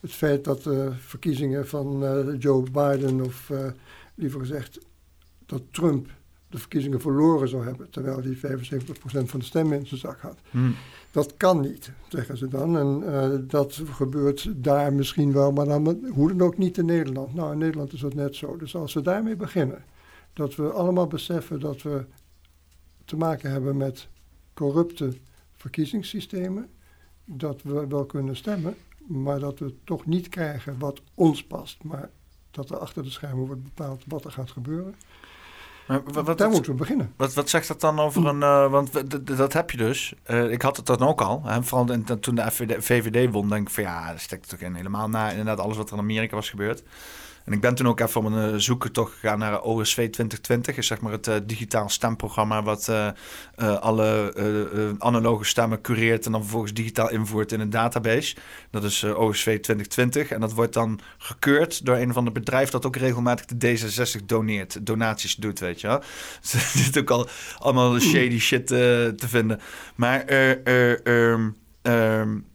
het feit dat de verkiezingen van eh, Joe Biden, of eh, liever gezegd dat Trump de verkiezingen verloren zou hebben, terwijl hij 75% van de stemmen in zijn zak had. Hm. Dat kan niet, zeggen ze dan. En eh, dat gebeurt daar misschien wel, maar dan hoe dan ook niet in Nederland. Nou, in Nederland is dat net zo. Dus als we daarmee beginnen, dat we allemaal beseffen dat we te maken hebben met corrupte verkiezingssystemen, dat we wel kunnen stemmen, maar dat we toch niet krijgen wat ons past, maar dat er achter de schermen wordt bepaald wat er gaat gebeuren. Maar wat, Daar moeten we beginnen. wat, wat zegt dat dan over een... eh, want dat heb je dus. Eh, ik had het dan ook al. Hè, vooral in- toen de FVD, VVD won, denk ik van ja, dat steekt toch in helemaal na inderdaad alles wat er in Amerika was gebeurd. En ik ben toen ook even op een uh, zoektocht gegaan naar OSV 2020. Is zeg maar het uh, digitaal stemprogramma wat uh, alle analoge stemmen cureert en dan vervolgens digitaal invoert in een database. Dat is OSV 2020 en dat wordt dan gekeurd door een van de bedrijven dat ook regelmatig de D66 doneert, donaties doet, weet je wel. Dus er zit ook al allemaal shady shit te vinden. Maar um, um,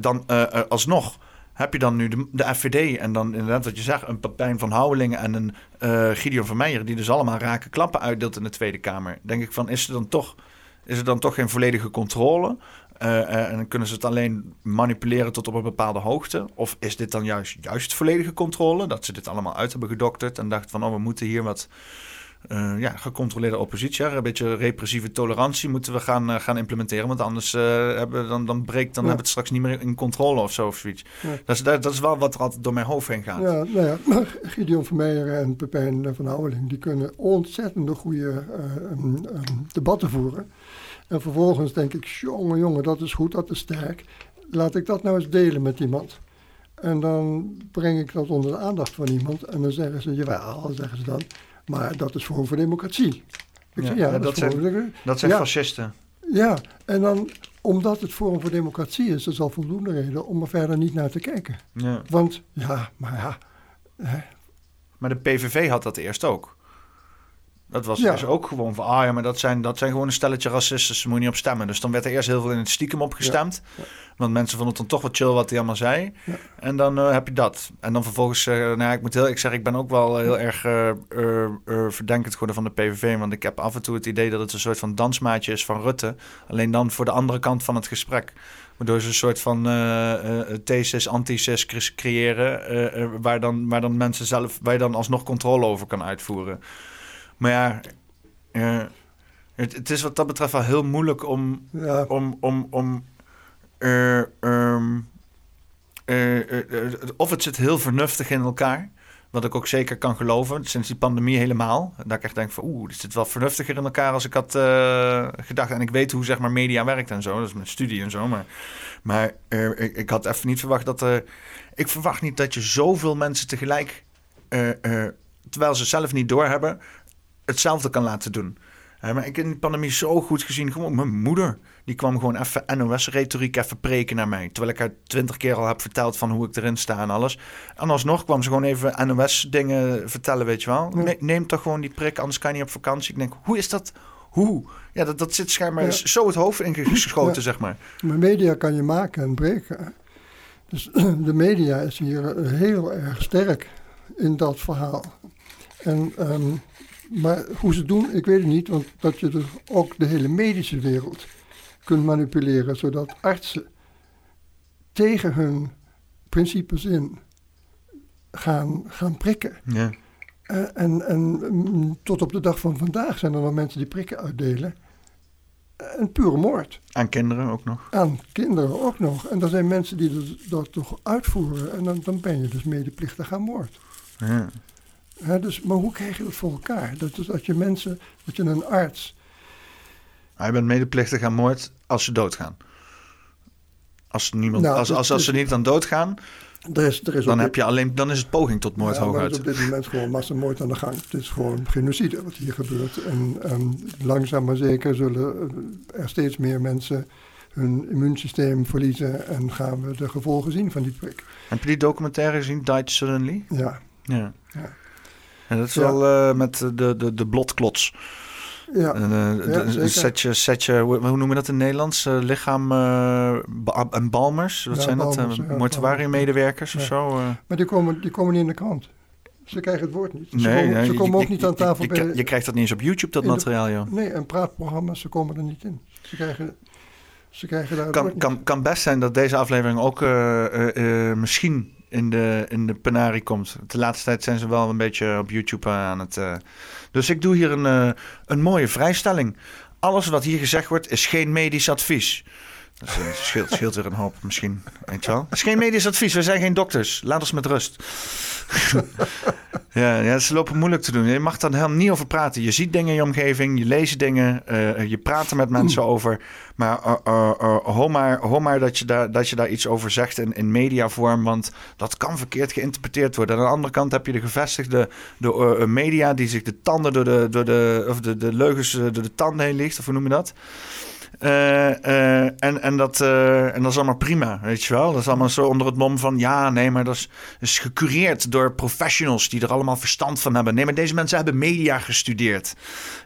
dan alsnog heb je dan nu de, de FVD en dan inderdaad wat je zegt, een Papijn van Houwelingen en een uh, Gideon van Meijer, die dus allemaal raken klappen uitdeelt in de Tweede Kamer. Denk ik van, is er dan toch, is er dan toch geen volledige controle? Uh, uh, en kunnen ze het alleen manipuleren tot op een bepaalde hoogte? Of is dit dan juist, juist volledige controle? Dat ze dit allemaal uit hebben gedokterd en dachten van, oh, we moeten hier wat uh, ja, gecontroleerde oppositie. Een beetje repressieve tolerantie moeten we gaan, uh, gaan implementeren. Want anders uh, hebben, dan, dan breekt, dan Ja. hebben we het straks niet meer in controle of zo of zoiets. Ja. Dat, is, dat, dat is wel wat er altijd door mijn hoofd heen gaat. Ja, nou ja, maar Gideon van Meijer en Pepijn van Houweling... die kunnen ontzettende goede um, um, debatten voeren. En vervolgens denk ik, jongen, jongen, dat is goed, dat is sterk. Laat ik dat nou eens delen met iemand. En dan breng ik dat onder de aandacht van iemand. En dan zeggen ze, jawel, zeggen ze dan... Maar dat is Forum voor Democratie. Ik Ja, zeg, ja, ja, dat, dat zijn-. Dat zijn Ja. fascisten. Ja, en dan, omdat het Forum voor Democratie is, is al voldoende reden om er verder niet naar te kijken. Ja. Want, ja, maar ja, hè, Maar de PVV had dat eerst ook. Dat was Ja. dus ook gewoon van, ah ja, maar dat zijn, dat zijn gewoon een stelletje racisten, ze moeten niet op stemmen. Dus dan werd er eerst heel veel in het stiekem opgestemd. Ja. Want mensen vonden het dan toch wat chill wat hij allemaal zei. En dan eh, heb je dat. En dan vervolgens, eh nou ja, ik moet heel, ik zeg, ik ben ook wel heel erg eh, eh, eh, verdenkend geworden van de PVV. Want ik heb af en toe het idee dat het een soort van dansmaatje is van Rutte. Alleen dan voor de andere kant van het gesprek. Waardoor ze een soort van thesis, antithesis cre- creëren. waar, dan, waar dan mensen zelf, waar je dan alsnog controle over kan uitvoeren. Maar ja, eh, het, het is wat dat betreft wel heel moeilijk om, ja, om, om, om eh, ehm, eh, of het zit heel vernuftig in elkaar. Wat ik ook zeker kan geloven, sinds die pandemie helemaal. Dat ik echt denk van, oeh, dit zit wel vernuftiger in elkaar als ik had gedacht. En ik weet hoe zeg maar media werkt en zo, dat is mijn studie en zo. Maar, maar ik, ik had even niet verwacht dat er... Ik verwacht niet dat je zoveel mensen tegelijk, terwijl ze zelf niet doorhebben, hetzelfde kan laten doen. Maar ik heb in de pandemie zo goed gezien. Gewoon mijn moeder. Die kwam gewoon even NOS-retoriek even preken naar mij. Terwijl ik haar twintig keer al heb verteld van hoe ik erin sta en alles. En alsnog kwam ze gewoon even NOS-dingen vertellen, weet je wel. Ne- neem toch gewoon die prik, anders kan je niet op vakantie. Ik denk, hoe is dat? Hoe? Ja, dat, dat zit schijnbaar Ja. zo het hoofd ingeschoten, Ja. zeg maar. maar media kan je maken en breken. Dus de media is hier heel erg sterk in dat verhaal. En, ehm, maar hoe ze het doen, ik weet het niet, want dat je dus ook de hele medische wereld kunt manipuleren, zodat artsen tegen hun principes in gaan, gaan prikken. Ja. Eh, en, en mm, tot op de dag van vandaag zijn er nog mensen die prikken uitdelen. Een pure moord. Aan kinderen ook nog. Aan kinderen ook nog. En er zijn mensen die dat, dat toch uitvoeren. En dan, dan ben je dus medeplichtig aan moord. Ja. Dus, maar hoe krijg je dat voor elkaar? Dat, dat je mensen, dat je een arts... Maar je bent medeplichtig aan moord als ze doodgaan. Als, niemand, Nou, als, dus- als, als dus- ze niet dan doodgaan, Er is, er is dan, heb je alleen, dan is het poging tot moord Ja, hooguit. er is op dit moment gewoon massamoord aan de gang. Het is gewoon genocide wat hier gebeurt. En ehm, langzaam maar zeker zullen eh, er steeds meer mensen hun immuunsysteem verliezen en gaan we de gevolgen zien van die prik. Heb je die documentaire gezien, Died Suddenly? Ja, Ja. Ja. En dat is wel eh, met de, de, de blotklots. ja, eh, een setje, setje, hoe noemen we dat in het Nederlands? Eh, lichaam ba- en balmers. Wat Ja, zijn dat? balmers, ja, Mortuariummedewerkers of zo? maar die komen, die komen niet in de krant. Ze krijgen het woord niet. Ze nee, komen, nee, ze komen je- ook niet je- aan tafel je, bij... je, krijgt dat niet eens op YouTube, dat materiaal, joh. Nee, en praatprogramma's, ze komen er niet in. Ze krijgen, ze krijgen daar het Kan, kan, kan best zijn dat deze aflevering ook misschien in de, in de penarie komt. De laatste tijd zijn ze wel een beetje op YouTube eh, aan het... eh. Dus ik doe hier een, eh, een mooie vrijstelling. Alles wat hier gezegd wordt is geen medisch advies. Dat scheelt, weer een hoop misschien, weet je wel. Het is geen medisch advies, we zijn geen dokters. Laat ons met rust. Ja, ja, ze lopen moeilijk te doen. Je mag daar helemaal niet over praten. Je ziet dingen in je omgeving, je leest dingen, eh, je praat er met mensen over. Maar uh, uh, hoor maar, dat, je daar, dat je daar iets over zegt in, in mediavorm, want dat kan verkeerd geïnterpreteerd worden. Aan de andere kant heb je de gevestigde de, media die zich de tanden door de, door de, of de, de leugens door de tanden heen ligt, of hoe noem je dat? Uh, uh, en, en, dat, uh, en dat is allemaal prima, weet je wel. Dat is allemaal zo onder het mom van... ja, nee, maar dat is, is gecureerd door professionals... die er allemaal verstand van hebben. Nee, maar deze mensen hebben media gestudeerd.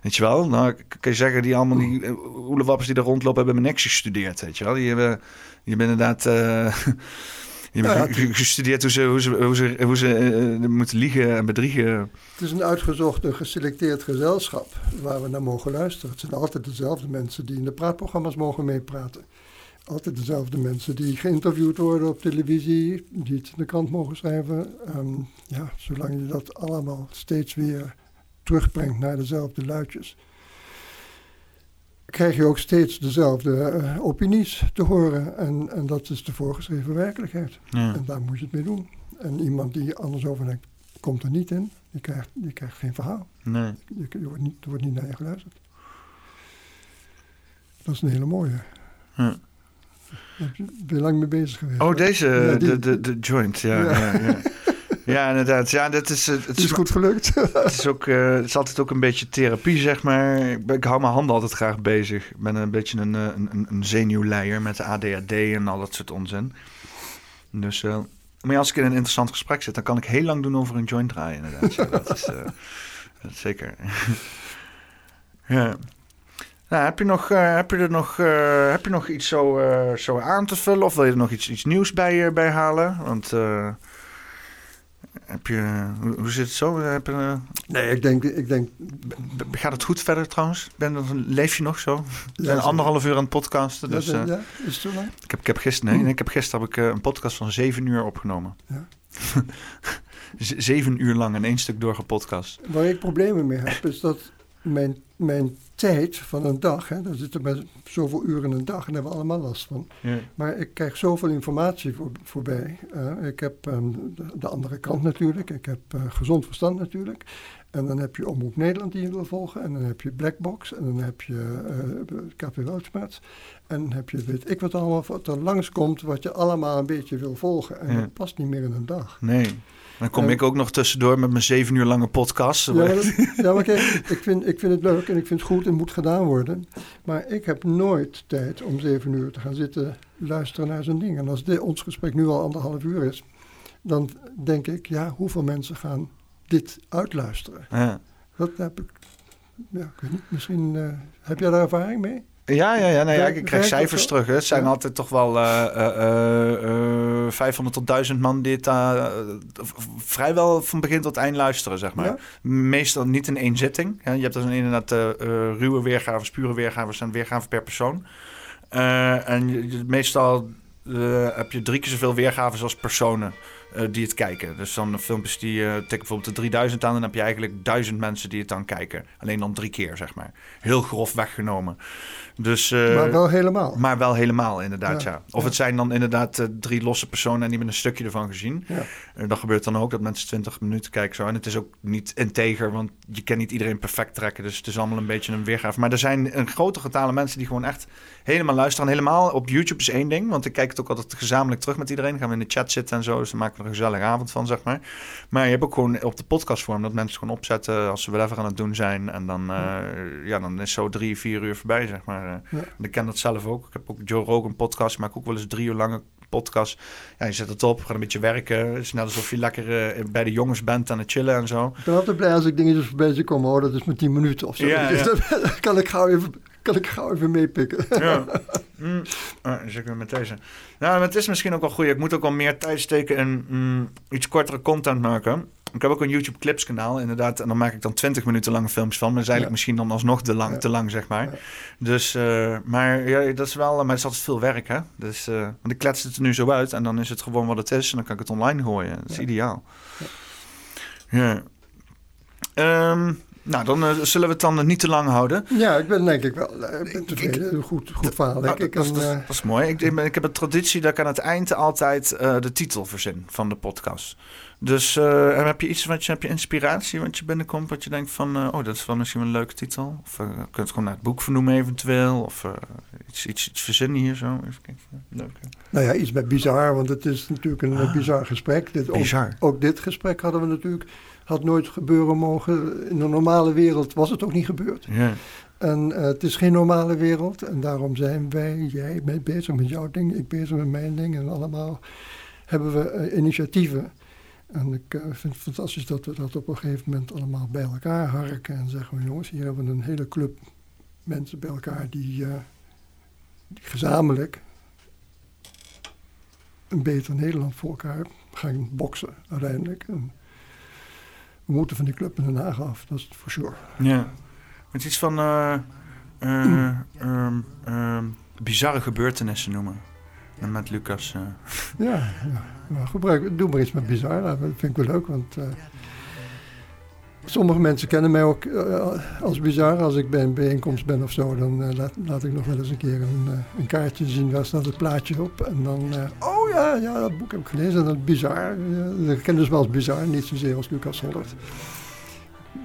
Weet je wel? Nou, kan je zeggen, die allemaal die oelewappers die er rondlopen... hebben niks gestudeerd, weet je wel. Die hebben, die hebben inderdaad... Je ja, gestudeerd hoe ze, hoe ze, hoe ze, hoe ze uh, moeten liegen en bedriegen. Het is een uitgezocht en geselecteerd gezelschap waar we naar mogen luisteren. Het zijn altijd dezelfde mensen die in de praatprogramma's mogen meepraten. Altijd dezelfde mensen die geïnterviewd worden op televisie, die het in de krant mogen schrijven. Um, ja, zolang je dat allemaal steeds weer terugbrengt naar dezelfde luidjes krijg je ook steeds dezelfde uh, opinies te horen. En, en dat is de voorgeschreven werkelijkheid. Ja. En daar moet je het mee doen. En iemand die anders over denkt, komt er niet in. Die krijgt, die krijgt geen verhaal. Nee. Je, je wordt niet, er wordt niet naar je geluisterd. Dat is een hele mooie. Ja. Daar ben je lang mee bezig geweest. Oh, deze, ja, die, de, de, de joint, ja. ja. ja ja, inderdaad. Ja, dat is, het, het is, goed gelukt. het, is ook, uh, het is altijd ook een beetje therapie, zeg maar. Ik, ik, hou mijn handen altijd graag bezig. Ik ben een beetje een, een, een, een zenuwleier met ADHD en al dat soort onzin. Dus, uh, maar als ik in een interessant gesprek zit, dan kan ik heel lang doen over een joint draaien, inderdaad. Ja, dat is, uh, dat is zeker. ja. Nou, heb, je nog, uh, heb, je er nog, uh, heb je nog iets zo, uh, zo aan te vullen? Of wil je er nog iets, iets nieuws bij, bij halen? Want heb je, hoe, zit het zo? Heb je, nee, ik denk, ik denk... Gaat het goed verder trouwens? Ben, leef je nog zo? We zijn anderhalf uur aan het podcasten. Dus, ja, ja, is het zo lang? Ik heb, ik heb gisteren, nee, ik heb gisteren heb ik, een podcast van zeven uur opgenomen. Ja. zeven uur lang in één stuk doorgepodcast. Waar ik problemen mee heb, is dat mijn, mijn tijd van een dag, hè, daar zitten bij zoveel uren in een dag en daar hebben we allemaal last van. Ja. Maar ik krijg zoveel informatie voor, voorbij. Uh, ik heb um, de, de, andere kant natuurlijk, ik heb uh, gezond verstand natuurlijk. En dan heb je Omroep Nederland die je wil volgen. En dan heb je Blackbox. En dan heb je uh, Café Woudsmaats. En dan heb je weet ik wat allemaal wat er langskomt wat je allemaal een beetje wil volgen. En ja. dat past niet meer in een dag. Nee. Dan kom ik ook nog tussendoor met mijn zeven uur lange podcast. Ja, maar, dat, ja, maar kijk, ik vind, ik vind het leuk en ik vind het goed en moet gedaan worden. Maar ik heb nooit tijd om zeven uur te gaan zitten luisteren naar zo'n ding. En als dit, ons gesprek nu al anderhalf uur is, dan denk ik, ja, hoeveel mensen gaan dit uitluisteren? Ja. Dat heb ik, ja, ik weet niet, misschien uh, heb jij daar ervaring mee? Ja, ja, ja, nee, ja ik krijg cijfers terug. Hè. Het zijn ja. altijd toch wel uh, uh, uh, 500 tot 1000 man die het vrijwel van begin tot eind luisteren, zeg maar. Ja? Meestal niet in één zitting. Ja, je hebt dus inderdaad ruwe weergaves, pure weergaves en weergaven per persoon. en je, meestal heb je drie keer zoveel weergaves als personen. Die het kijken. Dus dan filmpjes die uh, tikken bijvoorbeeld de 3000 aan, dan heb je eigenlijk duizend mensen die het dan kijken. Alleen dan drie keer, zeg maar. Heel grof weggenomen. Dus, uh, maar wel helemaal. Maar wel helemaal, inderdaad, ja. ja. Of ja. het zijn dan inderdaad drie losse personen en die hebben een stukje ervan gezien. Ja. dat gebeurt dan ook, dat mensen 20 minuten kijken zo. En het is ook niet integer, want je kan niet iedereen perfect trekken. Dus het is allemaal een beetje een weergave. Maar er zijn een grote getale mensen die gewoon echt helemaal luisteren. En helemaal op YouTube is één ding, want ik kijk het ook altijd gezamenlijk terug met iedereen. Dan gaan we in de chat zitten en zo, dus dan maken we een gezellige avond van, zeg maar. Maar je hebt ook gewoon op de podcastvorm dat mensen gewoon opzetten als ze whatever aan het doen zijn. En dan, ja, dan is zo drie, vier uur voorbij, zeg maar. Ja. Ik ken dat zelf ook. Ik heb ook Joe Rogan podcast, maar ik ook wel eens drie uur lange podcast. Ja, je zet het op, gaat een beetje werken. Het is net alsof je lekker uh, bij de jongens bent aan het chillen en zo. Ik ben altijd blij als ik dingetjes voorbij zie komen. Oh, dat is met 10 minuten of zo. Ja, dus ja. kan ik gauw even, kan ik gauw even meepikken. Ja. Mm. Ah, weer met deze. Nou, het is misschien ook wel goed. Ik moet ook wel meer tijd steken in mm, iets kortere content maken. Ik heb ook een YouTube Clips kanaal, inderdaad. En dan maak ik dan 20 minuten lange films van. Maar dat is eigenlijk ja. misschien dan alsnog te lang, Ja. te lang zeg maar. Ja. Dus, uh, maar ja, dat is wel... Maar het is altijd veel werk, hè. Dus, uh, want ik klets het er nu zo uit. En dan is het gewoon wat het is. En dan kan ik het online gooien. Dat is ideaal. Ja. Ehm, nou, dan uh, zullen we het dan niet te lang houden. Ja, ik ben denk ik wel ik ben tevreden. Een goed, goed verhaal, denk Nou, ik. dat, is, En, dat, is- eh, dat is mooi. Ik, ik, ik heb een traditie dat ik aan het eind altijd eh, de titel verzin van de podcast. Dus eh, heb je iets wat je, heb je inspiratie wat je binnenkomt, wat je denkt van, eh, oh, dat is wel misschien een leuke titel? Of uh, kun je het gewoon naar het boek vernoemen eventueel? Of iets, iets, iets verzinnen hier zo? Even kijken. Leuk. Nou ja, iets met bizar, want het is natuurlijk een ah, bizar gesprek. Dit, bizar. Ook, ook, dit gesprek hadden we natuurlijk, had nooit gebeuren mogen. In de normale wereld was het ook niet gebeurd. En het is geen normale wereld en daarom zijn wij, jij bent bezig met jouw ding, ik bezig met mijn ding en allemaal hebben we initiatieven. En ik uh, vind het fantastisch dat we dat op een gegeven moment allemaal bij elkaar harken en zeggen: jongens, hier hebben we een hele club mensen bij elkaar die, uh, die gezamenlijk een beter Nederland voor elkaar gaan boksen uiteindelijk. En we moeten van die club in Den Haag af, dat is voor sure. Ja, het is iets van uh, mm. um, bizarre gebeurtenissen noemen. En met Lucas. Uh. Ja, ja. Nou, gebruik, doe maar iets met bizar. Dat vind ik wel leuk, want uh, sommige mensen kennen mij ook uh, als bizar. Als ik bij een bijeenkomst ben of zo, dan laat, laat, ik nog wel eens een keer een, een, kaartje zien. Daar staat het plaatje op. En dan, oh ja, ja, dat boek heb ik gelezen. Dat is bizar. ik ken dus wel als bizar, niet zozeer als Lucas Hollert.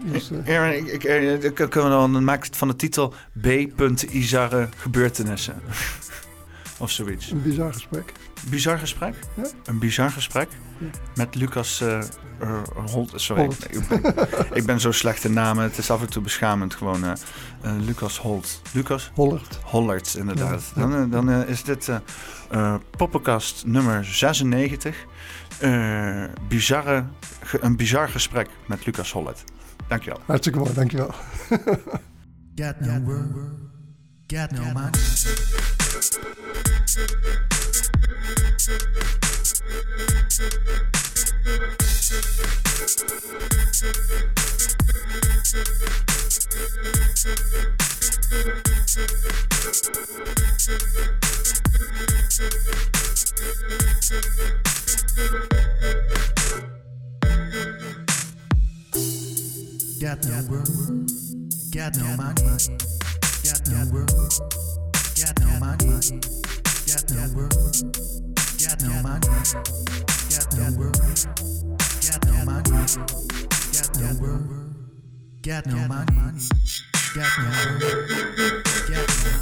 Dus, uh... ik, ik, ik, ik, dan maak het van de titel B. Izarre gebeurtenissen. Of zoiets. Een bizar gesprek. Bizar gesprek? Ja? Een bizar gesprek? Ja. Met Lucas uh, uh, Holt. Sorry, Holt. Ik, ben, ik, ben, zo slecht in namen. Het is af en toe beschamend gewoon. Uh, Lucas Holt. Lucas? Hollert. Hollert, inderdaad. Ja. Dan, dan is dit poppenkast nummer 96. bizarre, een bizar gesprek met Lucas Hollert. Dankjewel. Hartstikke mooi, dankjewel. Got no word, got no mind. Got no word, got no money, got no no money, got no word, got no money, got no word, got no money, got no word, got no money, got no got no